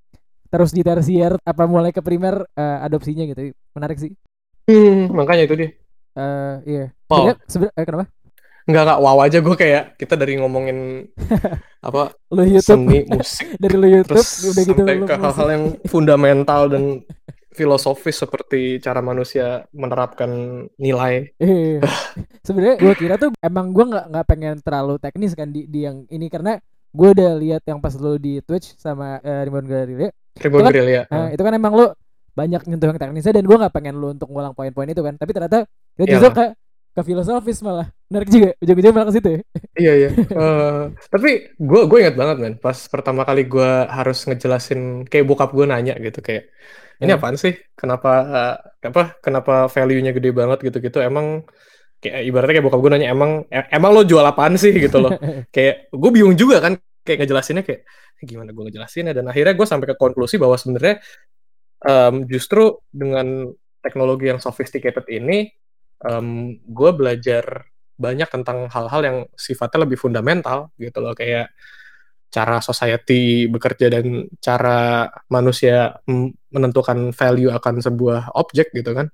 terus di tersier apa mulai ke primer uh, adopsinya gitu menarik sih hmm, makanya itu dia uh, iya oh. sebenarnya eh, kenapa Enggak enggak wow aja gue kayak kita dari ngomongin apa lu YouTube. seni musik dari lu YouTube terus udah gitu sampai ke hal-hal yang fundamental dan filosofis seperti cara manusia menerapkan nilai. Iya. Sebenarnya gue kira tuh emang gue nggak nggak pengen terlalu teknis kan di, di yang ini karena gue udah lihat yang pas lo di Twitch sama uh, Ribbon Guerrilla. Ribbon kan, Guerrilla. Nah, itu kan emang lo banyak nyentuh yang teknisnya dan gue nggak pengen lo untuk ngulang poin-poin itu kan. Tapi ternyata itu justru ke ke filosofis malah. Menarik juga. Ujung-ujungnya malah ke situ ya. iya iya. Uh, tapi gue gue ingat banget man. Pas pertama kali gue harus ngejelasin kayak bokap gue nanya gitu kayak ini yeah. apaan sih? Kenapa uh, apa? Kenapa value-nya gede banget gitu-gitu? Emang kayak ibaratnya kayak bokap gue nanya emang e, emang lo jual apaan sih gitu loh. kayak gue bingung juga kan kayak ngejelasinnya kayak gimana gue ngejelasinnya dan akhirnya gue sampai ke konklusi bahwa sebenarnya um, justru dengan teknologi yang sophisticated ini um, gue belajar banyak tentang hal-hal yang sifatnya lebih fundamental gitu loh kayak cara society bekerja dan cara manusia menentukan value akan sebuah objek gitu kan.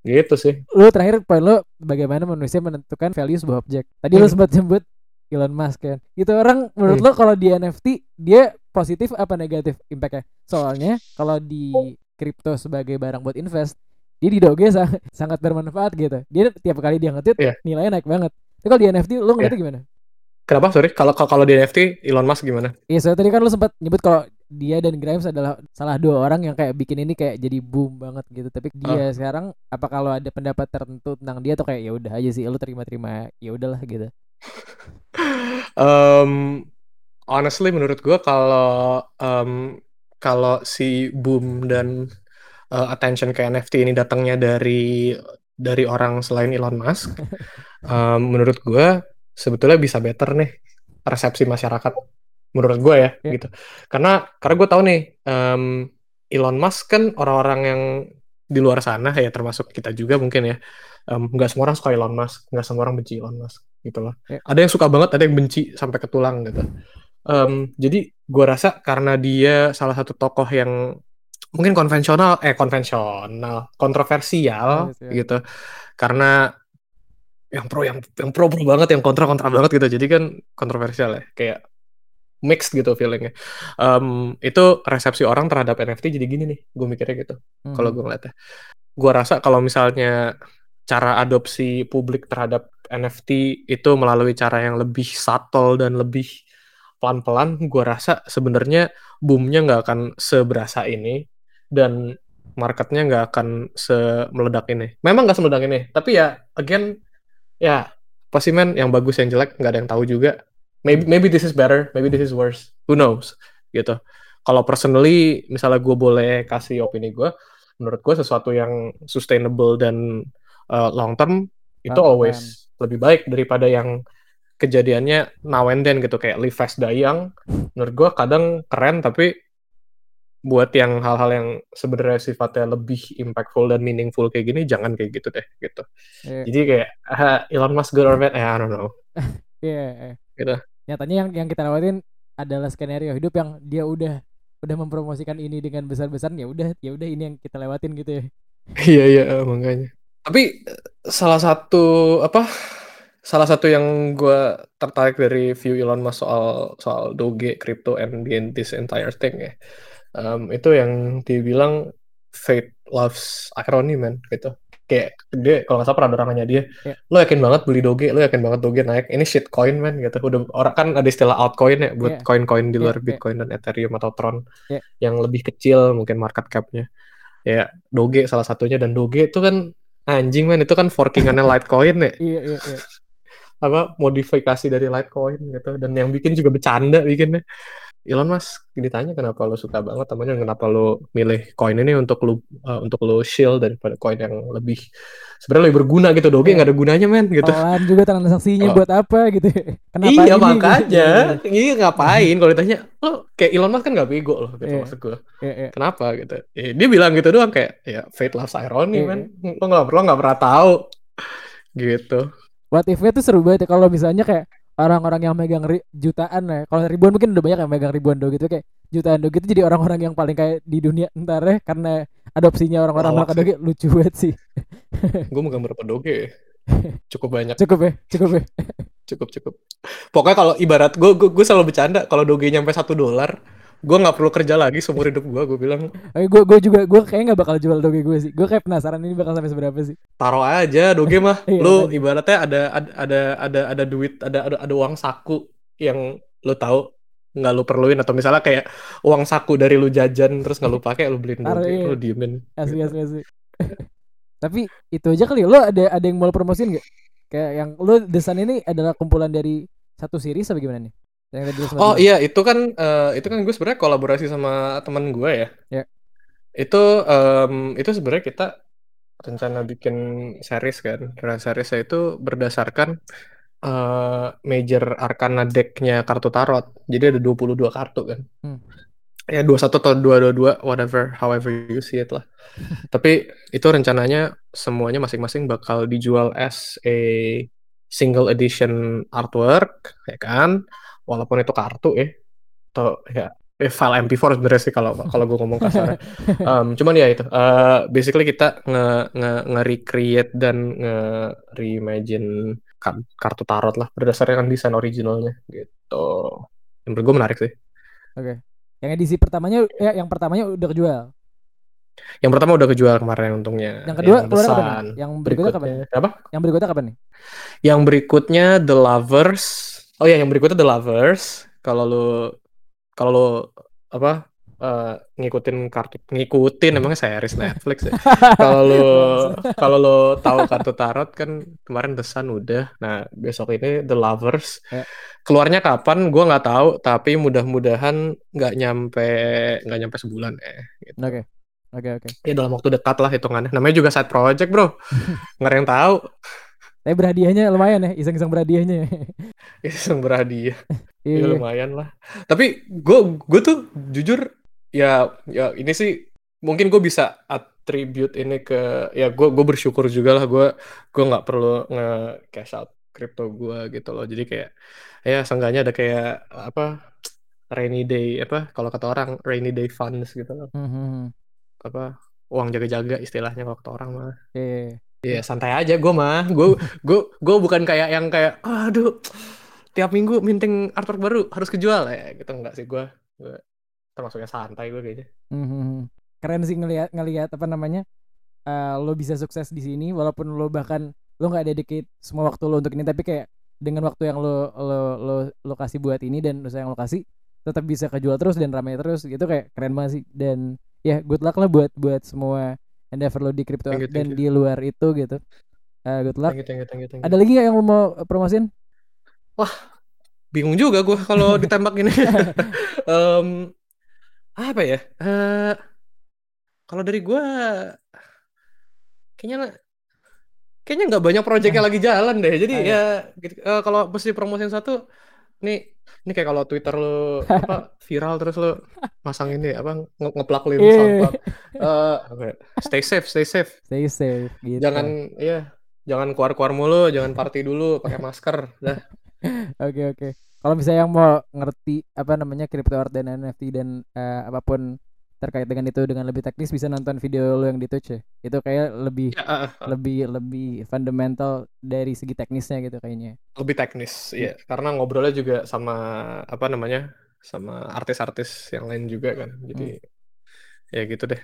Gitu sih. Lu terakhir poin lu bagaimana manusia menentukan value sebuah objek? Tadi hmm. lu sempat sebut Elon Musk kan? Gitu orang menurut hmm. lo kalau di NFT dia positif apa negatif impactnya? Soalnya kalau di kripto sebagai barang buat invest dia di Doge sangat bermanfaat gitu dia tiap kali dia ngetit yeah. nilainya naik banget tapi kalau di NFT lo ngeliatnya yeah. gimana Kenapa? Sorry, kalau kalau di NFT Elon Musk gimana? Iya, soalnya tadi kan lu sempat nyebut kalau dia dan Grimes adalah salah dua orang yang kayak bikin ini kayak jadi boom banget gitu. Tapi dia uh. sekarang apa kalau ada pendapat tertentu tentang dia atau kayak ya udah aja sih lu terima-terima ya udahlah gitu. um, honestly menurut gua kalau um, kalau si boom dan uh, attention ke NFT ini datangnya dari dari orang selain Elon Musk, um, menurut gua sebetulnya bisa better nih persepsi masyarakat menurut gue ya yeah. gitu. Karena karena gue tahu nih um, Elon Musk kan orang-orang yang di luar sana ya termasuk kita juga mungkin ya. Nggak um, semua orang suka Elon Musk nggak semua orang benci Elon Musk gitu loh. Yeah. ada yang suka banget ada yang benci sampai ke tulang gitu. Um, jadi gue rasa karena dia salah satu tokoh yang mungkin konvensional eh konvensional kontroversial oh, gitu. Karena yang pro yang yang pro pro banget yang kontra kontra banget gitu. Jadi kan kontroversial ya kayak mixed gitu feelingnya. Um, itu resepsi orang terhadap NFT jadi gini nih gue mikirnya gitu hmm. kalau gue ngeliatnya. Gue rasa kalau misalnya cara adopsi publik terhadap NFT itu melalui cara yang lebih subtle dan lebih pelan-pelan gue rasa sebenarnya boomnya nggak akan seberasa ini dan marketnya nggak akan semeledak ini. Memang nggak semeledak ini tapi ya again ya apa sih men? Yang bagus yang jelek nggak ada yang tahu juga. Maybe maybe this is better maybe this is worse. Who knows? Gitu. Kalau personally misalnya gue boleh kasih opini gue menurut gue sesuatu yang sustainable dan uh, long term itu oh, always man. lebih baik daripada yang kejadiannya now and then gitu. Kayak live fast die young menurut gue kadang keren tapi buat yang hal-hal yang sebenarnya sifatnya lebih impactful dan meaningful kayak gini jangan kayak gitu deh gitu. Yeah. Jadi kayak uh, Elon Musk good or bad, eh, I don't know. Iya. yeah, Gitu. Nyatanya yang yang kita lewatin adalah skenario hidup yang dia udah udah mempromosikan ini dengan besar-besaran ya udah ya udah ini yang kita lewatin gitu ya. Iya iya makanya. Tapi salah satu apa salah satu yang gue tertarik dari view Elon Musk soal soal Doge, crypto, and this entire thing ya um, itu yang dibilang fate loves irony man gitu. Kayak dia kalau nggak salah pernah namanya dia yeah. lo yakin banget beli doge? Lo yakin banget doge naik? Ini shit coin man gitu. Udah orang kan ada istilah altcoin ya buat koin koin-koin di luar yeah, bitcoin yeah. dan ethereum atau tron yeah. yang lebih kecil mungkin market capnya. Ya doge salah satunya dan doge itu kan anjing man itu kan forkingannya litecoin ya. Iya iya iya. Apa modifikasi dari litecoin gitu. Dan yang bikin juga bercanda bikinnya Elon Musk ditanya kenapa lo suka banget temannya kenapa lo milih koin ini untuk lo uh, untuk lo shield daripada koin yang lebih sebenarnya lebih berguna gitu. Doge nggak ada gunanya men gitu. Pelan juga transaksinya oh. buat apa gitu. Kenapa iya ini, makanya. Gitu. iya. Ngapain? Kalau ditanya lo kayak Elon Musk kan nggak bego loh gitu yeah. maksud gue yeah, yeah. kenapa? gitu. Ya, dia bilang gitu doang kayak ya fate loves irony yeah. men. lo nggak perlu nggak pernah tahu. Gitu. What if tuh seru banget ya kalau misalnya kayak orang-orang yang megang ri jutaan ya. Kalau ribuan mungkin udah banyak yang megang ribuan do gitu kayak jutaan do gitu jadi orang-orang yang paling kayak di dunia ntar ya karena adopsinya orang-orang oh, doge lucu banget sih. gue megang berapa doge? Cukup banyak. Cukup ya, cukup ya. cukup cukup. Pokoknya kalau ibarat gue gue, gue selalu bercanda kalau doge nyampe satu dolar, gue nggak perlu kerja lagi seumur hidup gue gue bilang. Eh, gue gue juga gue kayak nggak bakal jual doge gue sih. Gue kayak penasaran ini bakal sampai seberapa sih. Taruh aja doge mah. Iya, lu ibaratnya ada ada ada ada ada duit ada ada ada uang saku yang lu tahu nggak lu perluin. Atau misalnya kayak uang saku dari lu jajan terus nggak lu pakai lu beliin doge iya. lu diemin. Asli asli asli. Tapi itu aja kali lo ada ada yang mau promosiin gak kayak yang lo desain ini adalah kumpulan dari satu series apa gimana nih oh iya itu kan uh, itu kan gue sebenarnya kolaborasi sama teman gue ya. Ya. Itu um, itu sebenarnya kita rencana bikin series kan. Karena seriesnya itu berdasarkan uh, major arcana decknya kartu tarot. Jadi ada 22 kartu kan. Hmm. Ya 21 atau 222 whatever however you see it lah. Tapi itu rencananya semuanya masing-masing bakal dijual as a single edition artwork ya kan walaupun itu kartu ya atau ya eh, file MP4 sebenarnya sih kalau kalau gue ngomong kasar. um, cuman ya itu uh, basically kita nge nge nge recreate dan nge reimagine kartu tarot lah berdasarkan desain originalnya gitu. Yang menurut gue menarik sih. Oke. Okay. Yang edisi pertamanya ya yang pertamanya udah kejual. Yang pertama udah kejual kemarin untungnya. Yang kedua yang keluar kapan? Yang berikutnya, kapan? Apa? Yang berikutnya kapan nih? Yang berikutnya The Lovers Oh ya, yang berikutnya The Lovers. Kalau lu kalau lu apa uh, ngikutin kartu ngikutin emangnya series Netflix ya. kalau lu kalau lu tahu kartu tarot kan kemarin The Sun udah. Nah, besok ini The Lovers. Ya. Keluarnya kapan gua nggak tahu, tapi mudah-mudahan nggak nyampe nggak nyampe sebulan ya. Gitu. Oke. Okay. Oke okay, oke. Okay. Ya dalam waktu dekat lah hitungannya. Namanya juga side project, Bro. Nggak ada yang tahu. Tapi berhadiahnya lumayan ya, iseng-iseng berhadiahnya. iseng berhadiah. iya. ya, lumayan lah. Tapi gue gue tuh jujur ya ya ini sih mungkin gue bisa attribute ini ke ya gue gue bersyukur juga lah gue gue nggak perlu nge cash out crypto gue gitu loh. Jadi kayak ya seenggaknya ada kayak apa rainy day apa kalau kata orang rainy day funds gitu loh. Mm -hmm. Apa uang jaga-jaga istilahnya kalau kata orang mah. Iya. Iya santai aja gue mah. Gue gue gue bukan kayak yang kayak aduh tiap minggu minting artwork baru harus kejual ya gitu enggak sih gue. Termasuknya santai gue kayaknya. Mm-hmm. Keren sih ngelihat ngelihat apa namanya uh, lo bisa sukses di sini walaupun lo bahkan lo nggak dedicate semua waktu lo untuk ini tapi kayak dengan waktu yang lo lo lo lo kasih buat ini dan usaha yang lo kasih tetap bisa kejual terus dan ramai terus gitu kayak keren banget sih dan ya good luck lah buat buat semua endeavor lo di crypto thank you, thank dan you. di luar itu gitu. Uh, good luck. Thank you, thank you, thank you, thank you. ada lagi nggak yang lo mau promosin wah bingung juga gue kalau ditembak ini. Um, apa ya? Uh, kalau dari gue kayaknya kayaknya nggak banyak proyek yang lagi jalan deh. Jadi ya. gitu, uh, kalau mesti promosin satu nih ini kayak kalau Twitter lo apa viral terus lo masang ini apa nge ngeplak link yeah. SoundCloud. Uh, okay. Stay safe, stay safe. Stay safe gitu. Jangan ya, jangan keluar-keluar mulu, jangan party dulu, pakai masker dah. Oke oke. Okay, okay. Kalau misalnya yang mau ngerti apa namanya crypto art dan NFT dan uh, apa pun terkait dengan itu dengan lebih teknis bisa nonton video lo yang di Twitch ya. Itu kayak lebih ya, uh, uh. lebih lebih fundamental dari segi teknisnya gitu kayaknya. Lebih teknis, iya. Karena ngobrolnya juga sama apa namanya? sama artis-artis yang lain juga kan. Jadi hmm. ya gitu deh.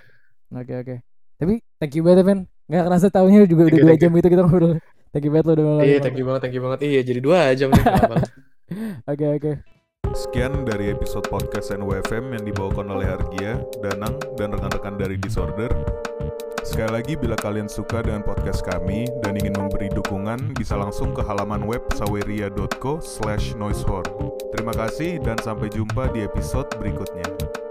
Oke, okay, oke. Okay. Tapi thank you banget, Ben. Gak kerasa tahunya juga thank udah dua jam itu kita ngobrol. Thank you banget lo udah Iya, thank you banget, thank you banget. Iya, jadi dua jam nih. Oke, oke. Sekian dari episode podcast NWFM yang dibawakan oleh Hargia, Danang, dan rekan-rekan dari Disorder. Sekali lagi, bila kalian suka dengan podcast kami dan ingin memberi dukungan, bisa langsung ke halaman web saweria.co slash noisehorn. Terima kasih dan sampai jumpa di episode berikutnya.